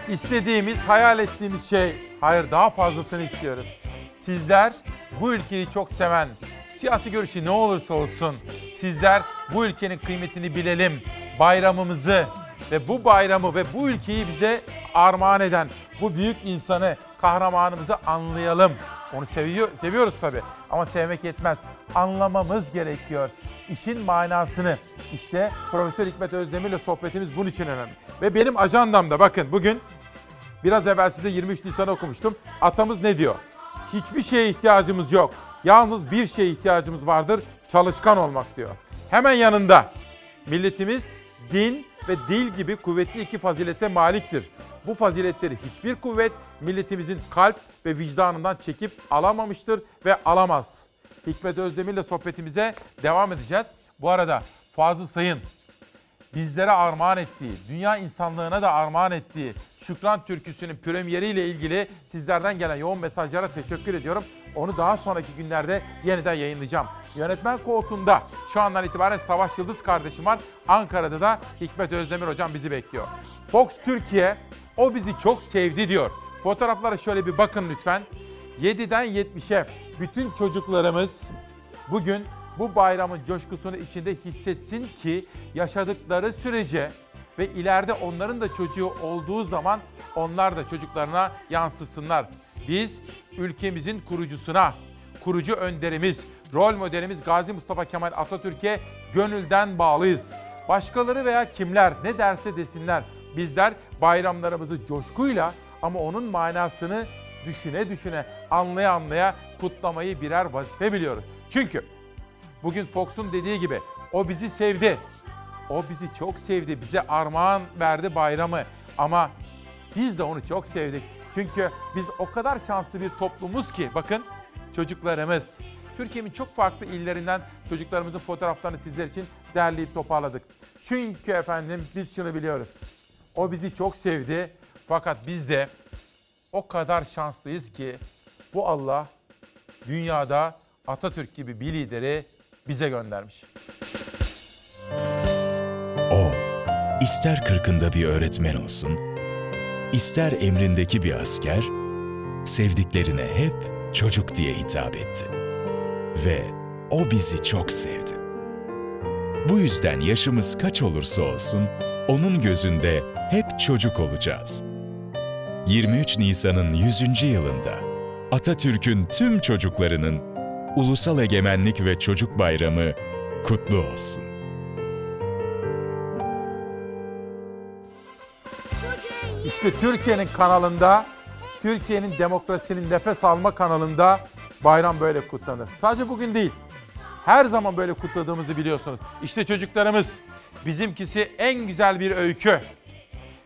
İstediğimiz, hayal ettiğimiz şey, hayır daha fazlasını istiyoruz. Sizler bu ülkeyi çok seven, siyasi görüşü ne olursa olsun, sizler bu ülkenin kıymetini bilelim, bayramımızı ve bu bayramı ve bu ülkeyi bize armağan eden bu büyük insanı, kahramanımızı anlayalım. Onu seviyor, seviyoruz tabii ama sevmek yetmez. Anlamamız gerekiyor. İşin manasını. İşte Profesör Hikmet Özdemir'le sohbetimiz bunun için önemli. Ve benim ajandamda bakın bugün Biraz evvel size 23 Nisan okumuştum. Atamız ne diyor? Hiçbir şeye ihtiyacımız yok. Yalnız bir şeye ihtiyacımız vardır. Çalışkan olmak diyor. Hemen yanında milletimiz din ve dil gibi kuvvetli iki fazilete maliktir. Bu faziletleri hiçbir kuvvet milletimizin kalp ve vicdanından çekip alamamıştır ve alamaz. Hikmet Özdemir'le sohbetimize devam edeceğiz. Bu arada Fazıl Sayın bizlere armağan ettiği, dünya insanlığına da armağan ettiği Şükran Türküsü'nün premieriyle ilgili sizlerden gelen yoğun mesajlara teşekkür ediyorum. Onu daha sonraki günlerde yeniden yayınlayacağım. Yönetmen koltuğunda şu andan itibaren Savaş Yıldız kardeşim var. Ankara'da da Hikmet Özdemir hocam bizi bekliyor. Fox Türkiye o bizi çok sevdi diyor. Fotoğraflara şöyle bir bakın lütfen. 7'den 70'e bütün çocuklarımız bugün bu bayramın coşkusunu içinde hissetsin ki yaşadıkları sürece ve ileride onların da çocuğu olduğu zaman onlar da çocuklarına yansıtsınlar. Biz ülkemizin kurucusuna, kurucu önderimiz, rol modelimiz Gazi Mustafa Kemal Atatürk'e gönülden bağlıyız. Başkaları veya kimler ne derse desinler bizler bayramlarımızı coşkuyla ama onun manasını düşüne düşüne, anlaya anlaya kutlamayı birer vazife biliyoruz. Çünkü Bugün Fox'un dediği gibi o bizi sevdi. O bizi çok sevdi. Bize armağan verdi bayramı. Ama biz de onu çok sevdik. Çünkü biz o kadar şanslı bir toplumuz ki bakın çocuklarımız. Türkiye'nin çok farklı illerinden çocuklarımızın fotoğraflarını sizler için derleyip toparladık. Çünkü efendim biz şunu biliyoruz. O bizi çok sevdi. Fakat biz de o kadar şanslıyız ki bu Allah dünyada Atatürk gibi bir lideri bize göndermiş. O, ister kırkında bir öğretmen olsun, ister emrindeki bir asker, sevdiklerine hep çocuk diye hitap etti. Ve o bizi çok sevdi. Bu yüzden yaşımız kaç olursa olsun, onun gözünde hep çocuk olacağız. 23 Nisan'ın 100. yılında Atatürk'ün tüm çocuklarının Ulusal Egemenlik ve Çocuk Bayramı kutlu olsun. İşte Türkiye'nin kanalında, Türkiye'nin demokrasinin nefes alma kanalında bayram böyle kutlanır. Sadece bugün değil, her zaman böyle kutladığımızı biliyorsunuz. İşte çocuklarımız, bizimkisi en güzel bir öykü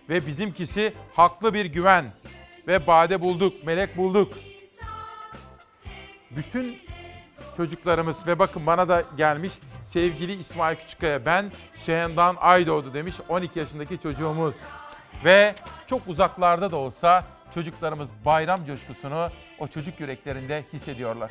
ve bizimkisi haklı bir güven ve bade bulduk, melek bulduk. Bütün çocuklarımız ve bakın bana da gelmiş sevgili İsmail Küçükkaya ben Süheyn'dan Aydoğdu demiş 12 yaşındaki çocuğumuz. Ve çok uzaklarda da olsa çocuklarımız bayram coşkusunu o çocuk yüreklerinde hissediyorlar.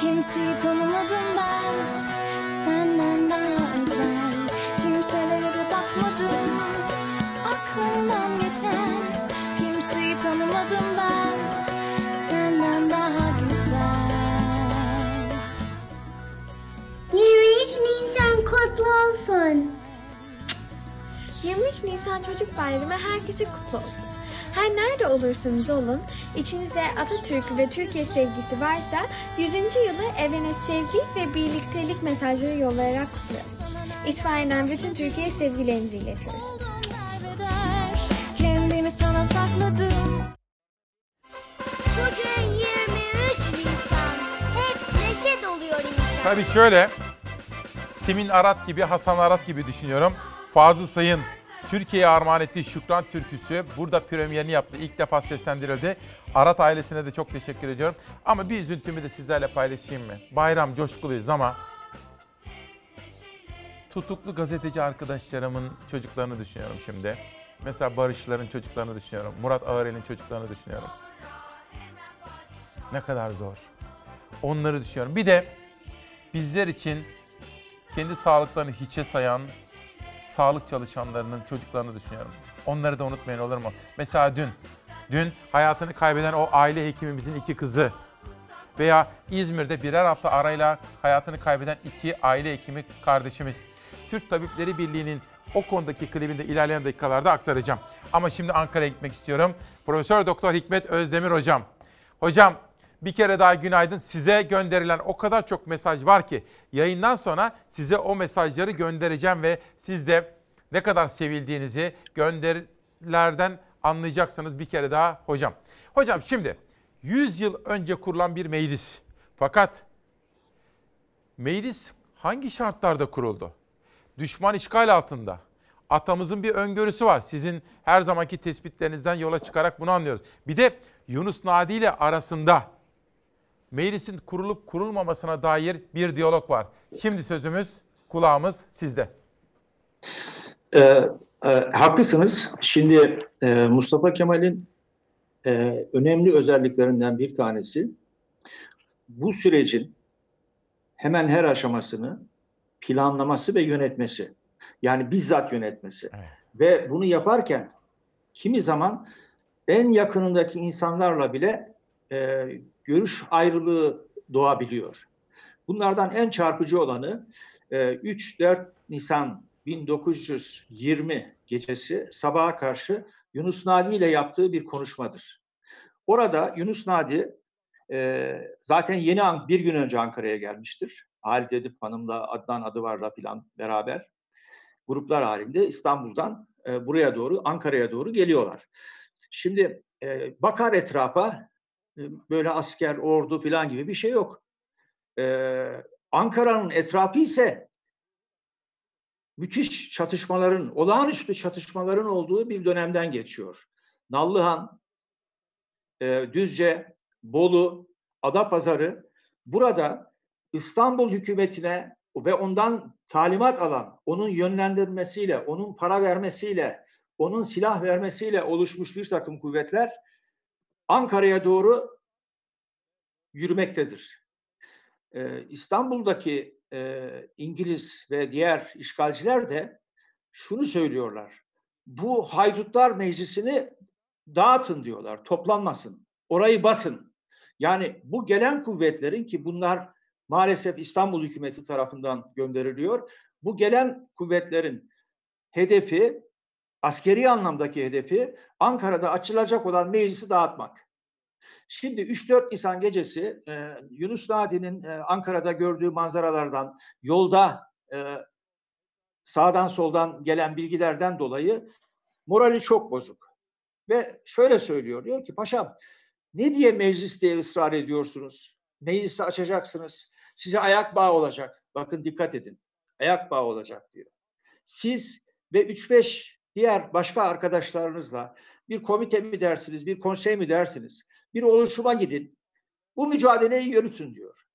Kimseyi tanımadım ben. Senden daha tanımadım ben Senden daha güzel 23 Nisan kutlu olsun. 23 Nisan Çocuk Bayramı herkese kutlu olsun. Her nerede olursanız olun, içinizde Atatürk ve Türkiye sevgisi varsa 100. yılı evrene sevgi ve birliktelik mesajları yollayarak kutluyoruz. İsfahan'dan bütün Türkiye'ye sevgilerimizi iletiyoruz. Sana sakladım Bugün 23 Nisan. Hep neşe doluyor insan. Tabii şöyle, Simin Arat gibi, Hasan Arat gibi düşünüyorum. Fazıl Say'ın Türkiye'ye armağan ettiği Şükran Türküsü burada premierini yaptı. İlk defa seslendirildi. Arat ailesine de çok teşekkür ediyorum. Ama bir üzüntümü de sizlerle paylaşayım mı? Bayram coşkuluyuz ama tutuklu gazeteci arkadaşlarımın çocuklarını düşünüyorum şimdi. Mesela Barışların çocuklarını düşünüyorum. Murat Ağırel'in çocuklarını düşünüyorum. Ne kadar zor. Onları düşünüyorum. Bir de bizler için kendi sağlıklarını hiçe sayan sağlık çalışanlarının çocuklarını düşünüyorum. Onları da unutmayın olur mu? Mesela dün, dün hayatını kaybeden o aile hekimimizin iki kızı veya İzmir'de birer hafta arayla hayatını kaybeden iki aile hekimi kardeşimiz. Türk Tabipleri Birliği'nin o konudaki klibini de ilerleyen dakikalarda aktaracağım. Ama şimdi Ankara'ya gitmek istiyorum. Profesör Doktor Hikmet Özdemir hocam. Hocam bir kere daha günaydın. Size gönderilen o kadar çok mesaj var ki yayından sonra size o mesajları göndereceğim ve siz de ne kadar sevildiğinizi gönderilerden anlayacaksınız bir kere daha hocam. Hocam şimdi 100 yıl önce kurulan bir meclis. Fakat meclis hangi şartlarda kuruldu? Düşman işgal altında. Atamızın bir öngörüsü var. Sizin her zamanki tespitlerinizden yola çıkarak bunu anlıyoruz. Bir de Yunus Nadi ile arasında meclisin kurulup kurulmamasına dair bir diyalog var. Şimdi sözümüz, kulağımız sizde. Ee, e, haklısınız. Şimdi e, Mustafa Kemal'in e, önemli özelliklerinden bir tanesi bu sürecin hemen her aşamasını planlaması ve yönetmesi. Yani bizzat yönetmesi. Ve bunu yaparken kimi zaman en yakınındaki insanlarla bile e, görüş ayrılığı doğabiliyor. Bunlardan en çarpıcı olanı e, 3-4 Nisan 1920 gecesi sabaha karşı Yunus Nadi ile yaptığı bir konuşmadır. Orada Yunus Nadi e, zaten yeni bir gün önce Ankara'ya gelmiştir. Halit Edip Hanım'la Adnan Adıvar'la falan beraber gruplar halinde İstanbul'dan e, buraya doğru Ankara'ya doğru geliyorlar. Şimdi e, bakar etrafa e, böyle asker, ordu falan gibi bir şey yok. E, Ankara'nın etrafı ise müthiş çatışmaların, olağanüstü çatışmaların olduğu bir dönemden geçiyor. Nallıhan, e, Düzce, Bolu, Adapazarı burada İstanbul hükümetine ve ondan talimat alan, onun yönlendirmesiyle, onun para vermesiyle, onun silah vermesiyle oluşmuş bir takım kuvvetler Ankara'ya doğru yürümektedir. Ee, İstanbul'daki e, İngiliz ve diğer işgalciler de şunu söylüyorlar. Bu haydutlar meclisini dağıtın diyorlar, toplanmasın, orayı basın. Yani bu gelen kuvvetlerin ki bunlar maalesef İstanbul hükümeti tarafından gönderiliyor. Bu gelen kuvvetlerin hedefi, askeri anlamdaki hedefi Ankara'da açılacak olan meclisi dağıtmak. Şimdi 3-4 Nisan gecesi e, Yunus Nadi'nin e, Ankara'da gördüğü manzaralardan, yolda e, sağdan soldan gelen bilgilerden dolayı morali çok bozuk. Ve şöyle söylüyor, diyor ki paşam ne diye meclis diye ısrar ediyorsunuz? Meclisi açacaksınız. Size ayak bağı olacak. Bakın dikkat edin. Ayak bağı olacak diyor. Siz ve 3-5 diğer başka arkadaşlarınızla bir komite mi dersiniz, bir konsey mi dersiniz? Bir oluşuma gidin. Bu mücadeleyi yürütün diyor.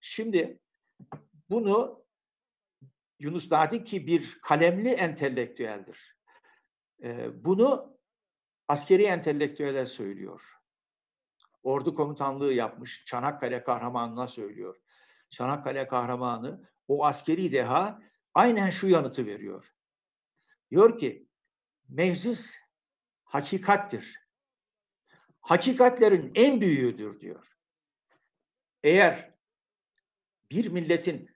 Şimdi bunu Yunus Nadi ki bir kalemli entelektüeldir. Bunu askeri entelektüeller söylüyor. Ordu komutanlığı yapmış. Çanakkale kahramanına söylüyor. Çanakkale kahramanı o askeri deha aynen şu yanıtı veriyor. Diyor ki meclis hakikattir. Hakikatlerin en büyüğüdür diyor. Eğer bir milletin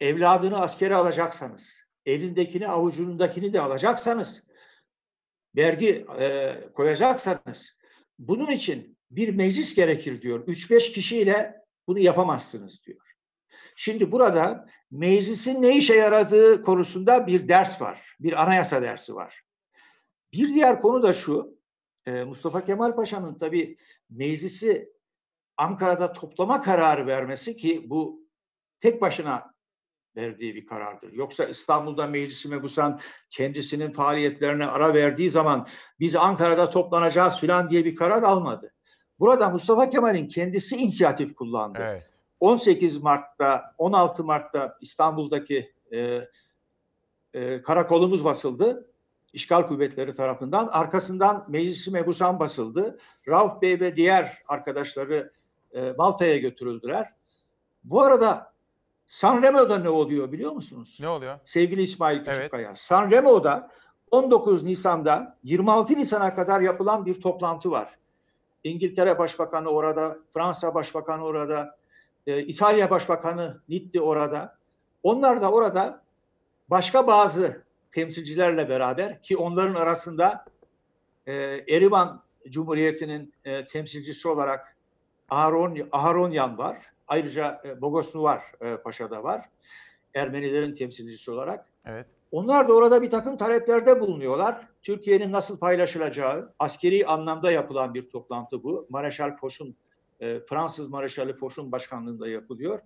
evladını askere alacaksanız, elindekini avucundakini de alacaksanız, vergi e, koyacaksanız, bunun için bir meclis gerekir diyor. 3-5 kişiyle bunu yapamazsınız diyor. Şimdi burada meclisin ne işe yaradığı konusunda bir ders var. Bir anayasa dersi var. Bir diğer konu da şu. Mustafa Kemal Paşa'nın tabii meclisi Ankara'da toplama kararı vermesi ki bu tek başına verdiği bir karardır. Yoksa İstanbul'da meclisi mebusan kendisinin faaliyetlerine ara verdiği zaman biz Ankara'da toplanacağız filan diye bir karar almadı. Burada Mustafa Kemal'in kendisi inisiyatif kullandı. Evet. 18 Mart'ta, 16 Mart'ta İstanbul'daki e, e, karakolumuz basıldı. işgal kuvvetleri tarafından. Arkasından Meclisi Mebusan basıldı. Rauf Bey ve diğer arkadaşları e, Malta'ya götürüldüler. Bu arada Sanremo'da ne oluyor biliyor musunuz? Ne oluyor? Sevgili İsmail Küçükkaya. Evet. Sanremo'da 19 Nisan'da 26 Nisan'a kadar yapılan bir toplantı var. İngiltere Başbakanı orada, Fransa Başbakanı orada, e, İtalya Başbakanı Nitti orada. Onlar da orada başka bazı temsilcilerle beraber ki onların arasında e, Erivan Cumhuriyeti'nin e, temsilcisi olarak Aharon, Aharonyan var. Ayrıca e, Bogosnu var, e, Paşa'da var. Ermenilerin temsilcisi olarak. Evet. Onlar da orada bir takım taleplerde bulunuyorlar. Türkiye'nin nasıl paylaşılacağı, askeri anlamda yapılan bir toplantı bu. Mareşal Foch'un, e, Fransız Mareşali Foch'un başkanlığında yapılıyor.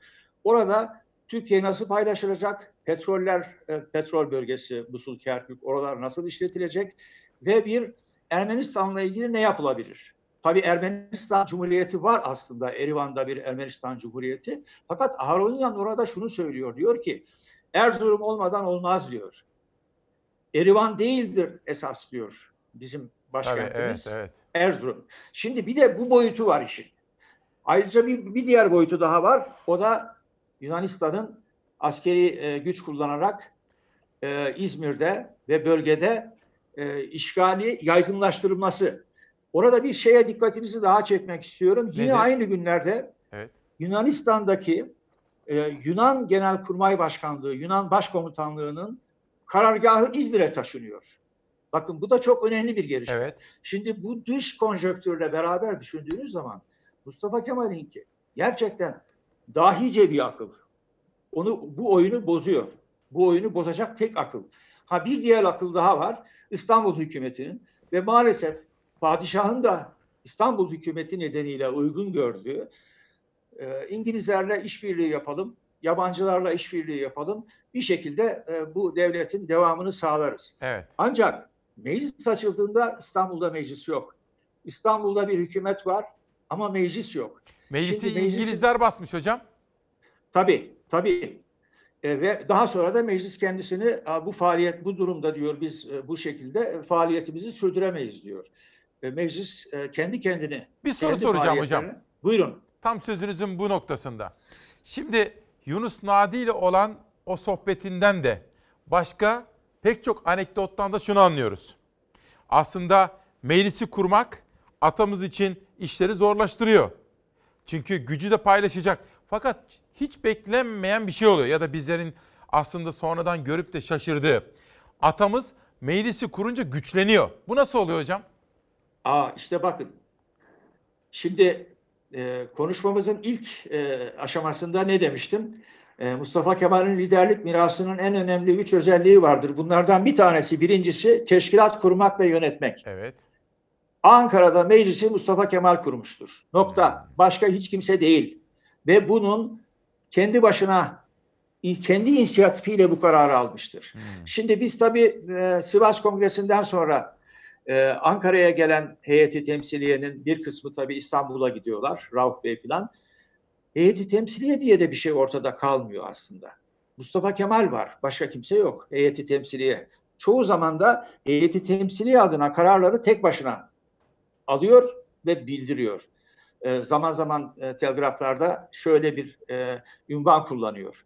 Orada Türkiye nasıl paylaşılacak, petroller, e, petrol bölgesi, Musul, Kerkük, oralar nasıl işletilecek ve bir Ermenistan'la ilgili ne yapılabilir? Tabii Ermenistan Cumhuriyeti var aslında. Erivan'da bir Ermenistan Cumhuriyeti. Fakat Harunyan orada şunu söylüyor. Diyor ki Erzurum olmadan olmaz diyor. Erivan değildir esas diyor bizim başkentimiz. Tabii, evet, evet. Erzurum. Şimdi bir de bu boyutu var işin. Ayrıca bir, bir diğer boyutu daha var. O da Yunanistan'ın askeri e, güç kullanarak e, İzmir'de ve bölgede e, işgali yaygınlaştırılması. Orada bir şeye dikkatinizi daha çekmek istiyorum. Yine Nedir? aynı günlerde Evet. Yunanistan'daki e, Yunan Genelkurmay Başkanlığı, Yunan Başkomutanlığı'nın karargahı İzmir'e taşınıyor. Bakın bu da çok önemli bir gelişme. Evet. Şimdi bu dış konjöktürle beraber düşündüğünüz zaman Mustafa Kemal'inki gerçekten dahice bir akıl. Onu bu oyunu bozuyor. Bu oyunu bozacak tek akıl. Ha bir diğer akıl daha var. İstanbul hükümetinin ve maalesef padişahın da İstanbul hükümeti nedeniyle uygun gördüğü e, İngilizlerle işbirliği yapalım, yabancılarla işbirliği yapalım. Bir şekilde e, bu devletin devamını sağlarız. Evet. Ancak meclis açıldığında İstanbul'da meclis yok. İstanbul'da bir hükümet var ama meclis yok. Meclisi Şimdi meclisin- İngilizler basmış hocam. Tabii, tabii. E, ve daha sonra da meclis kendisini "Aa, bu faaliyet bu durumda diyor biz e, bu şekilde faaliyetimizi sürdüremeyiz diyor. E, meclis e, kendi kendini Bir soru kendi soracağım hocam. Buyurun. Tam sözünüzün bu noktasında. Şimdi Yunus Nadi ile olan o sohbetinden de başka pek çok anekdottan da şunu anlıyoruz. Aslında meclisi kurmak atamız için işleri zorlaştırıyor. Çünkü gücü de paylaşacak. Fakat hiç beklenmeyen bir şey oluyor ya da bizlerin aslında sonradan görüp de şaşırdığı. Atamız meclisi kurunca güçleniyor. Bu nasıl oluyor hocam? Aa işte bakın. Şimdi e, konuşmamızın ilk e, aşamasında ne demiştim? E, Mustafa Kemal'in liderlik mirasının en önemli üç özelliği vardır. Bunlardan bir tanesi, birincisi teşkilat kurmak ve yönetmek. Evet. Ankara'da meclisi Mustafa Kemal kurmuştur. Nokta. Başka hiç kimse değil. Ve bunun kendi başına kendi inisiyatifiyle bu kararı almıştır. Şimdi biz tabii e, Sivas Kongresi'nden sonra e, Ankara'ya gelen heyeti temsiliyenin bir kısmı tabii İstanbul'a gidiyorlar. Rauf Bey falan. Heyeti temsiliye diye de bir şey ortada kalmıyor aslında. Mustafa Kemal var. Başka kimse yok. Heyeti temsiliye. Çoğu zaman da heyeti temsiliye adına kararları tek başına alıyor ve bildiriyor. E, zaman zaman e, telgraflarda şöyle bir e, ünvan kullanıyor.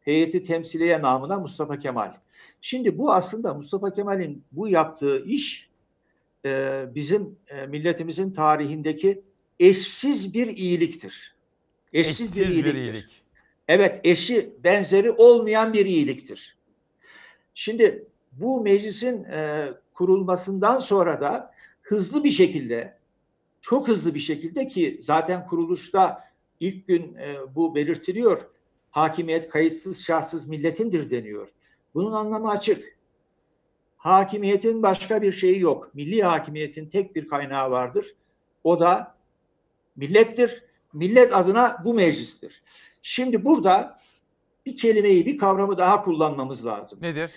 Heyeti temsiliye namına Mustafa Kemal. Şimdi bu aslında Mustafa Kemal'in bu yaptığı iş e, bizim e, milletimizin tarihindeki eşsiz bir iyiliktir. Eşsiz, bir, Eşsiz bir iyiliktir. iyilik. Evet, eşi benzeri olmayan bir iyiliktir. Şimdi bu meclisin e, kurulmasından sonra da hızlı bir şekilde, çok hızlı bir şekilde ki zaten kuruluşta ilk gün e, bu belirtiliyor. Hakimiyet kayıtsız şartsız milletindir deniyor. Bunun anlamı açık. Hakimiyetin başka bir şeyi yok. Milli hakimiyetin tek bir kaynağı vardır. O da millettir. Millet adına bu meclistir. Şimdi burada bir kelimeyi, bir kavramı daha kullanmamız lazım. Nedir?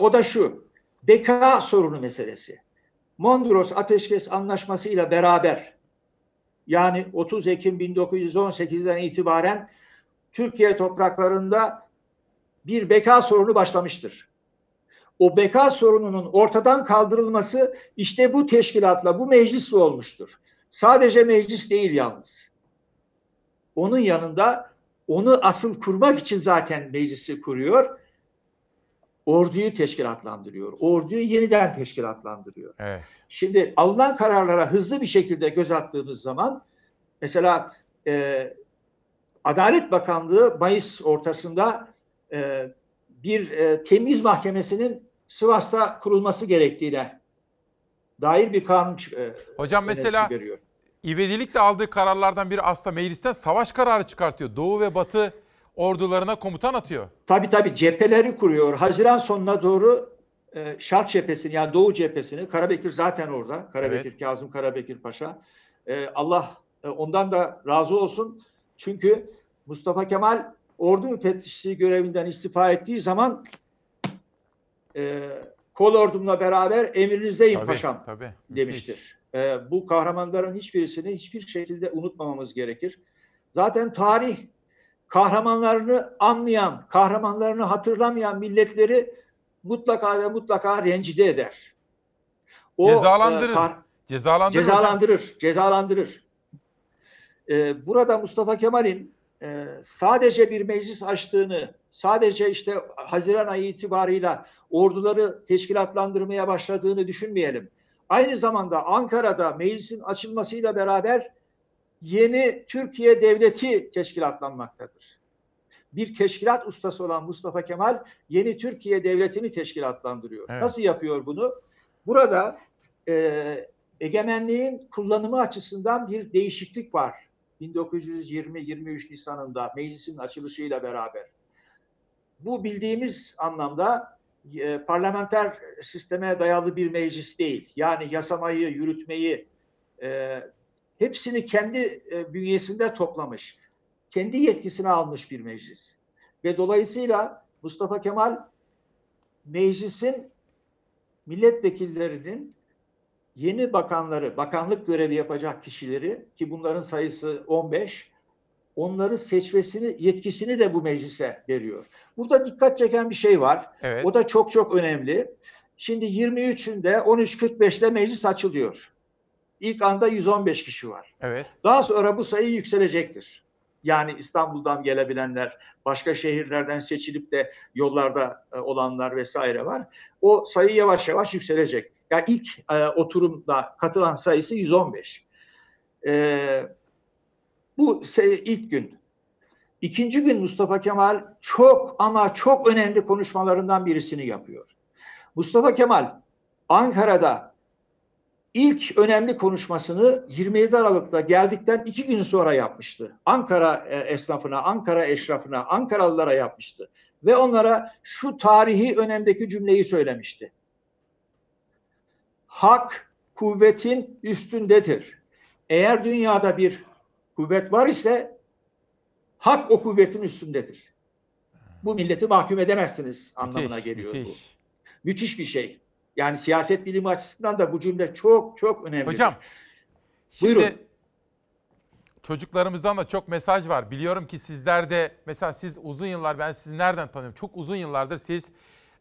O da şu. Beka sorunu meselesi. Mondros Ateşkes Anlaşması ile beraber yani 30 Ekim 1918'den itibaren Türkiye topraklarında bir beka sorunu başlamıştır. O beka sorununun ortadan kaldırılması işte bu teşkilatla, bu meclisle olmuştur. Sadece meclis değil yalnız. Onun yanında onu asıl kurmak için zaten meclisi kuruyor. Orduyu teşkilatlandırıyor. Orduyu yeniden teşkilatlandırıyor. Evet. Şimdi alınan kararlara hızlı bir şekilde göz attığımız zaman mesela e, Adalet Bakanlığı Mayıs ortasında e, bir e, temiz mahkemesinin Sivas'ta kurulması gerektiğine dair bir kanun e, Hocam mesela veriyor. İvedilikle aldığı kararlardan biri aslında meclisten savaş kararı çıkartıyor. Doğu ve Batı ordularına komutan atıyor. Tabii tabii cepheleri kuruyor. Haziran sonuna doğru e, Şark cephesini yani Doğu cephesini Karabekir zaten orada. Karabekir Kazım Karabekir Paşa. E, Allah e, ondan da razı olsun. Çünkü Mustafa Kemal ordu müfettişliği görevinden istifa ettiği zaman e, kol ordumla beraber emrinizdeyim Tabii, paşam tabii. demiştir. E, bu kahramanların hiçbirisini hiçbir şekilde unutmamamız gerekir. Zaten tarih kahramanlarını anlayan, kahramanlarını hatırlamayan milletleri mutlaka ve mutlaka rencide eder. Cezalandırır. e, kah- Cezalandırır hocam. cezalandırır, cezalandırır. Ee, burada Mustafa Kemal'in e, sadece bir meclis açtığını, sadece işte Haziran ayı itibarıyla orduları teşkilatlandırmaya başladığını düşünmeyelim. Aynı zamanda Ankara'da meclisin açılmasıyla beraber yeni Türkiye Devleti teşkilatlanmaktadır. Bir teşkilat ustası olan Mustafa Kemal yeni Türkiye Devleti'ni teşkilatlandırıyor. Evet. Nasıl yapıyor bunu? Burada e, egemenliğin kullanımı açısından bir değişiklik var. 1920-23 Nisan'ında meclisin açılışıyla beraber. Bu bildiğimiz anlamda e, parlamenter sisteme dayalı bir meclis değil. Yani yasamayı, yürütmeyi e, hepsini kendi e, bünyesinde toplamış. Kendi yetkisine almış bir meclis. Ve dolayısıyla Mustafa Kemal meclisin milletvekillerinin yeni bakanları, bakanlık görevi yapacak kişileri ki bunların sayısı 15, onları seçmesini, yetkisini de bu meclise veriyor. Burada dikkat çeken bir şey var. Evet. O da çok çok önemli. Şimdi 23'ünde 13.45'te meclis açılıyor. İlk anda 115 kişi var. Evet. Daha sonra bu sayı yükselecektir. Yani İstanbul'dan gelebilenler, başka şehirlerden seçilip de yollarda e, olanlar vesaire var. O sayı yavaş yavaş yükselecek. Yani ilk e, oturumda katılan sayısı 115. E, bu ilk gün. İkinci gün Mustafa Kemal çok ama çok önemli konuşmalarından birisini yapıyor. Mustafa Kemal Ankara'da ilk önemli konuşmasını 27 Aralık'ta geldikten iki gün sonra yapmıştı. Ankara e, esnafına, Ankara eşrafına, Ankaralılara yapmıştı. Ve onlara şu tarihi önemdeki cümleyi söylemişti. Hak kuvvetin üstündedir. Eğer dünyada bir kuvvet var ise hak o kuvvetin üstündedir. Bu milleti mahkum edemezsiniz anlamına Müthiş, geliyor bu. müthiş. Müthiş bir şey. Yani siyaset bilimi açısından da bu cümle çok çok önemli. Hocam, Şimdi Buyurun. çocuklarımızdan da çok mesaj var. Biliyorum ki sizler de mesela siz uzun yıllar ben sizi nereden tanıyorum? Çok uzun yıllardır siz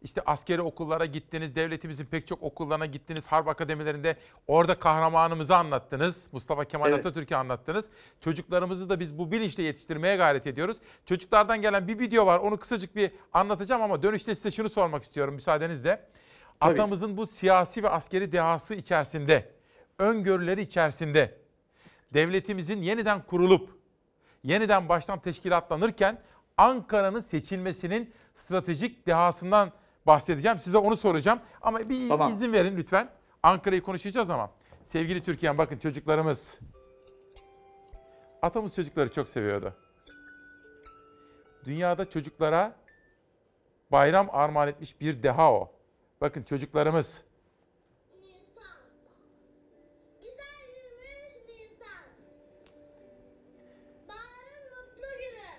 işte askeri okullara gittiniz, devletimizin pek çok okullarına gittiniz, harp akademilerinde orada kahramanımızı anlattınız. Mustafa Kemal Evet. Atatürk'ü anlattınız. Çocuklarımızı da biz bu bilinçle yetiştirmeye gayret ediyoruz. Çocuklardan gelen bir video var. Onu kısacık bir anlatacağım ama dönüşte size şunu sormak istiyorum müsaadenizle. Tabii. Atamızın bu siyasi ve askeri dehası içerisinde, öngörüleri içerisinde devletimizin yeniden kurulup yeniden baştan teşkilatlanırken Ankara'nın seçilmesinin stratejik dehasından bahsedeceğim. Size onu soracağım ama bir Tamam. izin verin lütfen. Ankara'yı konuşacağız ama sevgili Türkiye'm bakın çocuklarımız atamız çocukları çok seviyordu. Dünyada çocuklara bayram armağan etmiş bir deha o. Bakın çocuklarımız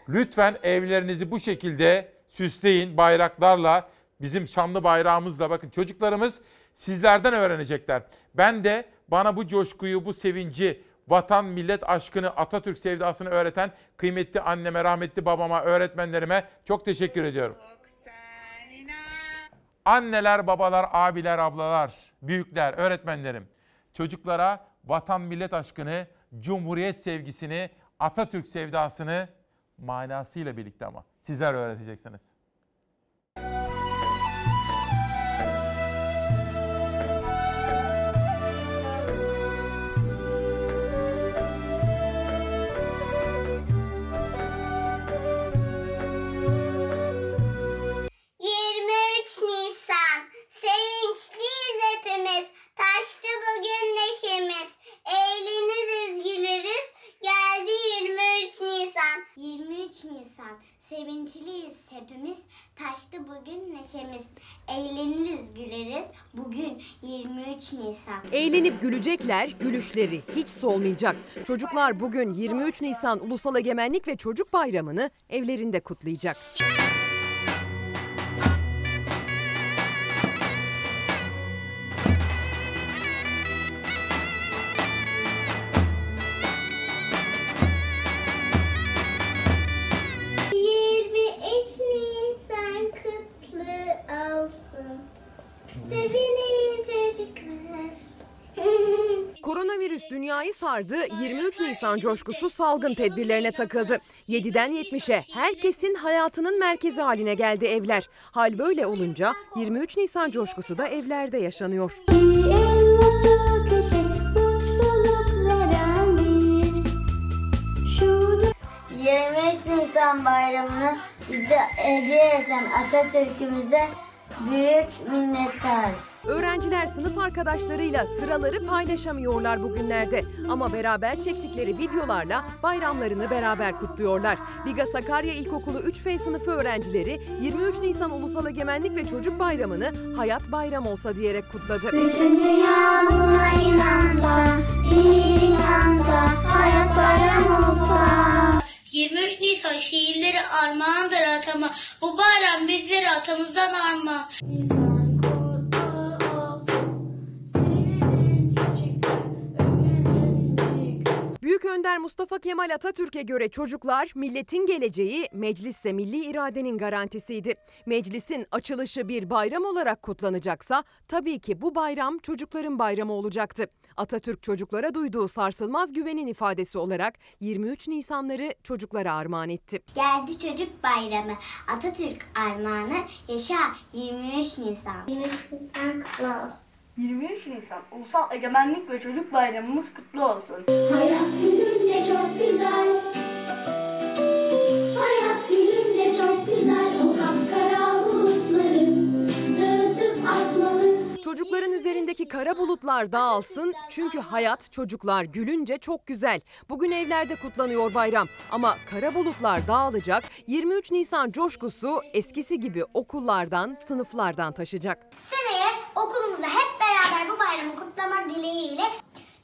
Lütfen evlerinizi bu şekilde süsleyin bayraklarla, bizim şanlı bayrağımızla. Bakın çocuklarımız sizlerden öğrenecekler. Ben de bana bu coşkuyu, bu sevinci, vatan, millet aşkını, Atatürk sevdasını öğreten kıymetli anneme, rahmetli babama, öğretmenlerime çok teşekkür ediyorum. Anneler, babalar, abiler, ablalar, büyükler, öğretmenlerim. Çocuklara vatan, millet aşkını, cumhuriyet sevgisini, Atatürk sevdasını manasıyla birlikte ama sizler öğreteceksiniz. Nisan 23 Nisan. Sevinçliyiz hepimiz. Taştı bugün neşemiz. Eğleniriz güleriz. Bugün 23 Nisan. Eğlenip gülecekler, gülüşleri hiç solmayacak. Çocuklar bugün 23 Nisan Ulusal Egemenlik ve Çocuk Bayramı'nı evlerinde kutlayacak. Sevinin çocuklar Koronavirüs dünyayı sardı, 23 Nisan coşkusu salgın tedbirlerine takıldı. 7'den 70'e herkesin hayatının merkezi haline geldi evler. Hal böyle olunca 23 Nisan coşkusu da evlerde yaşanıyor. En mutlu köşe mutluluk veren bir şu 23 Nisan bayramını bize hediye eden Atatürk'ümüze büyük minnettarız. Öğrenciler sınıf arkadaşlarıyla sıraları paylaşamıyorlar bugünlerde. Ama beraber çektikleri videolarla bayramlarını beraber kutluyorlar. Biga Sakarya İlkokulu 3F sınıfı öğrencileri 23 Nisan Ulusal Egemenlik ve Çocuk Bayramı'nı Hayat Bayram olsa diyerek kutladı. Bütün dünya buna inansa, inansa, hayat bayram olsa. 23 Nisan şiirleri armağandır atama. Bu bayram bizlere atamızdan armağan. Büyük Önder Mustafa Kemal Atatürk'e göre çocuklar milletin geleceği, meclisse milli iradenin garantisiydi. Meclisin açılışı bir bayram olarak kutlanacaksa tabii ki bu bayram çocukların bayramı olacaktı. Atatürk çocuklara duyduğu sarsılmaz güvenin ifadesi olarak 23 Nisanları çocuklara armağan etti. Geldi çocuk bayramı, Atatürk armağanı, yaşa 23 Nisan. 23 Nisan kutlu olsun. 23 Nisan Ulusal Egemenlik ve Çocuk Bayramımız kutlu olsun. Hayat gülünce çok güzel. Hayat gülünce çok güzel. O Çocukların üzerindeki kara bulutlar dağılsın çünkü hayat çocuklar gülünce çok güzel. Bugün evlerde kutlanıyor bayram ama kara bulutlar dağılacak. 23 Nisan coşkusu eskisi gibi okullardan, sınıflardan taşacak. Seneye okulumuza hep beraber bu bayramı kutlamak dileğiyle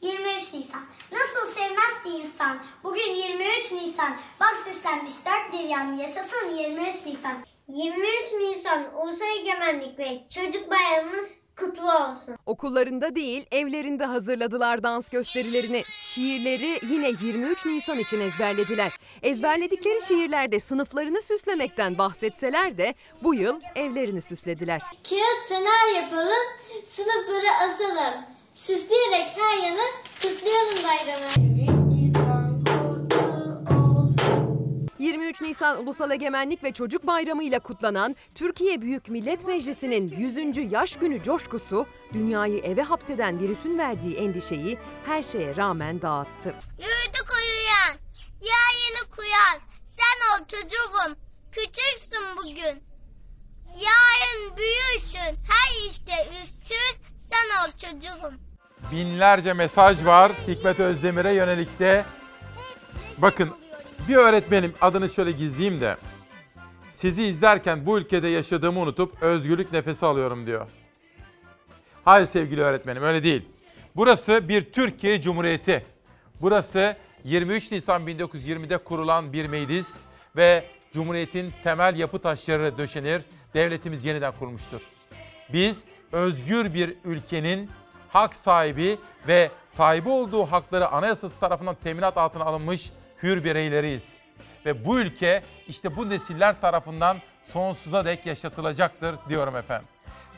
23 Nisan. Nasıl sevmez ki insan? Bugün 23 Nisan. Bak süslenmiş dört bir yan. Yaşasın 23 Nisan. 23 Nisan Ulusal Egemenlik ve Çocuk Bayramımız kutlu olsun. Okullarında değil, evlerinde hazırladılar dans gösterilerini. Şiirleri yine 23 Nisan için ezberlediler. Ezberledikleri şiirlerde sınıflarını süslemekten bahsetseler de bu yıl evlerini süslediler. Kağıt fener yapalım, sınıfları asalım. Süsleyerek her yanı kutlayalım bayramı. 23 Nisan Ulusal Egemenlik ve Çocuk Bayramı ile kutlanan Türkiye Büyük Millet Meclisi'nin 100. yaş günü coşkusu dünyayı eve hapseden virüsün verdiği endişeyi her şeye rağmen dağıttı. Yürüdük uyuyan, yayını kuyan. Sen ol çocuğum, küçüksün bugün. Yarın büyürsün, her işte üstün. Sen ol çocuğum. Binlerce mesaj var Hikmet Özdemir'e yönelikte. Bakın bir öğretmenim adını şöyle gizleyeyim de. Sizi izlerken bu ülkede yaşadığımı unutup özgürlük nefesi alıyorum diyor. Hayır sevgili öğretmenim öyle değil. Burası bir Türkiye Cumhuriyeti. Burası 23 Nisan 1920'de kurulan bir meclis ve Cumhuriyet'in temel yapı taşları döşenir. Devletimiz yeniden kurulmuştur. Biz özgür bir ülkenin hak sahibi ve sahibi olduğu hakları anayasası tarafından teminat altına alınmış hür bireyleriyiz. Ve bu ülke işte bu nesiller tarafından sonsuza dek yaşatılacaktır diyorum efendim.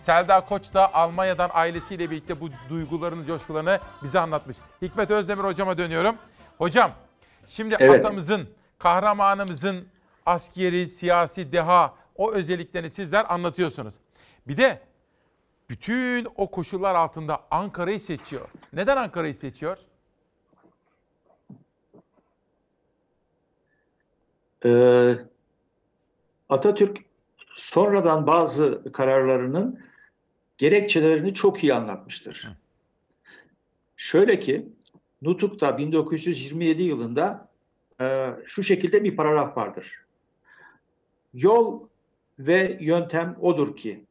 Selda Koç da Almanya'dan ailesiyle birlikte bu duygularını, coşkularını bize anlatmış. Hikmet Özdemir hocama dönüyorum. Hocam, şimdi Evet. atamızın, kahramanımızın askeri, siyasi deha o özelliklerini sizler anlatıyorsunuz. Bir de bütün o koşullar altında Ankara'yı seçiyor. Neden Ankara'yı seçiyor? Ee, Atatürk sonradan bazı kararlarının gerekçelerini çok iyi anlatmıştır. Şöyle ki Nutuk'ta 1927 yılında e, şu şekilde bir paragraf vardır. Yol ve yöntem odur ki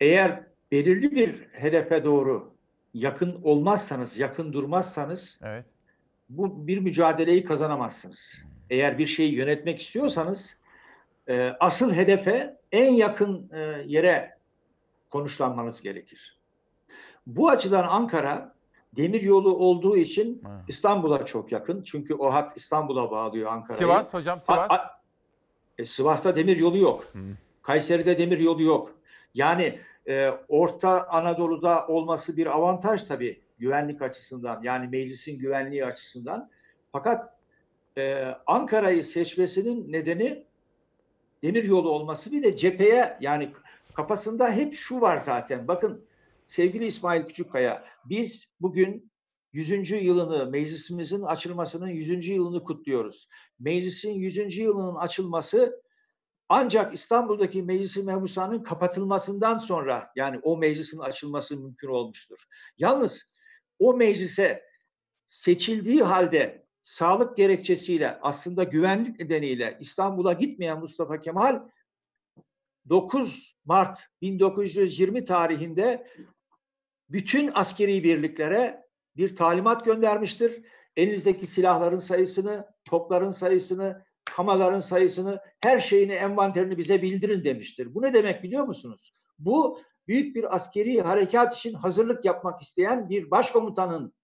eğer belirli bir hedefe doğru yakın olmazsanız, yakın durmazsanız Evet. Bu bir mücadeleyi kazanamazsınız. Eğer bir şeyi yönetmek istiyorsanız e, asıl hedefe en yakın e, yere konuşlanmanız gerekir. Bu açıdan Ankara demir yolu olduğu için İstanbul'a çok yakın. Çünkü o hat İstanbul'a bağlıyor Ankara'yı. Sivas hocam, Sivas. A- a- e, Sivas'ta demir yolu yok. Kayseri'de demir yolu yok. Yani e, Orta Anadolu'da olması bir avantaj tabii güvenlik açısından. Yani meclisin güvenliği açısından. Fakat e, Ankara'yı seçmesinin nedeni demir yolu olması bir de cepheye yani kafasında hep şu var zaten. Bakın sevgili İsmail Küçükkaya biz bugün 100. yılını meclisimizin açılmasının 100. yılını kutluyoruz. Meclisin 100. yılının açılması Ancak İstanbul'daki Meclis-i Mebusan'ın kapatılmasından sonra yani o meclisin açılması mümkün olmuştur. Yalnız o meclise seçildiği halde sağlık gerekçesiyle aslında güvenlik nedeniyle İstanbul'a gitmeyen Mustafa Kemal 9 Mart 1920 tarihinde bütün askeri birliklere bir talimat göndermiştir. Elinizdeki silahların sayısını, topların sayısını, kamaların sayısını, her şeyini, envanterini bize bildirin demiştir. Bu ne demek biliyor musunuz? Bu büyük bir askeri harekat için hazırlık yapmak isteyen bir başkomutanın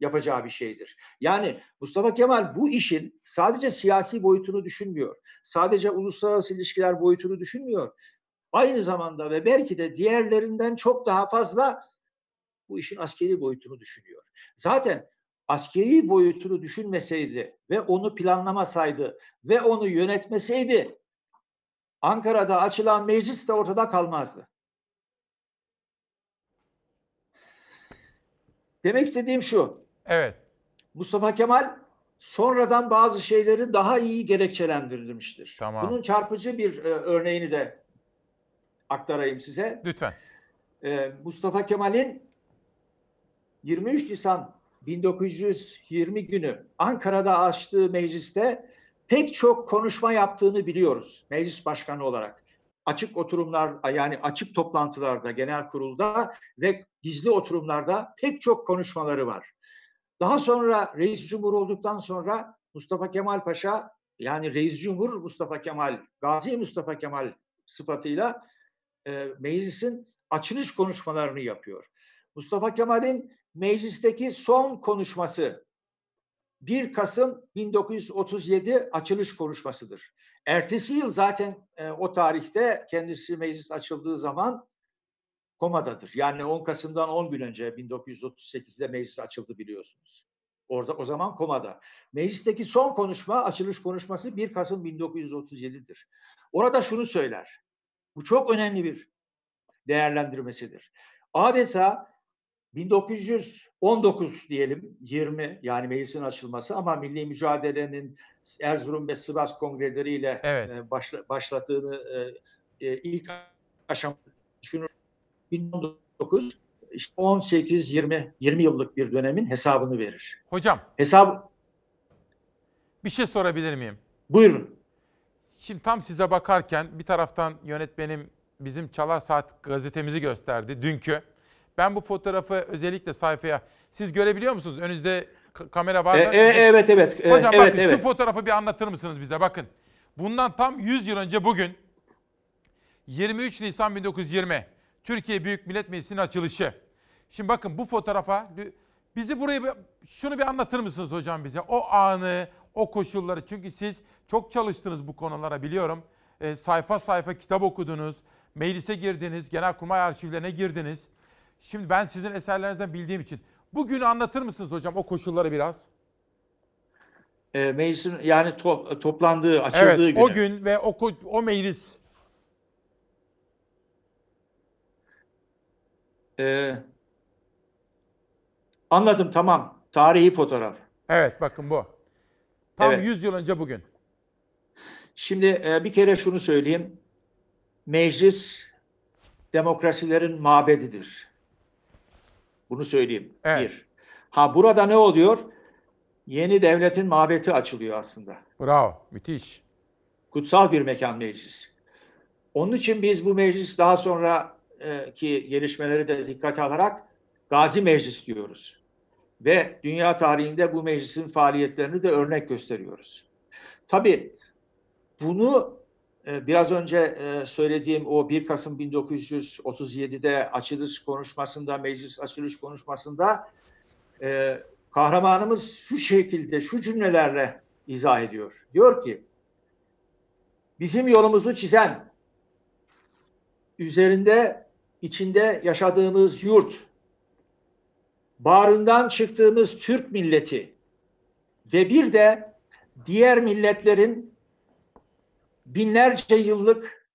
yapacağı bir şeydir. Yani Mustafa Kemal bu işin sadece siyasi boyutunu düşünmüyor. Sadece uluslararası ilişkiler boyutunu düşünmüyor. Aynı zamanda ve belki de diğerlerinden çok daha fazla bu işin askeri boyutunu düşünüyor. Zaten askeri boyutunu düşünmeseydi ve onu planlamasaydı ve onu yönetmeseydi Ankara'da açılan meclis de ortada kalmazdı. Demek istediğim şu. Evet. Mustafa Kemal sonradan bazı şeyleri daha iyi gerekçelendirilmiştir. Tamam. Bunun çarpıcı bir e, örneğini de aktarayım size. Lütfen. Ee, Mustafa Kemal'in 23 Nisan 1920 günü Ankara'da açtığı mecliste pek çok konuşma yaptığını biliyoruz meclis başkanı olarak. Açık oturumlar yani açık toplantılarda, genel kurulda ve gizli oturumlarda pek çok konuşmaları var. Daha sonra reis cumhur olduktan sonra Mustafa Kemal Paşa yani reis cumhur Mustafa Kemal, Gazi Mustafa Kemal sıfatıyla e, meclisin açılış konuşmalarını yapıyor. Mustafa Kemal'in meclisteki son konuşması 1 Kasım 1937 açılış konuşmasıdır. Ertesi yıl zaten e, o tarihte kendisi meclis açıldığı zaman komadadır. Yani 10 Kasım'dan 10 gün önce 1938'de meclis açıldı biliyorsunuz. Orada o zaman komada. Meclisteki son konuşma, açılış konuşması 1 Kasım 1937'dir. Orada şunu söyler. Bu çok önemli bir değerlendirmesidir. Adeta 1919 diyelim 20 yani meclisin açılması ama milli mücadelenin Erzurum ve Sivas kongreleriyle Evet. e, başla- başladığını e, e, ilk aşama şunu 1919 işte 18 20 20 yıllık bir dönemin hesabını verir. Hocam Hesap bir şey sorabilir miyim? buyurun. Şimdi tam size bakarken bir taraftan yönetmenim bizim Çalar Saat gazetemizi gösterdi dünkü. Ben bu fotoğrafı özellikle sayfaya siz görebiliyor musunuz? Önünüzde kamera var E, mı? e, evet evet. E, Hocam evet bakın şu evet. fotoğrafı bir anlatır mısınız bize? Bakın. Bundan tam 100 yıl önce bugün 23 Nisan 1920 Türkiye Büyük Millet Meclisi'nin açılışı. Şimdi bakın bu fotoğrafa bizi burayı şunu bir anlatır mısınız hocam bize? O anı, o koşulları çünkü siz çok çalıştınız bu konulara biliyorum. E, sayfa sayfa kitap okudunuz, meclise girdiniz, genelkurmay arşivlerine girdiniz. Şimdi ben sizin eserlerinizden bildiğim için bugünü anlatır mısınız hocam o koşulları biraz? E, meclisin yani to- toplandığı, açıldığı evet, günü. o gün ve o o meclis. E, anladım tamam. Tarihi fotoğraf. Evet bakın bu. Tam Evet. 100 yıl önce bugün. Şimdi e, bir kere şunu söyleyeyim. Meclis demokrasilerin mabedidir. Bunu söyleyeyim. Bir. Ha burada ne oluyor? Yeni devletin mabeti açılıyor aslında. Bravo, müthiş. Kutsal bir mekan meclis. Onun için biz bu meclis daha sonraki gelişmeleri de dikkate alarak Gazi Meclis diyoruz. Ve dünya tarihinde bu meclisin faaliyetlerini de örnek gösteriyoruz. Tabii bunu e, biraz önce e, söylediğim o 1 Kasım 1937'de açılış konuşmasında, meclis açılış konuşmasında e, kahramanımız şu şekilde, şu cümlelerle izah ediyor. Diyor ki, bizim yolumuzu çizen, üzerinde, içinde yaşadığımız yurt, bağrından çıktığımız Türk milleti ve bir de diğer milletlerin binlerce yıllık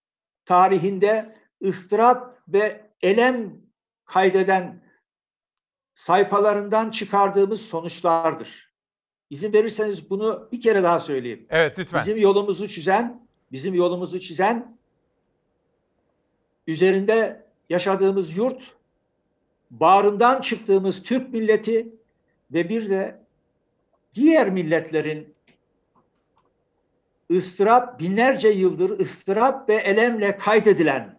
tarihinde ıstırap ve elem kaydeden sayfalarından çıkardığımız sonuçlardır. İzin verirseniz bunu bir kere daha söyleyeyim. Evet lütfen. Bizim yolumuzu çizen, bizim yolumuzu çizen, üzerinde yaşadığımız yurt, bağrından çıktığımız Türk milleti ve bir de diğer milletlerin ıstırap, binlerce yıldır ıstırap ve elemle kaydedilen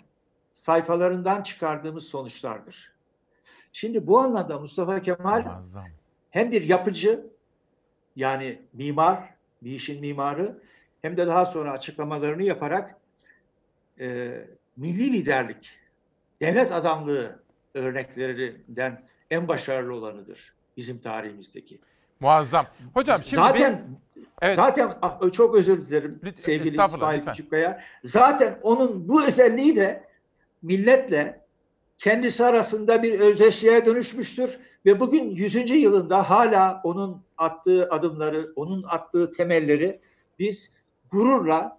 sayfalarından çıkardığımız sonuçlardır. Şimdi bu anlamda Mustafa Kemal hem bir yapıcı yani mimar, bir işin mimarı hem de daha sonra açıklamalarını yaparak e, milli liderlik, devlet adamlığı örneklerinden en başarılı olanıdır bizim tarihimizdeki. Muazzam. Hocam şimdi zaten bir- Evet. zaten çok özür dilerim sevgili estağfurullah, İsmail. Küçükkaya. Zaten onun bu özelliği de milletle kendisi arasında bir özdeşliğe dönüşmüştür ve bugün 100. yılında hala onun attığı adımları, onun attığı temelleri biz gururla,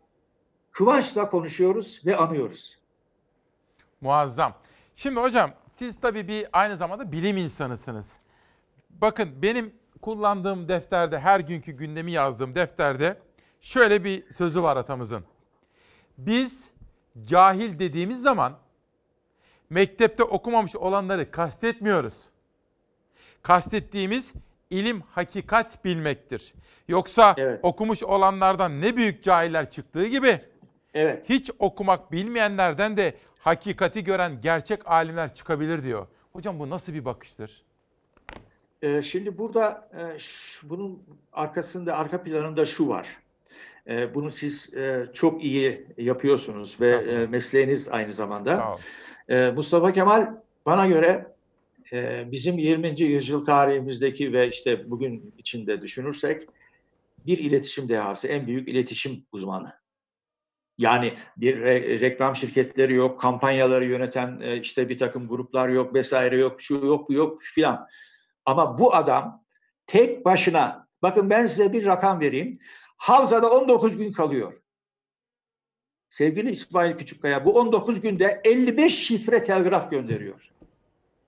kıvançla konuşuyoruz ve anıyoruz. Muazzam. Şimdi hocam siz tabii bir aynı zamanda bilim insanısınız. Bakın benim kullandığım defterde, her günkü gündemi yazdığım defterde şöyle bir sözü var atamızın. Biz cahil dediğimiz zaman mektepte okumamış olanları kastetmiyoruz. Kastettiğimiz ilim hakikat bilmektir. Yoksa okumuş olanlardan ne büyük cahiller çıktığı gibi Evet. hiç okumak bilmeyenlerden de hakikati gören gerçek alimler çıkabilir diyor. Hocam bu nasıl bir bakıştır? Ee, şimdi burada e, ş- bunun arkasında, arka planında şu var. Ee, bunu siz e, çok iyi yapıyorsunuz ve e, mesleğiniz aynı zamanda. Ee, Mustafa Kemal bana göre e, bizim 20. yüzyıl tarihimizdeki ve işte bugün içinde düşünürsek bir iletişim dehası, en büyük iletişim uzmanı. Yani bir re- reklam şirketleri yok, kampanyaları yöneten e, işte bir takım gruplar yok, vesaire yok, şu yok, bu yok filan. Ama bu adam tek başına, bakın ben size bir rakam vereyim. Havzada 19 gün kalıyor. Sevgili İsmail Küçükkaya bu 19 günde 55 şifre telgraf gönderiyor.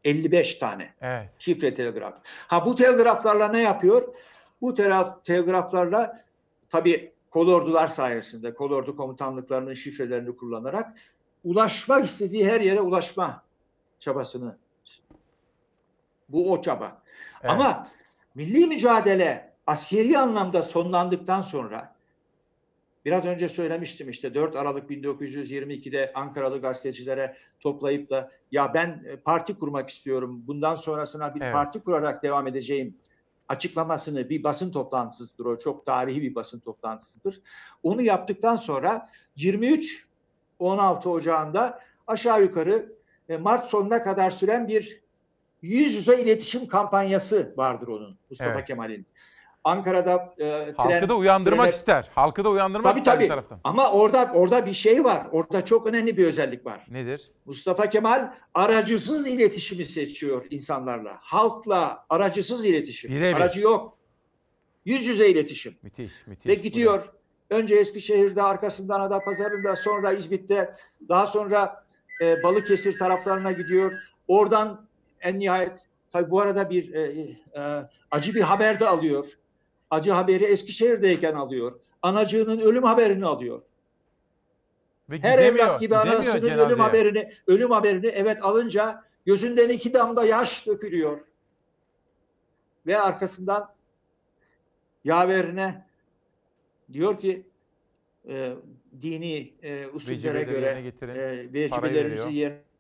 55 tane Evet. şifre telgraf. Ha bu telgraflarla ne yapıyor? Bu telgraf, telgraflarla tabii kolordular sayesinde, kolordu komutanlıklarının şifrelerini kullanarak ulaşmak istediği her yere ulaşma çabasını. Bu o çaba. Ama milli mücadele askeri anlamda sonlandıktan sonra biraz önce söylemiştim işte 4 Aralık 1922'de Ankaralı gazetecilere toplayıp da ya ben e, parti kurmak istiyorum. Bundan sonrasına bir Evet. parti kurarak devam edeceğim açıklamasını bir basın toplantısıdır o. Çok tarihi bir basın toplantısıdır. Onu yaptıktan sonra 23 16 Ocağı'nda aşağı yukarı e, Mart sonuna kadar süren bir yüz yüze iletişim kampanyası vardır onun Mustafa Evet. Kemal'in. Ankara'da e, Halkı tren- da uyandırmak trene- ister. Halkı da uyandırmak Tabii ister tabii. bir taraftan. Ama orada orada bir şey var. Orada çok önemli bir özellik var. Nedir? Mustafa Kemal aracısız iletişimi seçiyor insanlarla. Halkla aracısız iletişim. Birebir. Aracı yok. Yüz yüze iletişim. Müthiş, müthiş. Ve gidiyor. Önce Eskişehir'de, arkasından Adapazarı'nda, sonra İzmit'te, daha sonra e, Balıkesir taraflarına gidiyor. Oradan en nihayet, tabii bu arada bir e, e, acı bir haber de alıyor. Acı haberi Eskişehir'deyken alıyor. Anacığının ölüm haberini alıyor. Ve Her evlat gibi anasının ölüm haberini, ölüm haberini evet alınca gözünden iki damla yaş dökülüyor. Ve arkasından yaverine diyor ki e, dini e, usullere göre yerine getirin. e, vecibelerinizi yerine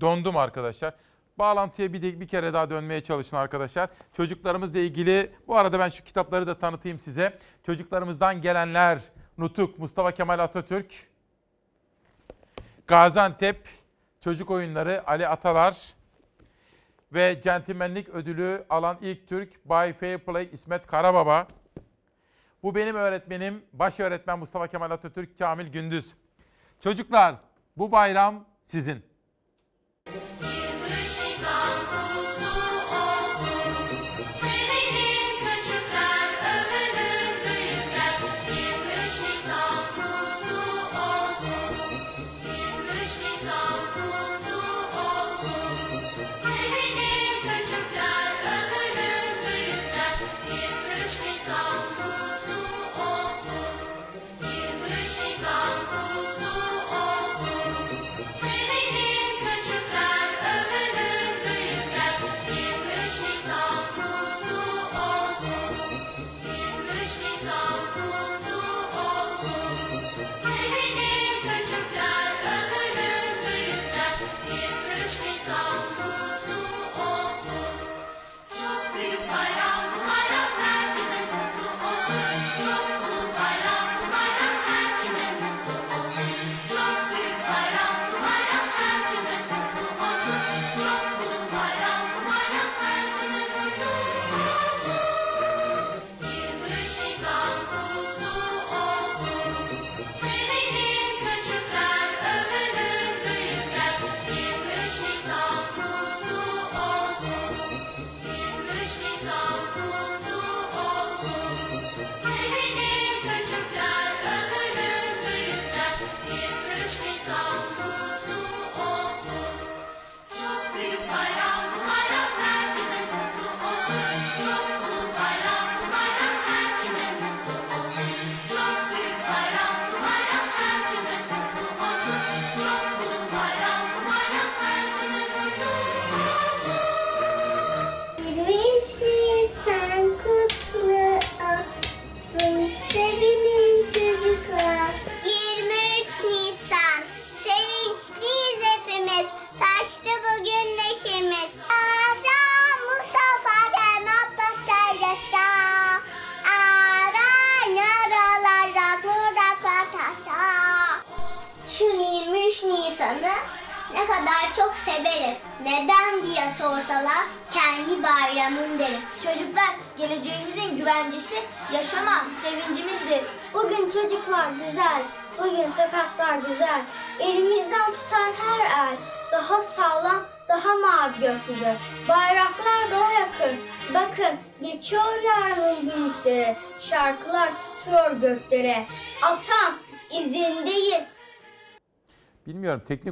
Dondum arkadaşlar. Bağlantıya bir, de, bir kere daha dönmeye çalışın arkadaşlar. Çocuklarımızla ilgili bu arada ben şu kitapları da tanıtayım size. Çocuklarımızdan gelenler Nutuk Mustafa Kemal Atatürk Gaziantep Çocuk Oyunları Ali Atalar ve Centilmenlik Ödülü alan ilk Türk Bay Fair Play İsmet Karababa. Bu benim öğretmenim, baş öğretmen Mustafa Kemal Atatürk Kamil Gündüz. Çocuklar bu bayram sizin. 23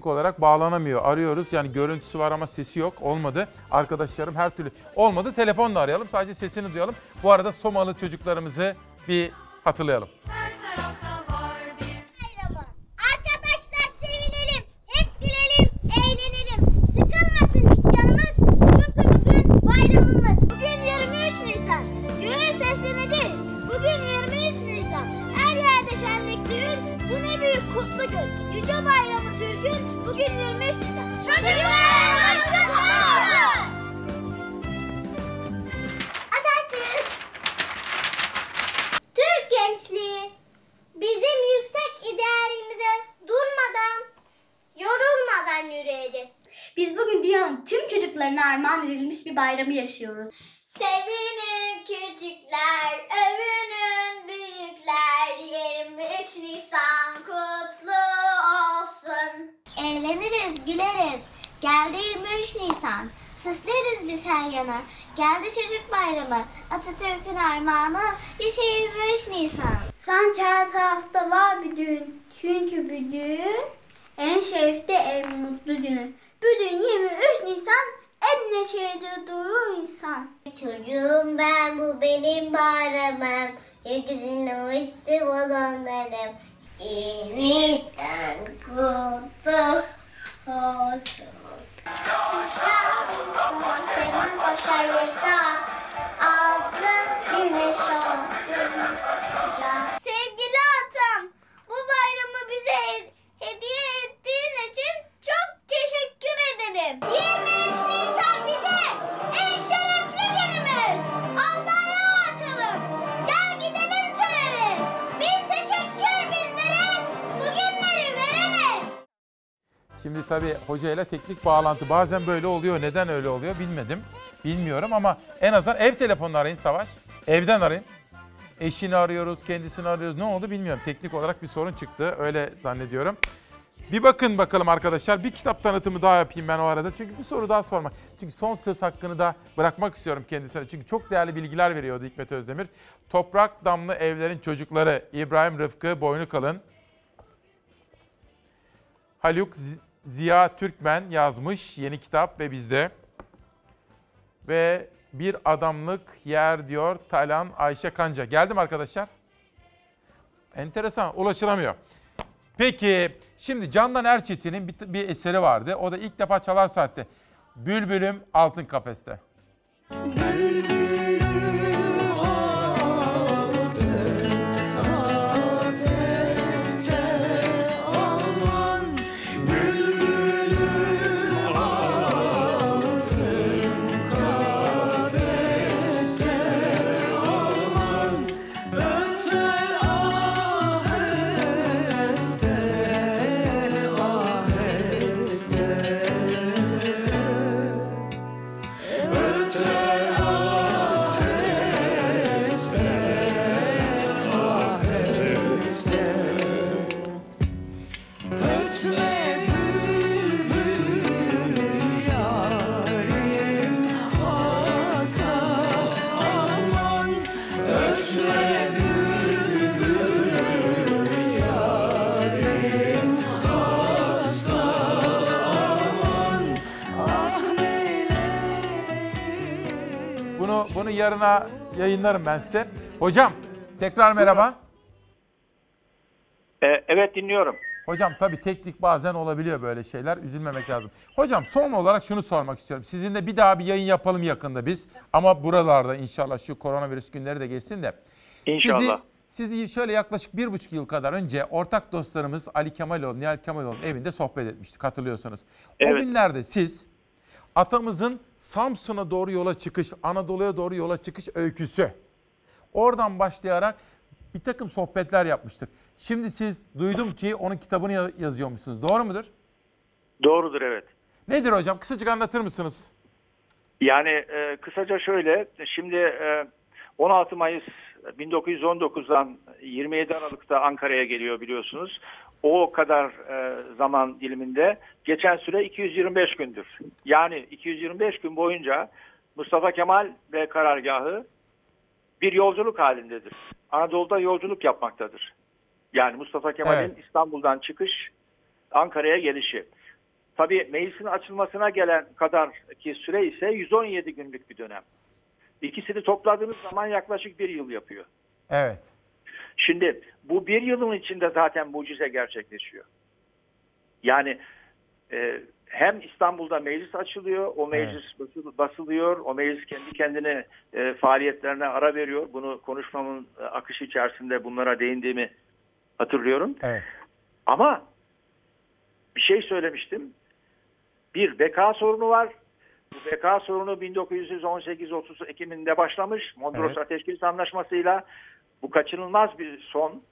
teknik olarak bağlanamıyor. Arıyoruz yani görüntüsü var ama sesi yok. Olmadı. Arkadaşlarım her türlü olmadı. Telefonla arayalım. Sadece sesini duyalım. Bu arada Somalı çocuklarımızı bir hatırlayalım. Arkadaşlar sevinelim, hep gülelim, 2023 Çocuklar Atatürk Türk gençliği bizim yüksek idealimize durmadan, yorulmadan yürüyecek. Biz bugün dünyanın tüm çocuklarına armağan edilmiş bir bayramı yaşıyoruz. Sevinin küçükler, övünün büyükler, 23 Nisan kutlu olsun. Eğleniriz, güleriz. Geldi 23 Nisan. Süsleriz biz her yana. Geldi çocuk bayramı. Atatürk'ün armağanı. Yaşa 23 Nisan. Sanki her tarafta var bir düğün. Çünkü bir düğün en şerefli en mutlu günü. Bugün 23 Nisan en neşeli duyuyor insan. Çocuğum ben bu benim bayramım. Gökyüzünde uçtu balonlarım. Yeniden kutlu olsun. Yaşa Kemal Paşa yaşa. Altın güneş olsun. Sevgili atam, bu bayramı bize he- hediye ettiğin için çok teşekkür ederim. 23 Nisan bize en şerefli günümüz. Al bayrağı açalım. Gel gidelim törene. Bir teşekkür bizlere bugünleri verene. Şimdi tabii hocayla teknik bağlantı bazen böyle oluyor. Neden öyle oluyor bilmedim. Bilmiyorum ama en azından ev telefonunu arayın Savaş. Evden arayın. Eşini arıyoruz, kendisini arıyoruz. Ne oldu bilmiyorum. Teknik olarak bir sorun çıktı. Öyle zannediyorum. Bir bakın bakalım arkadaşlar. Bir kitap tanıtımı daha yapayım ben o arada. Çünkü bir soru daha sormak. Çünkü son söz hakkını da bırakmak istiyorum kendisine. Çünkü çok değerli bilgiler veriyordu Hikmet Özdemir. Toprak Damlı Evlerin Çocukları İbrahim Rıfkı Boynu Kalın. Haluk Ziya Türkmen yazmış yeni kitap ve bizde. Ve bir adamlık yer diyor Talan Ayşe Kanca. Geldim arkadaşlar. Enteresan ulaşılamıyor. Peki şimdi Candan Erçetin'in bir, bir eseri vardı. O da ilk defa Çalar Saat'te. Bülbülüm Altın Kafeste. Aman yarına yayınlarım ben size. Hocam tekrar merhaba. evet dinliyorum. Hocam tabii teknik bazen olabiliyor böyle şeyler. Üzülmemek lazım. Hocam son olarak şunu sormak istiyorum. Sizinle bir daha bir yayın yapalım yakında biz. Ama buralarda inşallah şu koronavirüs günleri de geçsin de. İnşallah. Sizi, sizi şöyle yaklaşık bir buçuk yıl kadar önce ortak dostlarımız Ali Kemaloğlu, Nihal Kemaloğlu'nun evinde sohbet etmiştik hatırlıyorsunuz. O Evet. günlerde siz atamızın Samsun'a doğru yola çıkış, Anadolu'ya doğru yola çıkış öyküsü. Oradan başlayarak bir takım sohbetler yapmıştık. Şimdi siz duydum ki onun kitabını ya- yazıyormuşsunuz. Doğru mudur? Doğrudur evet. Nedir hocam? Kısacık anlatır mısınız? Yani e, kısaca şöyle, şimdi e, 16 Mayıs 1919'dan 27 Aralık'ta Ankara'ya geliyor biliyorsunuz. O kadar e, zaman diliminde geçen süre 225 gündür. Yani 225 gün boyunca Mustafa Kemal ve karargahı bir yolculuk halindedir. Anadolu'da yolculuk yapmaktadır. Yani Mustafa Kemal'in Evet. İstanbul'dan çıkış, Ankara'ya gelişi. Tabii meclisin açılmasına gelen kadar ki süre ise 117 günlük bir dönem. İkisini topladığınız zaman yaklaşık bir yıl yapıyor. Evet. Şimdi bu bir yılın içinde zaten mucize gerçekleşiyor. Yani e, hem İstanbul'da meclis açılıyor, o meclis basıl- basılıyor, o meclis kendi kendine e, faaliyetlerine ara veriyor. Bunu konuşmamın e, akışı içerisinde bunlara değindiğimi hatırlıyorum. Evet. Ama bir şey söylemiştim. Bir beka sorunu var. Bu beka sorunu 1918-30 Ekim'inde başlamış. Mondros Evet. Ateşkes Anlaşması'yla bu kaçınılmaz bir son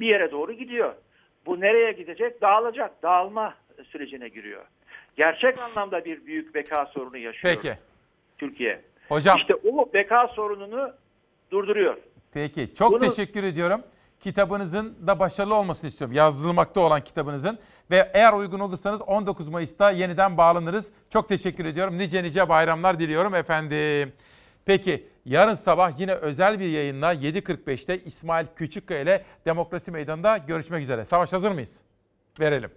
bir yere doğru gidiyor. Bu nereye gidecek? Dağılacak. Dağılma sürecine giriyor. Gerçek anlamda bir büyük beka sorunu yaşıyor Peki. Türkiye. Hocam. İşte o beka sorununu durduruyor. Peki. Çok Bunu- teşekkür ediyorum. Kitabınızın da başarılı olmasını istiyorum. Yazılmakta olan kitabınızın. Ve eğer uygun olursanız 19 Mayıs'ta yeniden bağlanırız. Çok teşekkür ediyorum. Nice nice bayramlar diliyorum efendim. Peki yarın sabah yine özel bir yayınla 7.45'te İsmail Küçükkaya ile Demokrasi Meydanı'nda görüşmek üzere. Savaş hazır mıyız? Verelim.